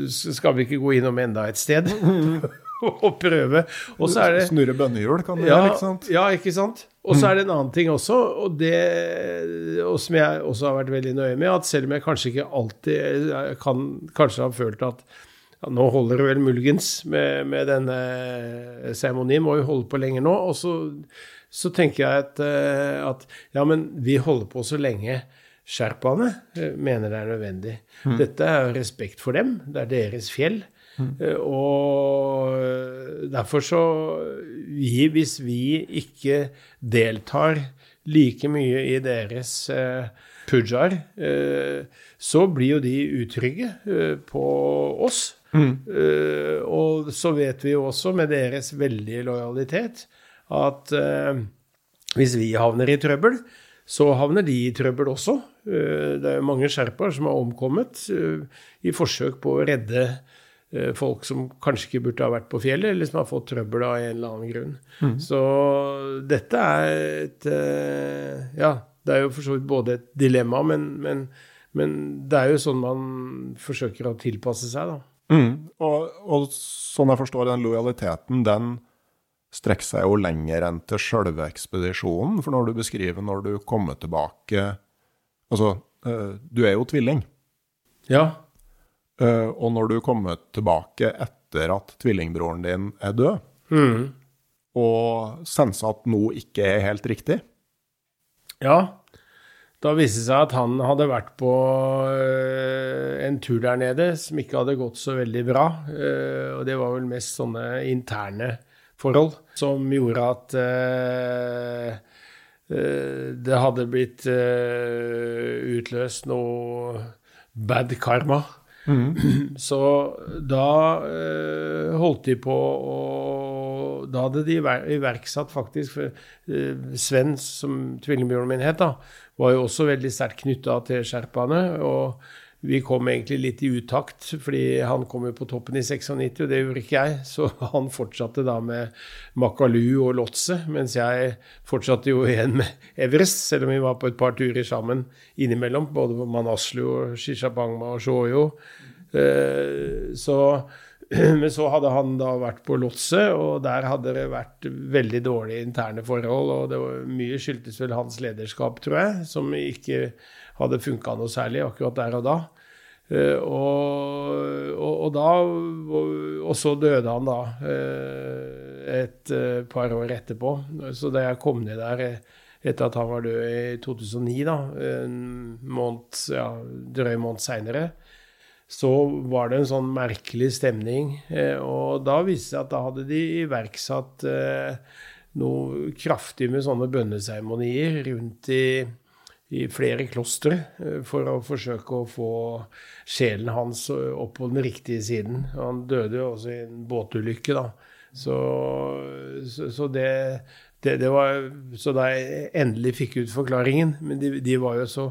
Skal vi ikke gå innom enda et sted? og prøve. Og så er det Snurre bønnehjul, kan du ja, gjøre, ikke sant? Ja, ikke sant? Og så er det en annen ting også, og, det, og som jeg også har vært veldig nøye med, at selv om jeg kanskje ikke alltid kan kanskje har følt at ja, nå holder det vel muligens med, med denne seremonien, må vi holde på lenger nå. Og så, så tenker jeg at, eh, at, ja, men vi holder på så lenge sherpaene eh, mener det er nødvendig. Mm. Dette er respekt for dem, det er deres fjell. Mm. Og derfor så vi, Hvis vi ikke deltar like mye i deres eh, pujaer, så blir jo de utrygge på oss. Mm. Og så vet vi jo også, med deres veldige lojalitet, at hvis vi havner i trøbbel, så havner de i trøbbel også. Det er jo mange sherpaer som har omkommet i forsøk på å redde Eh, folk som kanskje ikke burde ha vært på fjellet, eller som har fått trøbbel av en eller annen grunn. Mm. Så dette er et eh, Ja, det er jo for så vidt både et dilemma, men, men, men, det er jo sånn man forsøker å tilpasse seg, da. Mm. Og, og, sånn jeg forstår den lojaliteten, den strekker seg jo lenger enn til sjølve ekspedisjonen. For når du beskriver når du kommer tilbake Altså, eh, du er jo tvilling. Ja. Uh, og når du kommer tilbake etter at tvillingbroren din er død, mm. og senser at noe ikke er helt riktig Ja. Da viste det seg at han hadde vært på uh, en tur der nede som ikke hadde gått så veldig bra. Uh, og det var vel mest sånne interne forhold som gjorde at det hadde blitt utløst noe bad karma. Mm. Så da eh, holdt de på å Da hadde de iverksatt faktisk for, eh, Sven, som tvillingbjørnen min het, da, var jo også veldig sterkt knytta til sherpaene. og vi kom egentlig litt i utakt, fordi han kom jo på toppen i 96, og det gjorde ikke jeg. Så han fortsatte da med Makalu og Lotse, mens jeg fortsatte jo igjen med Everest, selv om vi var på et par turer sammen innimellom, både på Manaslu og Shishapangma og Shoyo. Eh, så, men så hadde han da vært på Lotse, og der hadde det vært veldig dårlige interne forhold. Og det var mye skyldtes vel hans lederskap, tror jeg, som ikke hadde funka noe særlig akkurat der og da. Uh, og, og, og, da Og så døde han da uh, et uh, par år etterpå. Så da jeg kom ned der etter at han var død i 2009, da, en måned, ja, drøy måned seinere, så var det en sånn merkelig stemning. og da viste det seg at da hadde de iverksatt noe kraftig med sånne bønneseremonier rundt i i flere klostre eh, for å forsøke å få sjelen hans opp på den riktige siden. Han døde jo også i en båtulykke, da. Så, så, så det, det, det, var Så da jeg endelig fikk ut forklaringen Men de, de var jo så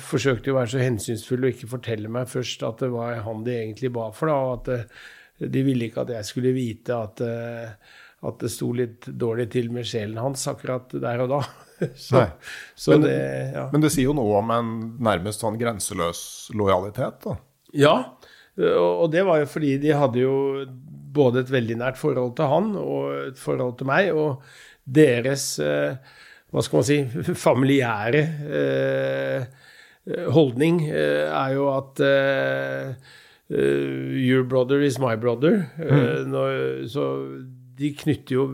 Forsøkte å være så hensynsfulle og ikke fortelle meg først at det var han de egentlig ba for, da. Og at det, de ville ikke at jeg skulle vite at, eh, at det sto litt dårlig til med sjelen hans akkurat der og da. så, så men, det, ja. men, det sier jo noe om en nærmest sånn grenseløs lojalitet, da? Ja, og det var jo fordi de hadde jo både et veldig nært forhold til han og et forhold til meg, og deres eh, hva skal man si familiære eh, holdning eh, er jo at Your brother is my brother. Mm. Når, så de knytter jo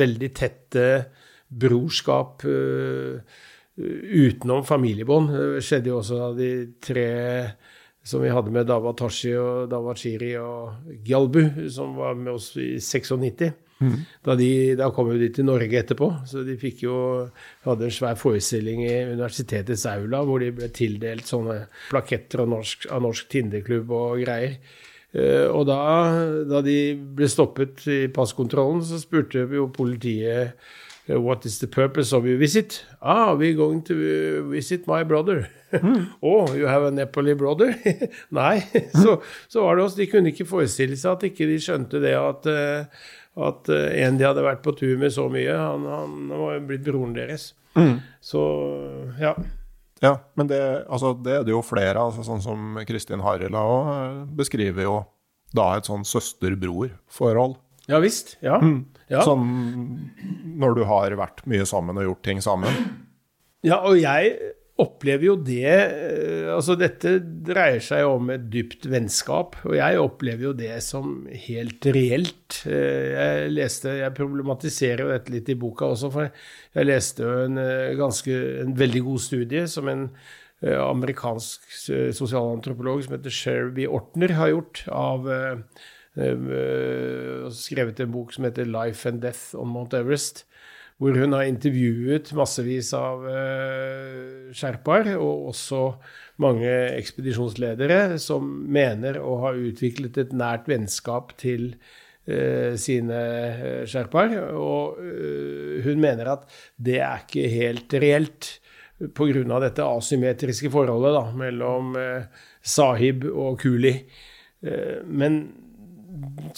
veldig tette brorskap uh, utenom familiebånd. Det skjedde jo også da de tre som vi hadde med Dawatashi og Dawachiri og Gjalbu, som var med oss i 96. Mm. Da, de, da, kom jo de til Norge etterpå, så de fikk jo hadde en svær forestilling i universitetets aula hvor de ble tildelt sånne plaketter av norsk, av norsk Tinderklubb og greier. Uh, og da, da, de ble stoppet i passkontrollen, så spurte jo politiet what is the purpose of your visit? Ah, we're going to uh, visit my brother. Mm. oh, you have a Nepali brother? Nei. så, så, var det oss. De kunne ikke forestille seg at ikke de skjønte det at, uh, at en de hadde vært på tur med så mye, han, han var blitt broren deres. Mm. Så ja. Ja, men det, altså, det, er det jo flere altså, Sånn som Kristin Harila òg beskriver jo da et sånn søster-bror-forhold. Ja visst. Ja. Mm. ja. Sånn når du har vært mye sammen og gjort ting sammen. Ja, og jeg opplever jo det eh, Altså, dette dreier seg jo om et dypt vennskap, og jeg opplever jo det som helt reelt. Eh, jeg leste Jeg problematiserer jo dette litt i boka også, for jeg leste jo en eh, ganske En veldig god studie som en amerikansk sosialantropolog som heter Sherby Ortner har gjort av skrevet en bok som heter 'Life and Death on Mount Everest', hvor hun har intervjuet massevis av uh, sherpaer, og også mange ekspedisjonsledere som mener å ha utviklet et nært vennskap til uh, sine sherpaer. Og hun mener at det er ikke helt reelt pga. dette asymmetriske forholdet da, mellom sahib og kuli. men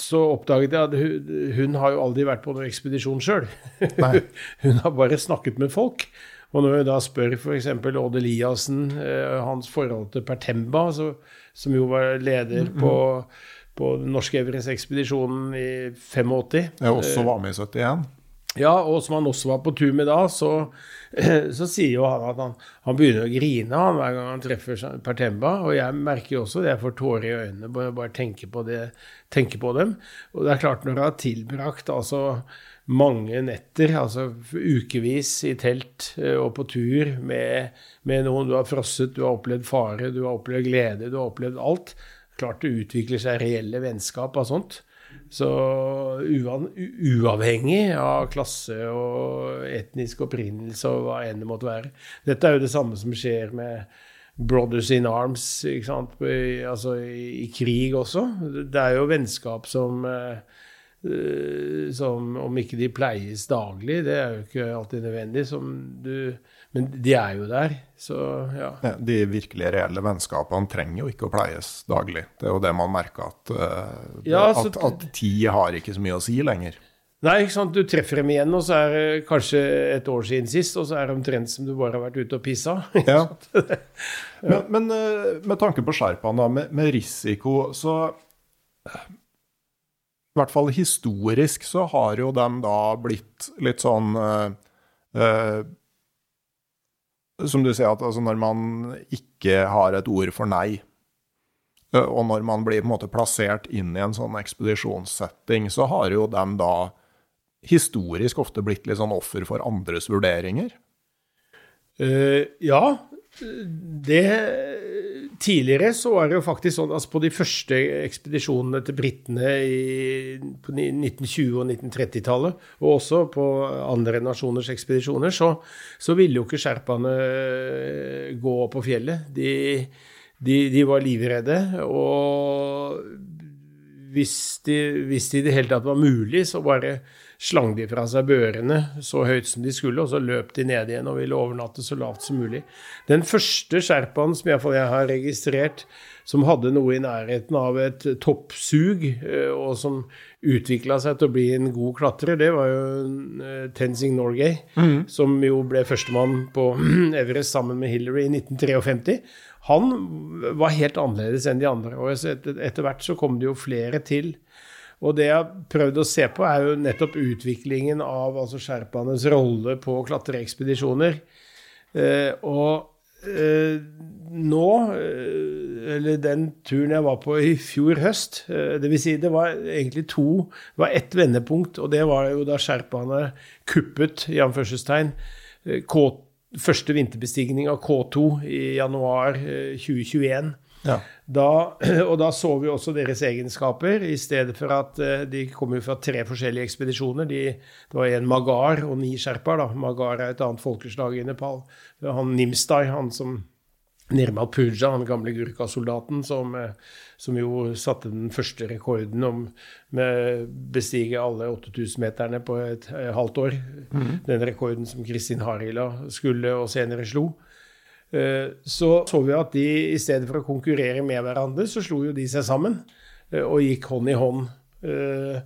så oppdaget jeg at hun, hun, har jo aldri vært på noen ekspedisjon sjøl. hun har bare snakket med folk. Og når jeg da spør f.eks. Odd Eliassen eh, hans forhold til Pertemba, så, som jo var leder mm -hmm. på, på den norske Everest-ekspedisjonen i 85 Jeg også var med i 71. Ja, og som han også var på tur med da, så, så sier jo han at han, han, begynner å grine han, hver gang han treffer Pertemba. Og jeg merker jo også det, jeg får tårer i øynene bare, bare tenke, på, det, tenke på dem. Og det er klart, når du har tilbrakt altså mange netter, altså ukevis i telt eh, og på tur med, med noen du har frosset, du har opplevd fare, du har opplevd glede, du har opplevd alt. Klart det utvikler seg reelle vennskap av sånt. Så uavhengig av klasse og etnisk opprinnelse og hva enn det måtte være. Dette er jo det samme som skjer med Brothers in Arms? I, altså i, i krig også. Det er jo vennskap som uh, som om ikke de pleies daglig, det er jo ikke alltid nødvendig. som Du, men de er jo der. Så, ja. De virkelig reelle vennskapene trenger jo ikke å pleies daglig. Det er jo det man merker, at, uh, ja, at, at tid har ikke så mye å si lenger. Nei, ikke sant? du treffer dem igjen, og så er det kanskje et år siden sist, og så er det omtrent som du bare har vært ute og pissa. Ja. ja. Men, men, eh, med tanke på sherpaen, da, med, med, risiko, så I hvert fall historisk så har jo dem da blitt litt sånn uh, uh, som du sier, at altså når man ikke har et ord for nei, og når man blir på en måte plassert inn i en sånn ekspedisjonssetting, så har jo dem da historisk ofte blitt litt sånn offer for andres vurderinger? Uh, ja, det Tidligere så var det jo faktisk sånn altså på de første ekspedisjonene til britene på 1920- og 1930-tallet, og også på andre nasjoners ekspedisjoner, så, så ville jo ikke sherpaene eh, gå på fjellet. De, de, de var livredde. Og hvis, de, hvis det i det hele tatt var mulig, så bare slang de fra seg børene så høyt som de skulle, og så løp de ned igjen og ville overnatte så lavt som mulig. Den første sherpaen som jeg har registrert, som hadde noe i nærheten av et toppsug, eh, og som utvikla seg til å bli en god klatrer, det var jo eh, Tenzing Norgay, mm. som jo ble førstemann på Everest sammen med Hillary i 1953. Han var helt annerledes enn de andre, og etter hvert så kom det jo flere til. Og det jeg har prøvd å se på, er jo nettopp utviklingen av altså sherpaenes rolle på klatreekspedisjoner. Eh, og eh, nå, eh, eller den turen jeg var på i fjor høst eh, vil Si det var egentlig to Det var ett vendepunkt, og det var jo da sherpaene kuppet, i anførselstegn, eh, første vinterbestigning av K2 i januar 2021. Eh, ja. Da, og da så vi også deres egenskaper, i stedet for at eh, de kom jo fra tre forskjellige ekspedisjoner. De, det var en magar og ni sherpaer. Magar er et annet folkeslag i Nepal. Han Nimstai, han som Nirmal Puja, han gamle Gurkha-soldaten, som, eh, som, jo satte den første rekorden om med bestige alle 8000-meterne på et, eh, halvt år. Mm. Den rekorden som Kristin Harila skulle og senere slo. Eh, så så vi at de i stedet for å konkurrere med hverandre, så slo jo de seg sammen eh, og gikk hånd i hånd. Eh,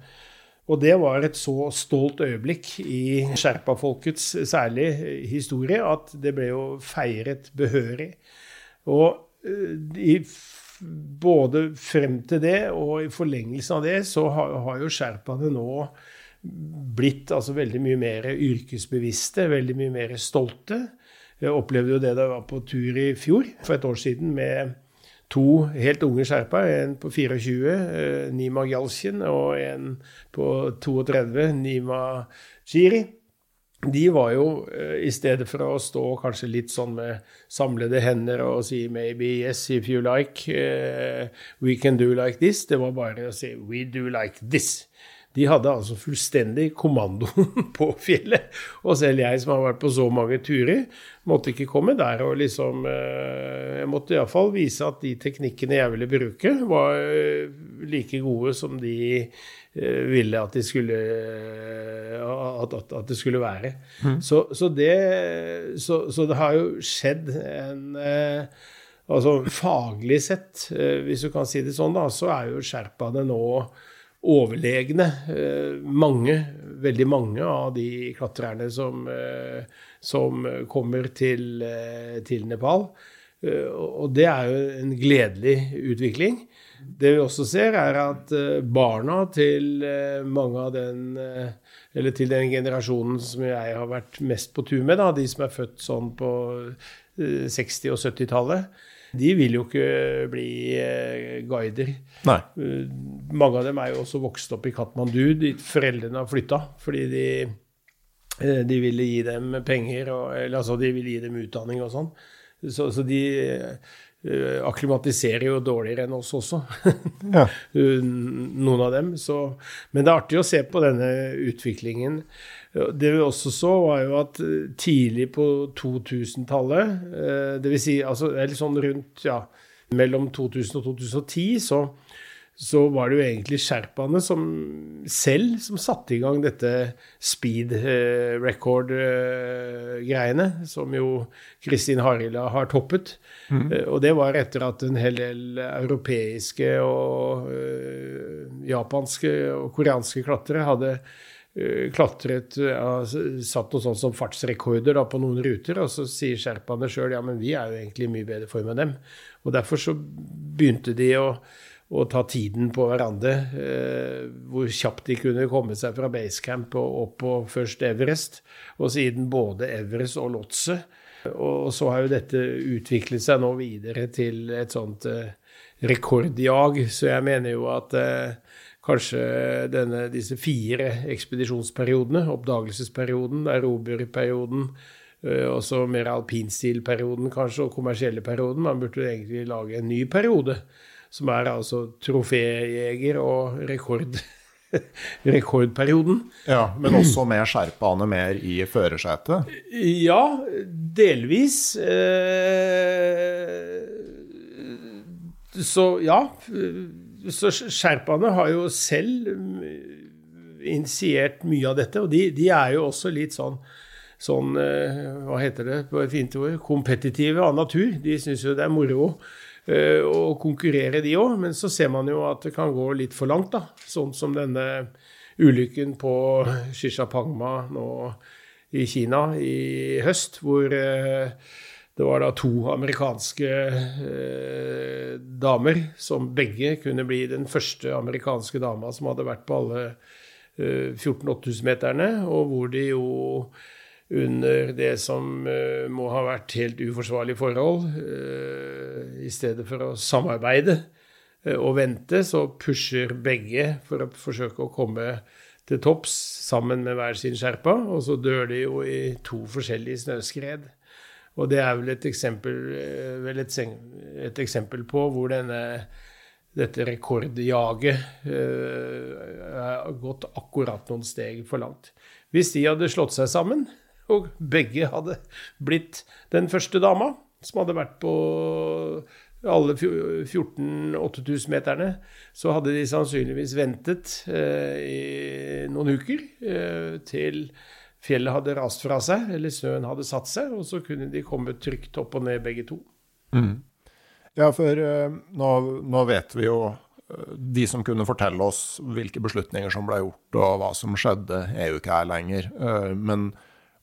og det var et så stolt øyeblikk i sherpafolkets særlig historie at det ble jo feiret behørig. Og i, både frem til det og i forlengelsen av det så har, har jo sherpaene nå blitt altså veldig mye mer yrkesbevisste, veldig mye mer stolte. Jeg opplevde jo det da jeg var på tur i fjor, for et år siden, med to helt unge sherpaer. En på 24, eh, Nima Gjalsjen, og en på 32, Nima Shiri. De var jo, eh, i stedet for å stå kanskje litt sånn med samlede hender og si 'maybe yes if you like', uh, 'we can do like this', det var bare å si 'we do like this'. De hadde altså fullstendig kommandoen på fjellet. Og selv jeg som har vært på så mange turer, måtte ikke komme der og liksom eh, Jeg måtte iallfall vise at de teknikkene jeg ville bruke, var eh, like gode som de eh, ville at de skulle at, at, at det skulle være. Mm. Så, så, det, så, så, det har jo skjedd en Altså faglig sett, hvis du kan si det sånn, da, så er jo sherpaene nå overlegne. Eh, mange, veldig mange av de klatrerne som, eh, som kommer til, eh, til, Nepal. Og det er jo en gledelig utvikling. Det vi også ser, er at barna til mange av den Eller til den generasjonen som jeg har vært mest på tur med, da, de som er født sånn på 60- og 70-tallet, de vil jo ikke bli eh, guider. Nei. Eh, mange av dem er jo også vokst opp i Katmandu, dit foreldrene har flytta. Fordi de, eh, de, ville gi dem penger, og, eller altså de ville gi dem utdanning og sånn. Så, så, de akklimatiserer jo dårligere enn oss også. ja. Noen av dem. Så, men det er artig å se på denne utviklingen. Det vi også så, var jo at eh, tidlig på 2000-tallet, eh, dvs. Si, altså, eller sånn rundt ja, mellom 2000 og 2010, så, så var det jo egentlig sherpaene som selv som satte i gang dette speed eh, record-greiene, som jo Kristin Harila har toppet. Mm. Og det var etter at en hel del europeiske og japanske og koreanske klatrere hadde klatret ja, Satt noe sånt som fartsrekorder da, på noen ruter, og så sier sherpaene sjøl ja, men vi er jo egentlig i mye bedre form enn dem. Og derfor så begynte de å, å ta tiden på hverandre. Eh, hvor kjapt de kunne komme seg fra basecamp og opp på først Everest, og siden både Everest og Lotse. Og så har jo dette utviklet seg nå videre til et sånt eh, rekordjag, så jeg mener jo at eh, kanskje denne, disse fire ekspedisjonsperiodene, oppdagelsesperioden, erobrerperioden, eh, og så mer alpinstilperioden kanskje, og kommersielle perioden. Man burde egentlig lage en ny periode, som er altså troféjeger og rekord. rekordperioden. Ja, Men også med sherpaene mer i førersetet? Ja, delvis. Eh, så ja så sherpaene har jo selv mm, initiert mye av dette, og de, de er jo også litt sånn, sånn eh, Hva heter det på et fint ord? Kompetitive av natur. De syns jo det er moro eh, å konkurrere, de òg. Men så ser man jo at det kan gå litt for langt, da. Sånn som denne ulykken på Shishapangma nå i Kina i høst, hvor eh, det var da to amerikanske eh, damer som begge kunne bli den første amerikanske dama som hadde vært på alle eh, 14-8000-meterne, og hvor de jo under det som eh, må ha vært helt uforsvarlige forhold, eh, i stedet for å samarbeide eh, og vente, så pusher begge for å forsøke å komme til topps sammen med hver sin sherpa, og så dør de jo i to forskjellige snøskred. Og det er vel et eksempel, eh, vel et, et eksempel på hvor denne, dette rekordjaget har gått akkurat noen steg for langt. Hvis de hadde slått seg sammen, og begge hadde blitt den første dama, som hadde vært på alle 14 8000-meterne, så hadde de sannsynligvis ventet uh, i noen uker uh, til fjellet hadde rast fra seg, eller snøen hadde satt seg, og så kunne de komme trygt opp og ned begge to. Mm. Ja, for uh, nå, nå, vet vi jo uh, De som kunne fortelle oss hvilke beslutninger som ble gjort og hva som skjedde, er jo ikke her lenger. Uh, men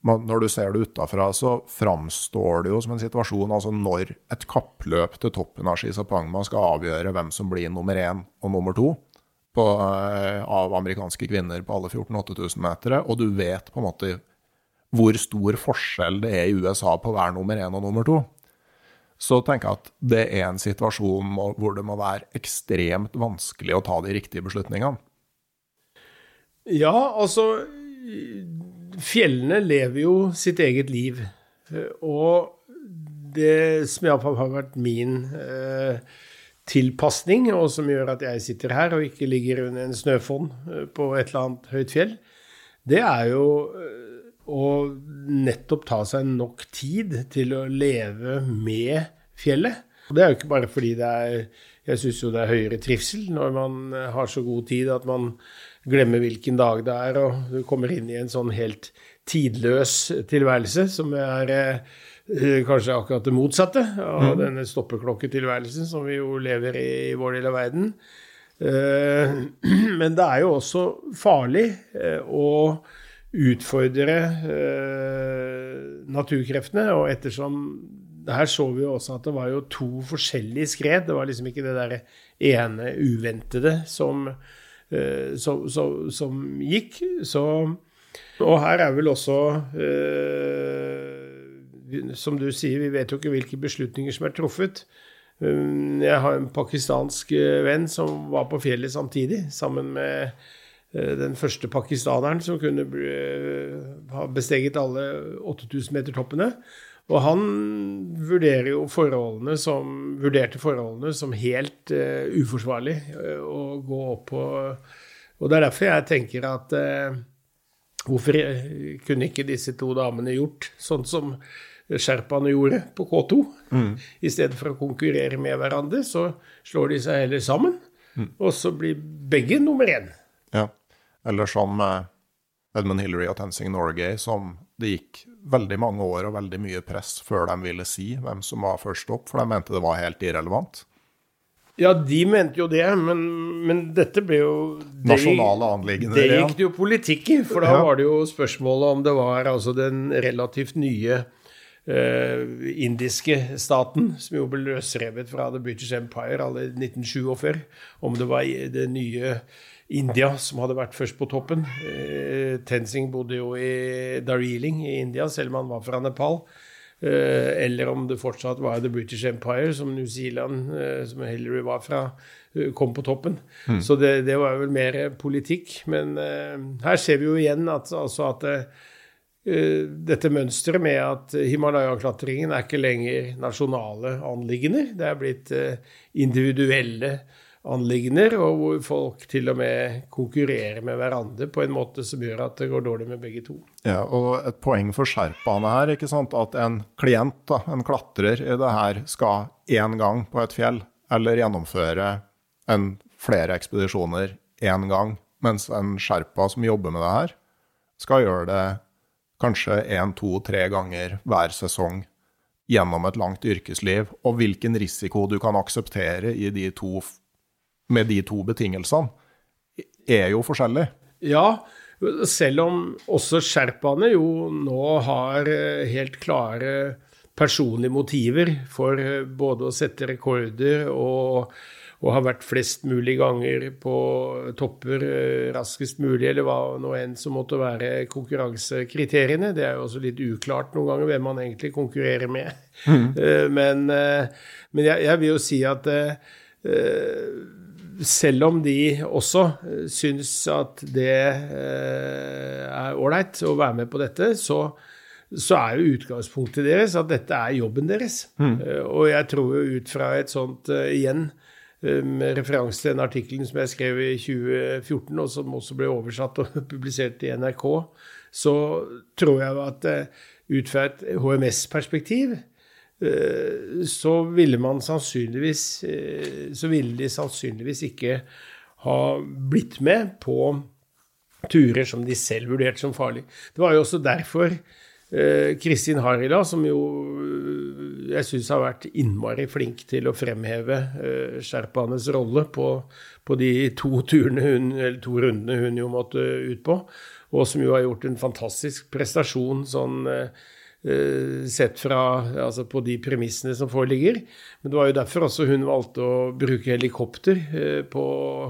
man, når du ser det utafra, så framstår det jo som en situasjon altså når et kappløp til toppen av Shisapangma skal avgjøre hvem som blir nummer én og nummer to, på, eh, av amerikanske kvinner på alle 14 8000-metere, og du vet på en måte hvor stor forskjell det er i USA på hver nummer én og nummer to, så tenker jeg at det er en situasjon hvor det må være ekstremt vanskelig å ta de riktige beslutningene. Ja, altså Fjellene lever jo sitt eget liv. Og det som iallfall har vært min eh, tilpasning, og som gjør at jeg sitter her og ikke ligger under en snøfonn eh, på et eller annet høyt fjell, det er jo eh, å nettopp ta seg nok tid til å leve med fjellet. Og det er jo ikke bare fordi det er Jeg syns jo det er høyere trivsel når man har så god tid at man glemmer hvilken dag det er, og du kommer inn i en sånn helt tidløs tilværelse som er Eh, kanskje akkurat det motsatte av mm. denne stoppeklokketilværelsen som vi jo lever i i vår del av verden. Eh, men det er jo også farlig eh, å utfordre naturkreftene. Og ettersom Her så vi jo også at det var jo to forskjellige skred. Det var liksom ikke det derre ene uventede som, som, som, som gikk. Så, og her er vel også som du sier, vi vet jo ikke hvilke beslutninger som er truffet. Um, jeg har en pakistansk eh, venn som var på fjellet samtidig, sammen med eh, den første pakistaneren som kunne eh, ha besteget alle 8000 meter-toppene. Og han vurderer jo forholdene som, vurderte forholdene som helt uh, uforsvarlig å gå opp på. Og det er derfor jeg tenker at uh, hvorfor kunne ikke disse to damene gjort sånn som sherpaene gjorde på K2. Mm. I stedet for å konkurrere med hverandre, så slår de seg heller sammen. Mm. Og så blir begge nummer én. Ja. Eller som eh, Edmund Hillary og Tensing Norge, som det gikk veldig mange år og veldig mye press før de ville si hvem som var først opp, for de mente det var helt irrelevant. Ja, de mente jo det, men, men dette ble jo det, Nasjonale anliggender. Det gikk det jo politikk i, for da ja. var det jo spørsmålet om det var altså den relativt nye indiske staten, som jo ble løsrevet fra The British Empire alle 1947, om det var det nye India som hadde vært først på toppen. Uh, Tenzing bodde jo i Darjeeling i India, selv om han var fra Nepal. Uh, eller om det fortsatt var The British Empire, som New Zealand, som Hillary var fra, kom på toppen. Mm. Så det, det, var vel mer politikk. Men her ser vi jo igjen at, altså at Eh, dette mønsteret med at Himalaya-klatringen er ikke lenger nasjonale anliggender. Det er blitt eh, individuelle anliggender, og hvor folk til og med konkurrerer med hverandre på en måte som gjør at det går dårlig med begge to. Ja, og Et poeng for sherpaene her, ikke sant? at en klient, da, en klatrer i det her, skal én gang på et fjell, eller gjennomføre en, flere ekspedisjoner én gang, mens en sherpa som jobber med det her, skal gjøre det kanskje én, to, tre ganger hver sesong gjennom et langt yrkesliv, og hvilken risiko du kan akseptere de to, med de to betingelsene, er jo forskjellig. Ja, selv om også sherpaene jo nå har eh, helt klare personlige motiver for eh, både å sette rekorder og og har vært flest mulig ganger på topper eh, raskest mulig, eller hva nå enn som måtte være konkurransekriteriene. Det er jo også litt uklart noen ganger hvem man egentlig konkurrerer med. Mm. Eh, men, eh, men jeg, jeg, vil jo si at selv om de også syns at det er ålreit å være med på dette, så, så er jo utgangspunktet deres at dette er jobben deres. Mm. Og jeg tror jo ut fra et sånt, igjen, med referanse til den artikkelen som jeg skrev i 2014, og som også ble oversatt og publisert i NRK, så tror jeg at eh, ut fra et HMS-perspektiv eh, så ville man sannsynligvis Så ville de sannsynligvis ikke ha blitt med på turer som de selv vurderte som farlige. Det var jo også derfor Kristin Harila, som jo jeg syns har vært innmari flink til å fremheve uh, sherpaenes rolle på, på, de to hun, to rundene hun jo måtte ut på, og som jo har gjort en fantastisk prestasjon sånn sett fra altså på de premissene som foreligger. Men det var jo derfor også hun valgte å bruke helikopter på,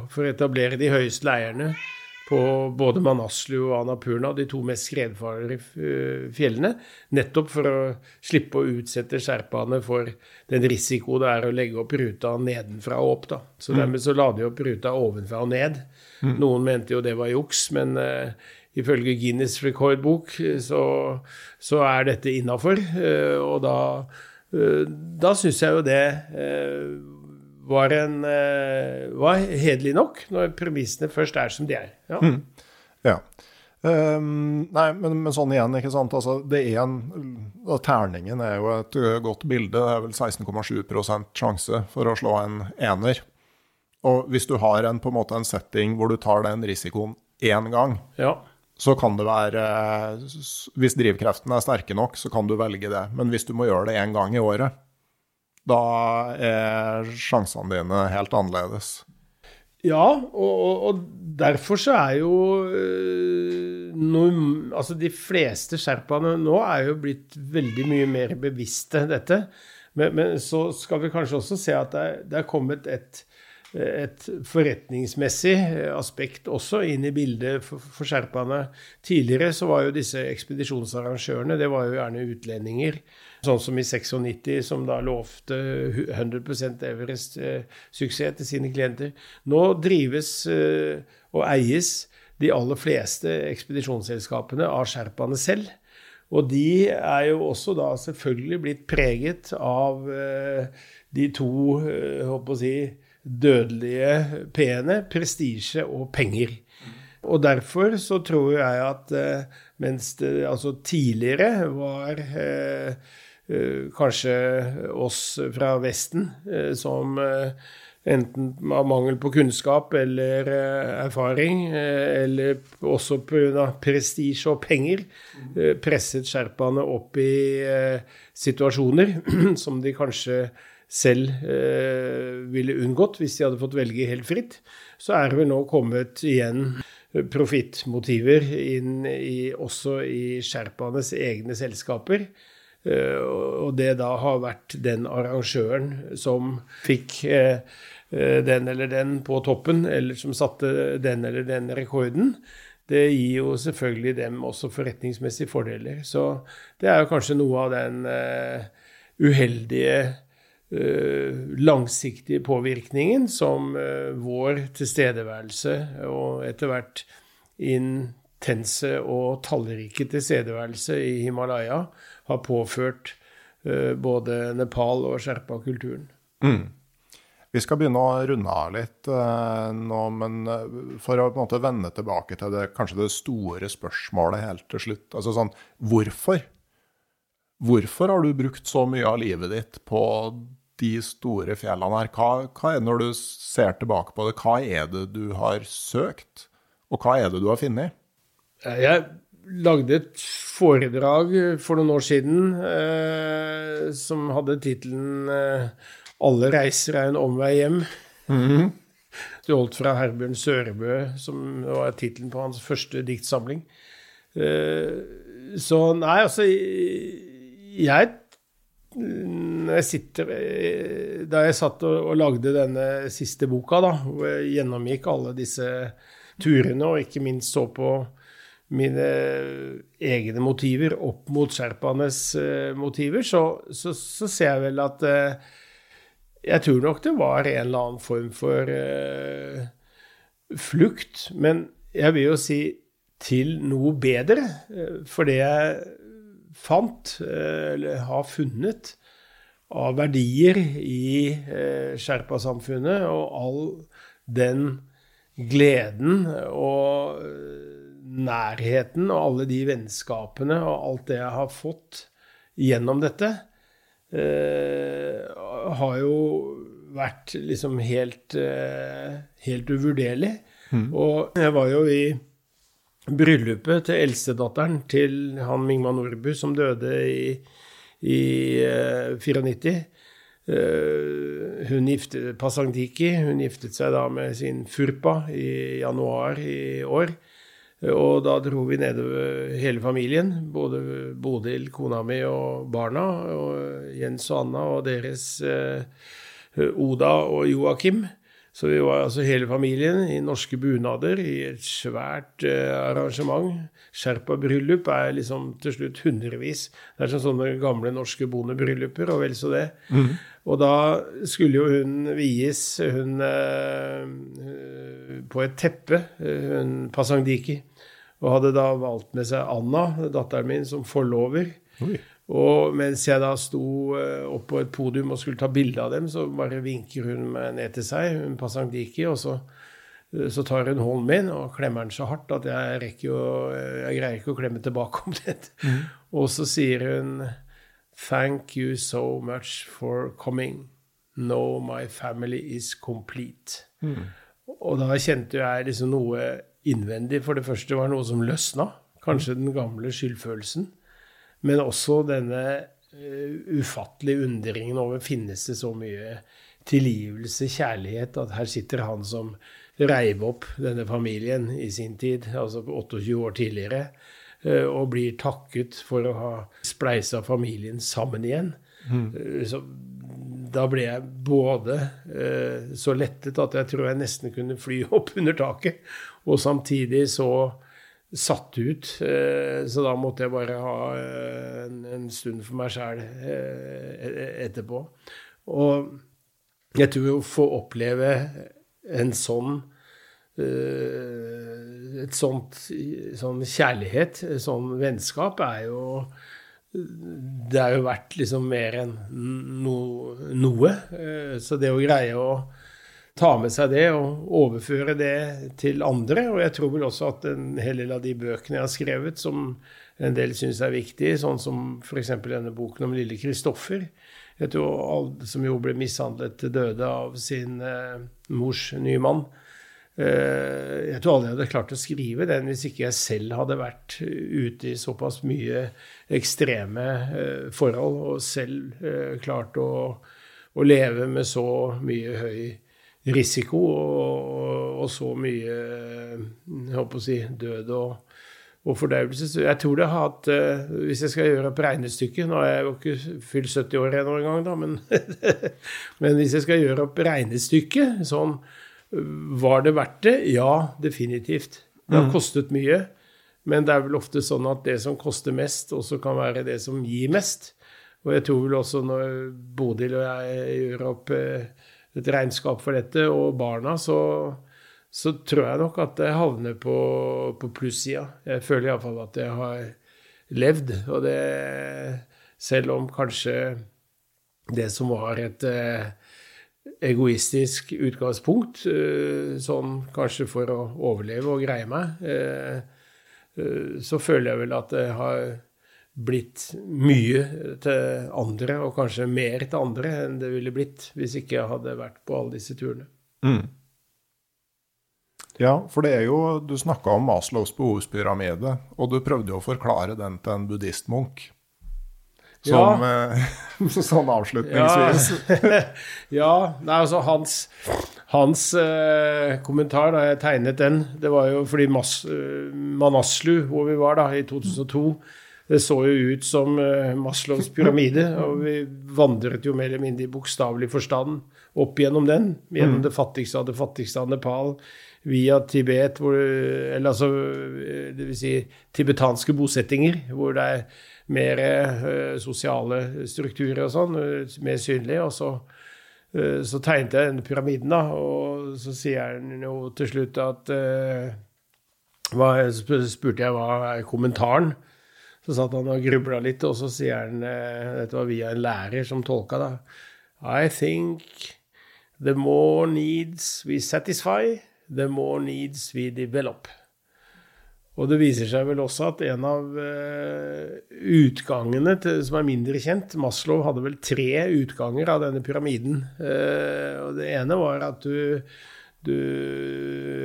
for å etablere de høyeste leirene på både Manaslu og Annapurna, de to mest skredfarlige eh, fjellene, nettopp for å slippe å utsette sherpaene for den risiko det er å legge opp ruta nedenfra og opp. Da. Så mm. dermed så la de opp ruta ovenfra og ned. Mm. Noen mente jo det var juks, men uh, ifølge Guinness rekordbok så, så er dette innafor. Uh, og da, uh, da syns jeg jo det var, en, var hederlig nok, når premissene først er som de er. Ja. Mm. ja. Um, nei, men, men, sånn igjen, ikke sant. Altså, det er en, terningen er jo et godt bilde. Det er vel 16,7% sjanse for å slå en ener. Og hvis du har en, på en måte en setting hvor du tar den risikoen én gang, ja. så kan det være Hvis drivkreftene er sterke nok, så kan du velge det. Men hvis du må gjøre det én gang i året, da er sjansene dine helt annerledes. Ja, og, og derfor så er jo øh, Altså de fleste sherpaene nå er jo blitt veldig mye mer bevisste dette. Men, men så skal vi kanskje også se at det er, det er kommet et, et forretningsmessig aspekt også inn i bildet for, for sherpaene. Tidligere så var jo disse ekspedisjonsarrangørene det var jo gjerne utlendinger Sånn som i 96, som da lovte 100% Everest-suksess til sine klienter. Nå drives eh, og eies de aller fleste ekspedisjonsselskapene av sherpaene selv. Og de er jo også da selvfølgelig blitt preget av eh, de to holdt håper å si, dødelige p-ene, prestisje og penger. Og derfor så tror jeg at mens det altså tidligere var Eh, kanskje oss fra Vesten eh, som eh, enten av mangel på kunnskap eller erfaring, eller også pga. prestisje og penger, presset sherpaene opp i situasjoner som de kanskje selv ville unngått hvis de hadde fått velge helt fritt. Så er det vel nå kommet igjen profittmotiver inn i, også i sherpaenes egne selskaper. Eh, og det da har vært den arrangøren som fikk eh, eh, den eller den på toppen, eller som satte den eller den rekorden, det gir jo selvfølgelig dem også forretningsmessige fordeler. Så det er jo kanskje noe av den uheldige langsiktige påvirkningen som vår tilstedeværelse og etter hvert intense og tallrike tilstedeværelse i Himalaya har påført uh, både Nepal og Sherpa-kulturen. Mm. Vi skal begynne å runde av litt nå, men for å på en måte vende tilbake til det, kanskje det store spørsmålet helt til slutt. Altså sånn, hvorfor? Hvorfor har du brukt så mye av livet ditt på de store fjellene her? Hva, hva er når du ser tilbake på det, hva er det du har søkt, og hva er det du har funnet? Jeg lagde et foredrag for noen år siden eh, som hadde tittelen eh, 'Alle reiser er en omvei hjem'. Mm -hmm. Det holdt fra Herbjørn Sørebø, som var tittelen på hans første diktsamling. Eh, så nei, altså Jeg jeg sitter eh, Da jeg satt og, og lagde denne siste boka, da, hvor jeg gjennomgikk alle disse turene, og ikke minst så på mine egne motiver opp mot sherpaenes uh, motiver, så, så, så, ser jeg vel at uh, Jeg tror nok det var en eller annen form for uh, flukt. Men jeg vil jo si til noe bedre. For det jeg fant, eller har funnet, av verdier i eh, sherpasamfunnet, og all den gleden og nærheten og alle de vennskapene og alt det jeg har fått gjennom dette, eh, har jo vært liksom helt, eh, helt uvurderlig. Mm. Og jeg var jo i bryllupet til eldstedatteren til han Mingma Nordbu, som døde i, i uh, 94. Uh, hun giftet Pasangdiki hun giftet seg da med sin Furpa i januar i år. Og da dro vi nedover hele familien. Både Bodil, kona mi og barna. Og Jens og Anna og deres uh, Oda og Joakim. Så vi var altså hele familien i norske bunader i et svært eh, arrangement. Sherpa-bryllup er liksom til slutt hundrevis. Det er sånn sånne gamle norske bondebrylluper, og vel så det. Mm. Og da skulle jo hun vies, hun eh, på et teppe, hun Pasangdiki og hadde da valgt med seg Anna, datteren min, som forlover. Oi. Og mens jeg da sto eh, opp på et podium og skulle ta bilde av dem, så bare vinker hun meg ned til seg, hun Pasangdiki, og så, eh, så tar hun hånden min og klemmer den så hardt at jeg, rekker jo, jeg greier ikke å klemme tilbake om det. Mm. Og så sier hun Thank you so much for coming. No, my family is complete. Mm. Og da kjente jeg liksom noe innvendig. For det første var noe som løsna. Kanskje den gamle skyldfølelsen. Men også denne uh, ufattelige undringen over finnes det så mye tilgivelse, kjærlighet, at her sitter han som reiv opp denne familien i sin tid, altså 28 år tidligere, uh, og blir takket for å ha spleisa familien sammen igjen. Mm. Uh, så da ble jeg både eh, så lettet at jeg tror jeg nesten kunne fly opp under taket, og samtidig så satt ut. Eh, så da måtte jeg bare ha eh, en, stund for meg sjæl eh, e-, etterpå. Og jeg tror å få oppleve en sånn et sånt sånn kjærlighet, sånn vennskap, er jo det har jo vært liksom mer enn no, noe. Så det å greie å ta med seg det og overføre det til andre Og jeg tror vel også at en hel del av de bøkene jeg har skrevet, som en del syns er viktige, sånn som f.eks. denne boken om lille Kristoffer, som jo ble mishandlet til døde av sin eh, mors nye mann, Eh, jeg tror aldri jeg hadde klart å skrive den hvis ikke jeg selv hadde vært ute i såpass mye ekstreme eh, forhold og selv eh, klart å, å leve med så mye høy risiko og, og så mye jeg håper å si, død og, og fordøyelse. Så jeg tror det har hatt Hvis jeg skal gjøre opp regnestykket Nå er jeg jo ikke fylt 70 år ennå engang, da, men, men hvis jeg skal gjøre opp regnestykket sånn var det verdt det? Ja, definitivt. Det har mm. kostet mye. Men det er vel ofte sånn at det som koster mest, også kan være det som gir mest. Og jeg tror vel også når Bodil og jeg gjør opp eh, et regnskap for dette, og barna, så, så tror jeg nok at det havner på, på plussida. Jeg føler iallfall at jeg har levd. Og det Selv om kanskje det som var et eh, egoistisk utgangspunkt, eh, sånn kanskje for å overleve og greie meg, eh, eh, så føler jeg vel at det har blitt mye til andre, og kanskje mer til andre enn det ville blitt hvis ikke jeg hadde vært på alle disse turene. Mm. Ja, for det er jo Du snakka om Maslows behovspyramide, og du prøvde jo å forklare den til en buddhistmunk. Som, ja. Eh, sånn avslutningsvis. Ja, ja nei, altså hans, hans eh, kommentar da jeg tegnet den, det var jo fordi Mas, uh, Manaslu, hvor vi var da, i 2002 det så jo ut som uh, Maslows pyramide, og vi vandret jo mer eller mindre i bokstavelig forstand opp gjennom den. Gjennom mm. det fattigste av det fattigste av Nepal, via Tibet, hvor, eller altså Det vil si tibetanske bosettinger, hvor det er mer sosiale strukturer og sånn, mer synlig. Og så, så, tegnet jeg denne pyramiden, da, og så sier han jo til slutt at hva, spurte jeg hva er kommentaren. Så satt han og grubla litt, og så sier han Dette var via en lærer som tolka, da. I think the more needs we satisfy, the more needs we develop. Og det viser seg vel også at en av uh, utgangene til, som er mindre kjent Maslow hadde vel tre utganger av denne pyramiden. Uh, og det ene var at du, du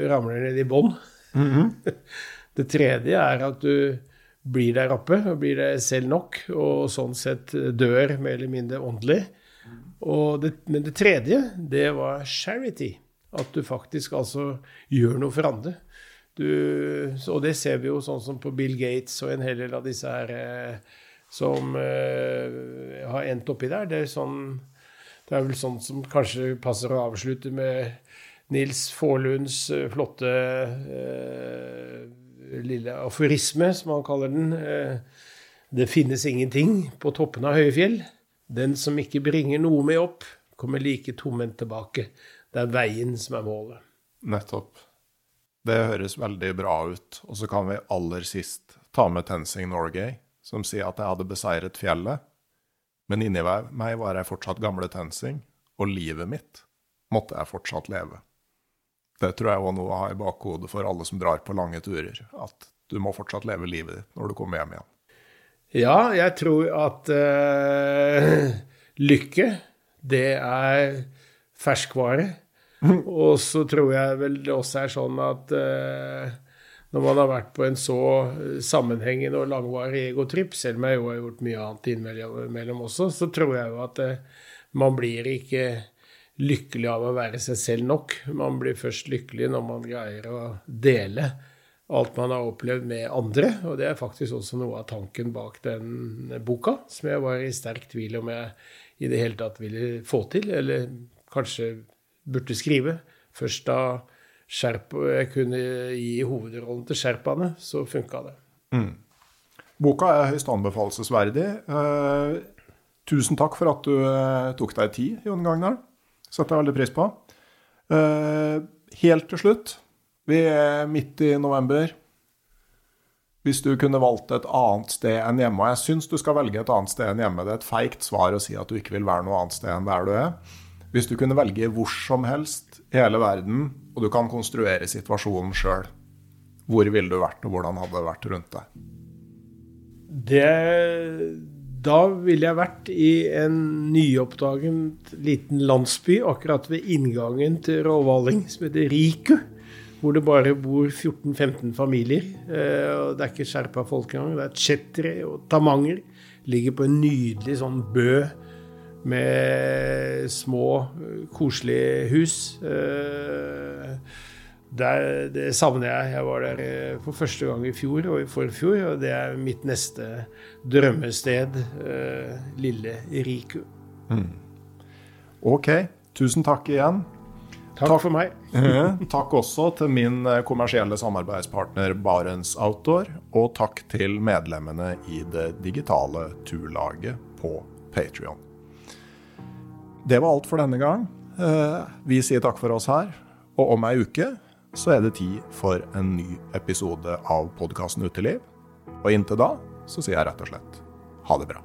ramler ned i bånn. Mm -hmm. Det tredje er at du blir der oppe og blir deg selv nok, og sånn sett dør mer eller mindre åndelig. Det, men det tredje, det var charity. At du faktisk altså gjør noe for andre. Du, og det ser vi jo sånn som på Bill Gates og en hel del av disse her eh, som eh, har endt oppi der. Det er, sånn, det er vel sånn som kanskje passer å avslutte med Nils Faarlunds eh, flotte eh, lille aforisme, som han kaller den. Eh, det finnes ingenting på toppen av høye fjell. Den som ikke bringer noe med opp, kommer like tomhendt tilbake. Det er veien som er målet. Nettopp. Det høres veldig bra ut. Og så kan vi aller sist ta med Tensing Norgay, som sier at jeg hadde beseiret fjellet, men inni meg var jeg fortsatt gamle Tensing, og livet mitt måtte jeg fortsatt leve. Det tror jeg òg noe å ha i bakhodet for alle som drar på lange turer, at du må fortsatt leve livet ditt når du kommer hjem igjen. Ja, jeg tror at uh, lykke, det er ferskvare. Og så tror jeg vel det også er sånn at uh, når man har vært på en så sammenhengende og langvarig egotripp, selv om jeg jo har gjort mye annet innimellom også, så tror jeg jo at uh, man blir ikke lykkelig av å være seg selv nok. Man blir først lykkelig når man greier å dele alt man har opplevd med andre. Og det er faktisk også noe av tanken bak den boka, som jeg var i sterk tvil om jeg i det hele tatt ville få til, eller kanskje burde skrive. Først da Sherpa, jeg kunne gi hovedrollen til sherpaene, så funka det. Mm. Boka er høyst anbefalesverdig. Eh, tusen takk for at du eh, tok deg tid, Jon Gagnar. Setter jeg veldig pris på. Eh, helt til slutt, vi er midt i november. Hvis du kunne valgt et annet sted enn hjemme, og jeg syns du skal velge et annet sted enn hjemme, det er et feigt svar å si at du ikke vil være noe annet sted enn der du er. Hvis du kunne velge hvor som helst i hele verden, og du kan konstruere situasjonen sjøl, hvor ville du vært, og hvordan hadde det vært rundt deg? Det da ville jeg vært i en nyoppdaget liten landsby akkurat ved inngangen til Råvaling, som heter Riku. Hvor det bare bor 14-15 familier. Eh, og Det er ikke skjerpa folk engang. Det er tsjetre og tamanger. Ligger på en nydelig sånn bø med små, koselige hus. Eh, der, det savner jeg. Jeg var der eh, for første gang i fjor og i forfjor, og det er mitt neste drømmested. Eh, lille Riku. Mm. Ok. Tusen takk igjen. Takk, takk for meg. takk også til min eh, kommersielle samarbeidspartner Barents Outdoor, og takk til medlemmene i det digitale turlaget på Patrion. Det var alt for denne gang. Vi sier takk for oss her, og om ei uke så er det tid for en ny episode av podkasten Uteliv. Og inntil da så sier jeg rett og slett ha det bra.